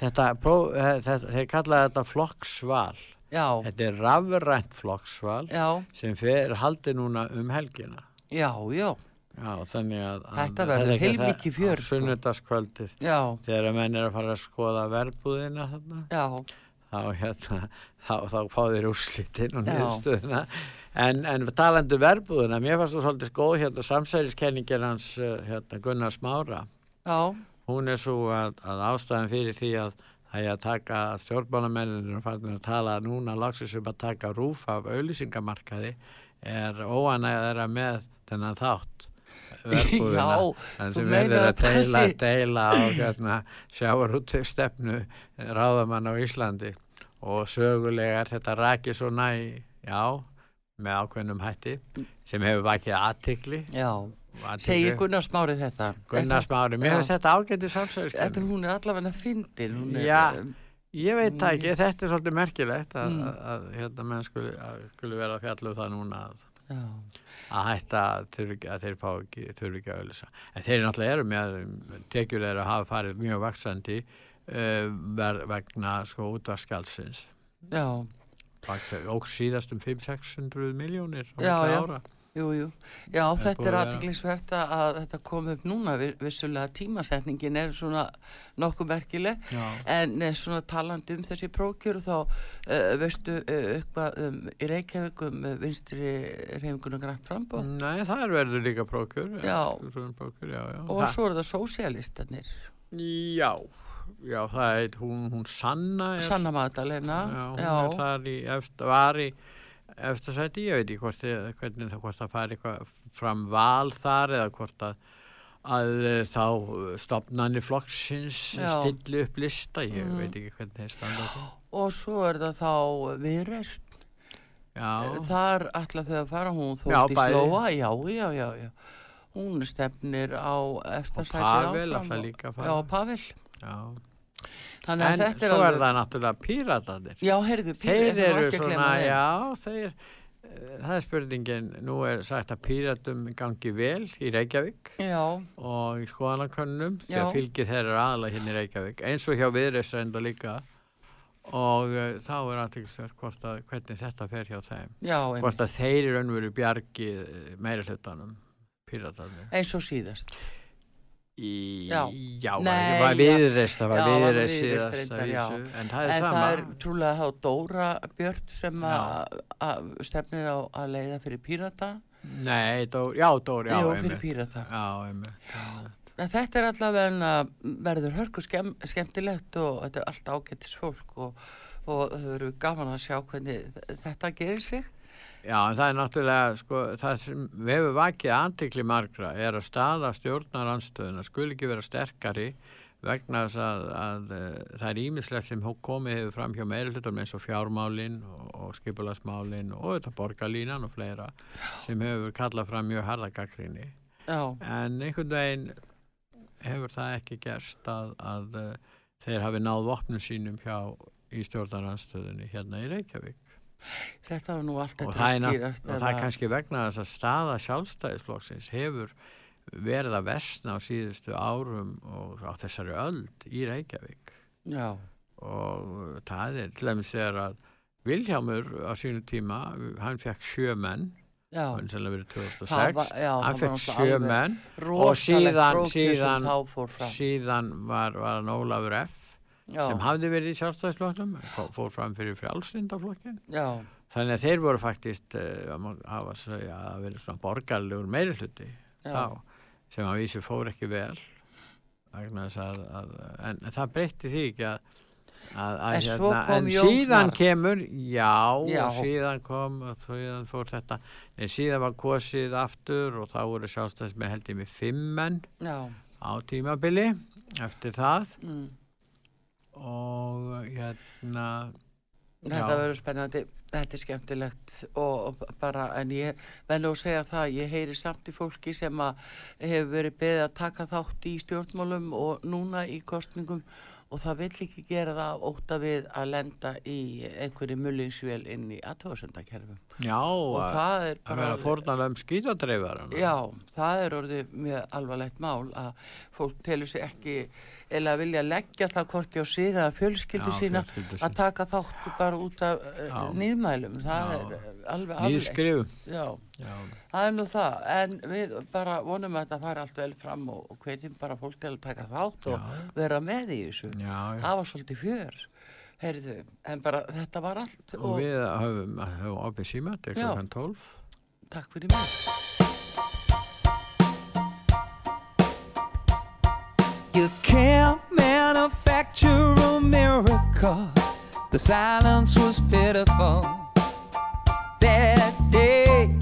[SPEAKER 2] þetta, pró, eh, þetta, þeir kalla þetta flokksval.
[SPEAKER 1] Já.
[SPEAKER 2] Þetta er rafrænt flokksval
[SPEAKER 1] Já.
[SPEAKER 2] sem fer haldi núna um helgina.
[SPEAKER 1] Já, já.
[SPEAKER 2] Já, þannig að...
[SPEAKER 1] Þetta verður
[SPEAKER 2] er
[SPEAKER 1] heilmikið fjör,
[SPEAKER 2] Á
[SPEAKER 1] sko.
[SPEAKER 2] sunnudagskvöldið.
[SPEAKER 1] Já.
[SPEAKER 2] Þegar menn er að fara að skoða verbúðina þarna.
[SPEAKER 1] Já.
[SPEAKER 2] Þá, hérna, þá, þá fá þeir úrslitin og
[SPEAKER 1] Já.
[SPEAKER 2] niðurstöðuna. En, en talandi um verbúðina, mér fannst þú svolítið góð hérna samsæriskenningin hans uh, hérna, Gunnar Smára.
[SPEAKER 1] Já.
[SPEAKER 2] Hún er svo að, að ástæðan fyrir því að það er að taka stjórnbánamennir og farin að tala núna lagsins um að taka rúf af auðlýsingamarkaði er óanægð þeirra með þennan þátt verbúðina
[SPEAKER 1] Já,
[SPEAKER 2] en sem verður
[SPEAKER 1] að
[SPEAKER 2] deila, deila á hérna, sjávarútið stefnu ráðamann á Íslandi og sögulega er þetta rakið svona í, já, með ákveðnum hætti sem hefur vakið aðtikli
[SPEAKER 1] Já, segir Gunnar Smári þetta.
[SPEAKER 2] Gunnar Smári, mér finnst þetta ágætið samsæðiskenning
[SPEAKER 1] Þetta hún er allavega fyndin.
[SPEAKER 2] Já, ég veit það ekki, þetta er svolítið merkilegt að,
[SPEAKER 1] Mm.
[SPEAKER 2] að, að hérna menn skuli, að, skuli vera að fjalla um það núna að,
[SPEAKER 1] Já.
[SPEAKER 2] að hætta að, að þeir fá ekki, þurfi ekki að auðlýsa. En þeir náttúrulega eru með, tekjur þeirra hafa farið mjög vaksandi uh, ver, vegna sko útvarskjaldsins.
[SPEAKER 1] Já.
[SPEAKER 2] Vaksa, og síðast um 500-600 miljónir á
[SPEAKER 1] já.
[SPEAKER 2] ára.
[SPEAKER 1] Jú, jú. Já,
[SPEAKER 2] er
[SPEAKER 1] þetta er
[SPEAKER 2] að
[SPEAKER 1] aðtiklisvert að þetta kom upp núna, Vi- vissulega tímasetningin er svona nokkuð merkileg,
[SPEAKER 2] Já.
[SPEAKER 1] en eh, svona talandi um þessi prókjur þá uh, veistu uh, eitthvað um, í Reykjavík um vinstri reyfingunum grænt frambóð
[SPEAKER 2] Nei, það er verður líka prókur.
[SPEAKER 1] Já.
[SPEAKER 2] Prókur, já, já.
[SPEAKER 1] og
[SPEAKER 2] Það-
[SPEAKER 1] svo eru það sósialistarnir.
[SPEAKER 2] Já, já, það er hún, hún Sanna er,
[SPEAKER 1] Sanna Magdalena,
[SPEAKER 2] já, hún er þar í efst, var í eftirsæti, ég veit ekki hvort, þið- hvernig það hvort það fari eitthvað fram val þar eða hvort að, að eh, þá stopnarnir flokksins stilli upp lista, ég
[SPEAKER 1] Mm.
[SPEAKER 2] veit ekki hvernig þeir standa því.
[SPEAKER 1] Og svo er það þá viðrest.
[SPEAKER 2] Já.
[SPEAKER 1] Þar ætla þau að fara, hún þótti
[SPEAKER 2] bæði.
[SPEAKER 1] slóa, já, já, já, já. Hún stefnir á eftir
[SPEAKER 2] Pavel
[SPEAKER 1] áfram.
[SPEAKER 2] ætla
[SPEAKER 1] og-
[SPEAKER 2] líka að fara.
[SPEAKER 1] Já, Pavel.
[SPEAKER 2] Já. En
[SPEAKER 1] þetta er
[SPEAKER 2] svo er
[SPEAKER 1] alveg-
[SPEAKER 2] það náttúrulega píratarnir.
[SPEAKER 1] Já, heyrðu, píra-
[SPEAKER 2] Þeir eru svona, já, þeir, eh, það er spurningin, nú er sagt að píratum gangi vel í Reykjavík
[SPEAKER 1] Já.
[SPEAKER 2] og í skoðanakönnum, því að fylgið þeir eru aðalega hérna í Reykjavík, eins og hjá viðreistreynda líka og uh, þá er aðtækisverð hvort að hvernig þetta fer hjá þeim.
[SPEAKER 1] Já,
[SPEAKER 2] hvort að þeir eru önveru bjargi meira hlutanum, píratarnir.
[SPEAKER 1] Eins og síðast.
[SPEAKER 2] Í,
[SPEAKER 1] Já.
[SPEAKER 2] já, var,
[SPEAKER 1] Nei,
[SPEAKER 2] var
[SPEAKER 1] já.
[SPEAKER 2] viðreist, það var
[SPEAKER 1] Já, var
[SPEAKER 2] viðreist
[SPEAKER 1] já.
[SPEAKER 2] en það er
[SPEAKER 1] en
[SPEAKER 2] sama.
[SPEAKER 1] það er trúlega þá Dóra Björn sem
[SPEAKER 2] Já.
[SPEAKER 1] stefnir á að leiða fyrir pírata.
[SPEAKER 2] Nei, Dór, já, Dór, já, einmitt.
[SPEAKER 1] fyrir pírata.
[SPEAKER 2] Já,
[SPEAKER 1] Þetta er allavega verður hörku skemm, skemmtilegt og þetta er allt ágættis fólk og, og þau eru gaman að sjá hvernig þetta gerir sig.
[SPEAKER 2] Já, en það er náttúrulega, sko, það sem við hefum vakið aðtikli margra er að staða stjórnaranstöðuna skul ekki vera sterkari vegna þess að, að uh, það er ímislegt sem komið hefur fram hjá meiri hlutum eins og fjármálin og, og skipulasmálin og þetta borgarlínan og fleira sem hefur kallað fram mjög harða gaggrinni
[SPEAKER 1] Já.
[SPEAKER 2] en einhvern veginn hefur það ekki gerst að, að uh, þeir hafi náð vopnum sínum hjá í stjórnaranstöðunni hérna í Reykjavík
[SPEAKER 1] Þetta var nú allt
[SPEAKER 2] og er, nátt-
[SPEAKER 1] skýrast.
[SPEAKER 2] og það er kannski vegna þess að staða sjálfstæðisflokksins hefur verið að vestna á síðustu árum og á þessari öld í Reykjavík
[SPEAKER 1] Já.
[SPEAKER 2] og það er til dæmis þegar að Vilhjámur á sínu tíma hann fekk sjö menn hann sem verið 2006
[SPEAKER 1] Það var- já,
[SPEAKER 2] hann fekk sjö menn og síðan, síðan, síðan var, var hann Ólafur F
[SPEAKER 1] Já.
[SPEAKER 2] sem hafði verið í sjálfstæðisflokknum fó- fór fram fyrir frjálsindaflokkin
[SPEAKER 1] Já.
[SPEAKER 2] þannig að þeir voru faktist uh, að hafa segja að verið svona borgarlegur meiri hluti
[SPEAKER 1] Já.
[SPEAKER 2] þá, sem að vísu fór ekki vel að, að en, það breytti því ekki að að, að
[SPEAKER 1] En
[SPEAKER 2] síðan kemur já,
[SPEAKER 1] Já.
[SPEAKER 2] síðan kom síðan fór þetta en síðan var kosið aftur og þá voru sjálfstæðis með held ég með fimm menn
[SPEAKER 1] Já.
[SPEAKER 2] á tímabili eftir það
[SPEAKER 1] Mm.
[SPEAKER 2] Og hérna
[SPEAKER 1] Þetta verður spennandi, þetta er skemmtilegt. Og og bara, en ég nú að segja það, ég heyri samt í fólki sem að hefur verið beðið að taka þátt í stjórnmálum og núna í kostningum og það vill ekki gera það óta við að lenda í einhverju mullinsvél inn í aðtóðsendakerfum.
[SPEAKER 2] Já,
[SPEAKER 1] og
[SPEAKER 2] að-
[SPEAKER 1] það er
[SPEAKER 2] að
[SPEAKER 1] bara
[SPEAKER 2] vera
[SPEAKER 1] alveg-
[SPEAKER 2] fórnarlega um skýtadreifar
[SPEAKER 1] Já, það er orðið mjög alvarlegt mál að fólk telur sig ekki eða vilja leggja það korki á sig eða fjölskyldu sína að taka þátt bara út af uh,
[SPEAKER 2] Já.
[SPEAKER 1] nýðmælum það
[SPEAKER 2] Já.
[SPEAKER 1] er uh, alveg afleitt.
[SPEAKER 2] Nýðskrifum.
[SPEAKER 1] Já.
[SPEAKER 2] Já.
[SPEAKER 1] það er nú það en við bara vonum að þetta fari allt vel fram og, hvetjum bara fólk til að taka þátt og vera með í þessu það var svolítið fjör Heyrðu, en bara þetta var allt
[SPEAKER 2] og við höfum, höfum opið síma til
[SPEAKER 1] Já.
[SPEAKER 2] klokkan 12
[SPEAKER 1] takk fyrir mig
[SPEAKER 17] You can't manufacture a miracle. The silence was pitiful that day.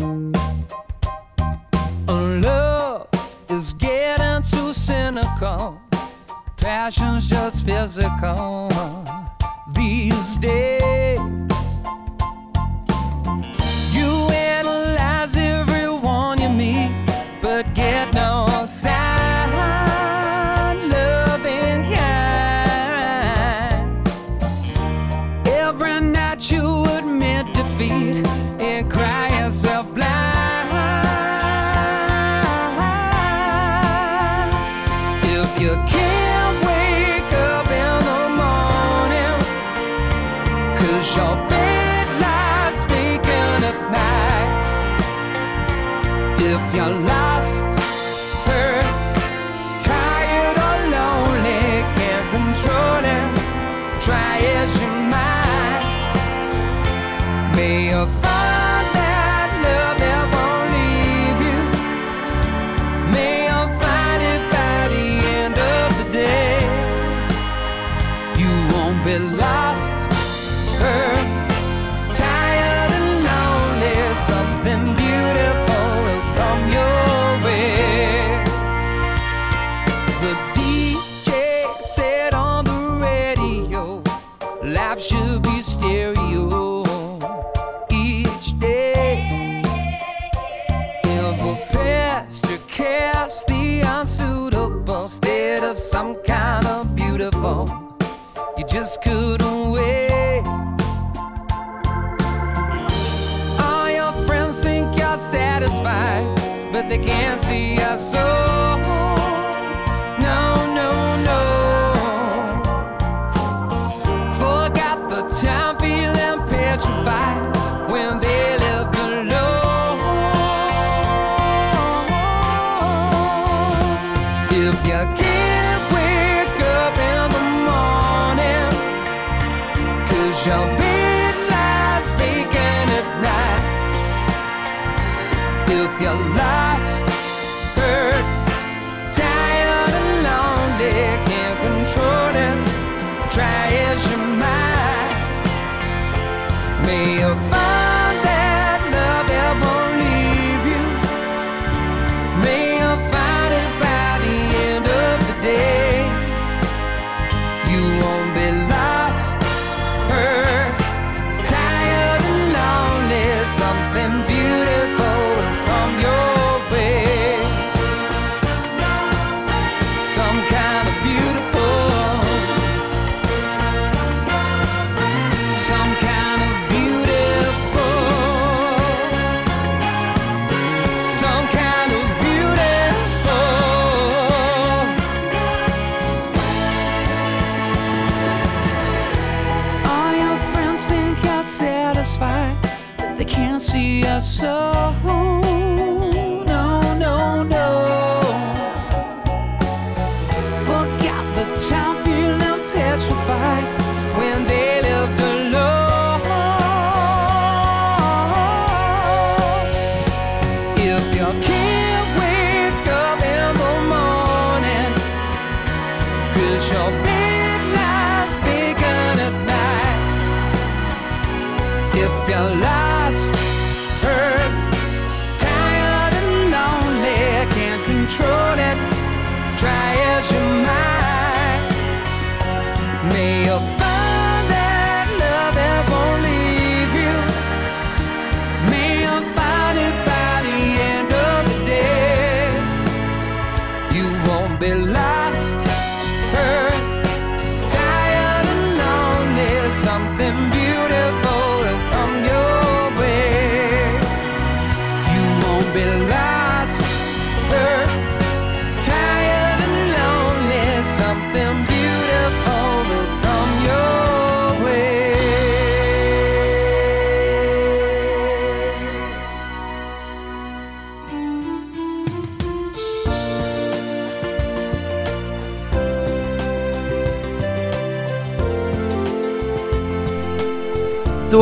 [SPEAKER 17] Love is getting too cynical. Passion's just physical Tuesday.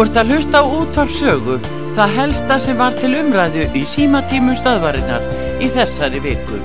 [SPEAKER 17] ert að hlusta á útvarpsögu, það helsta sem var til umræðu í símatímum staðvarinnar í þessari viku.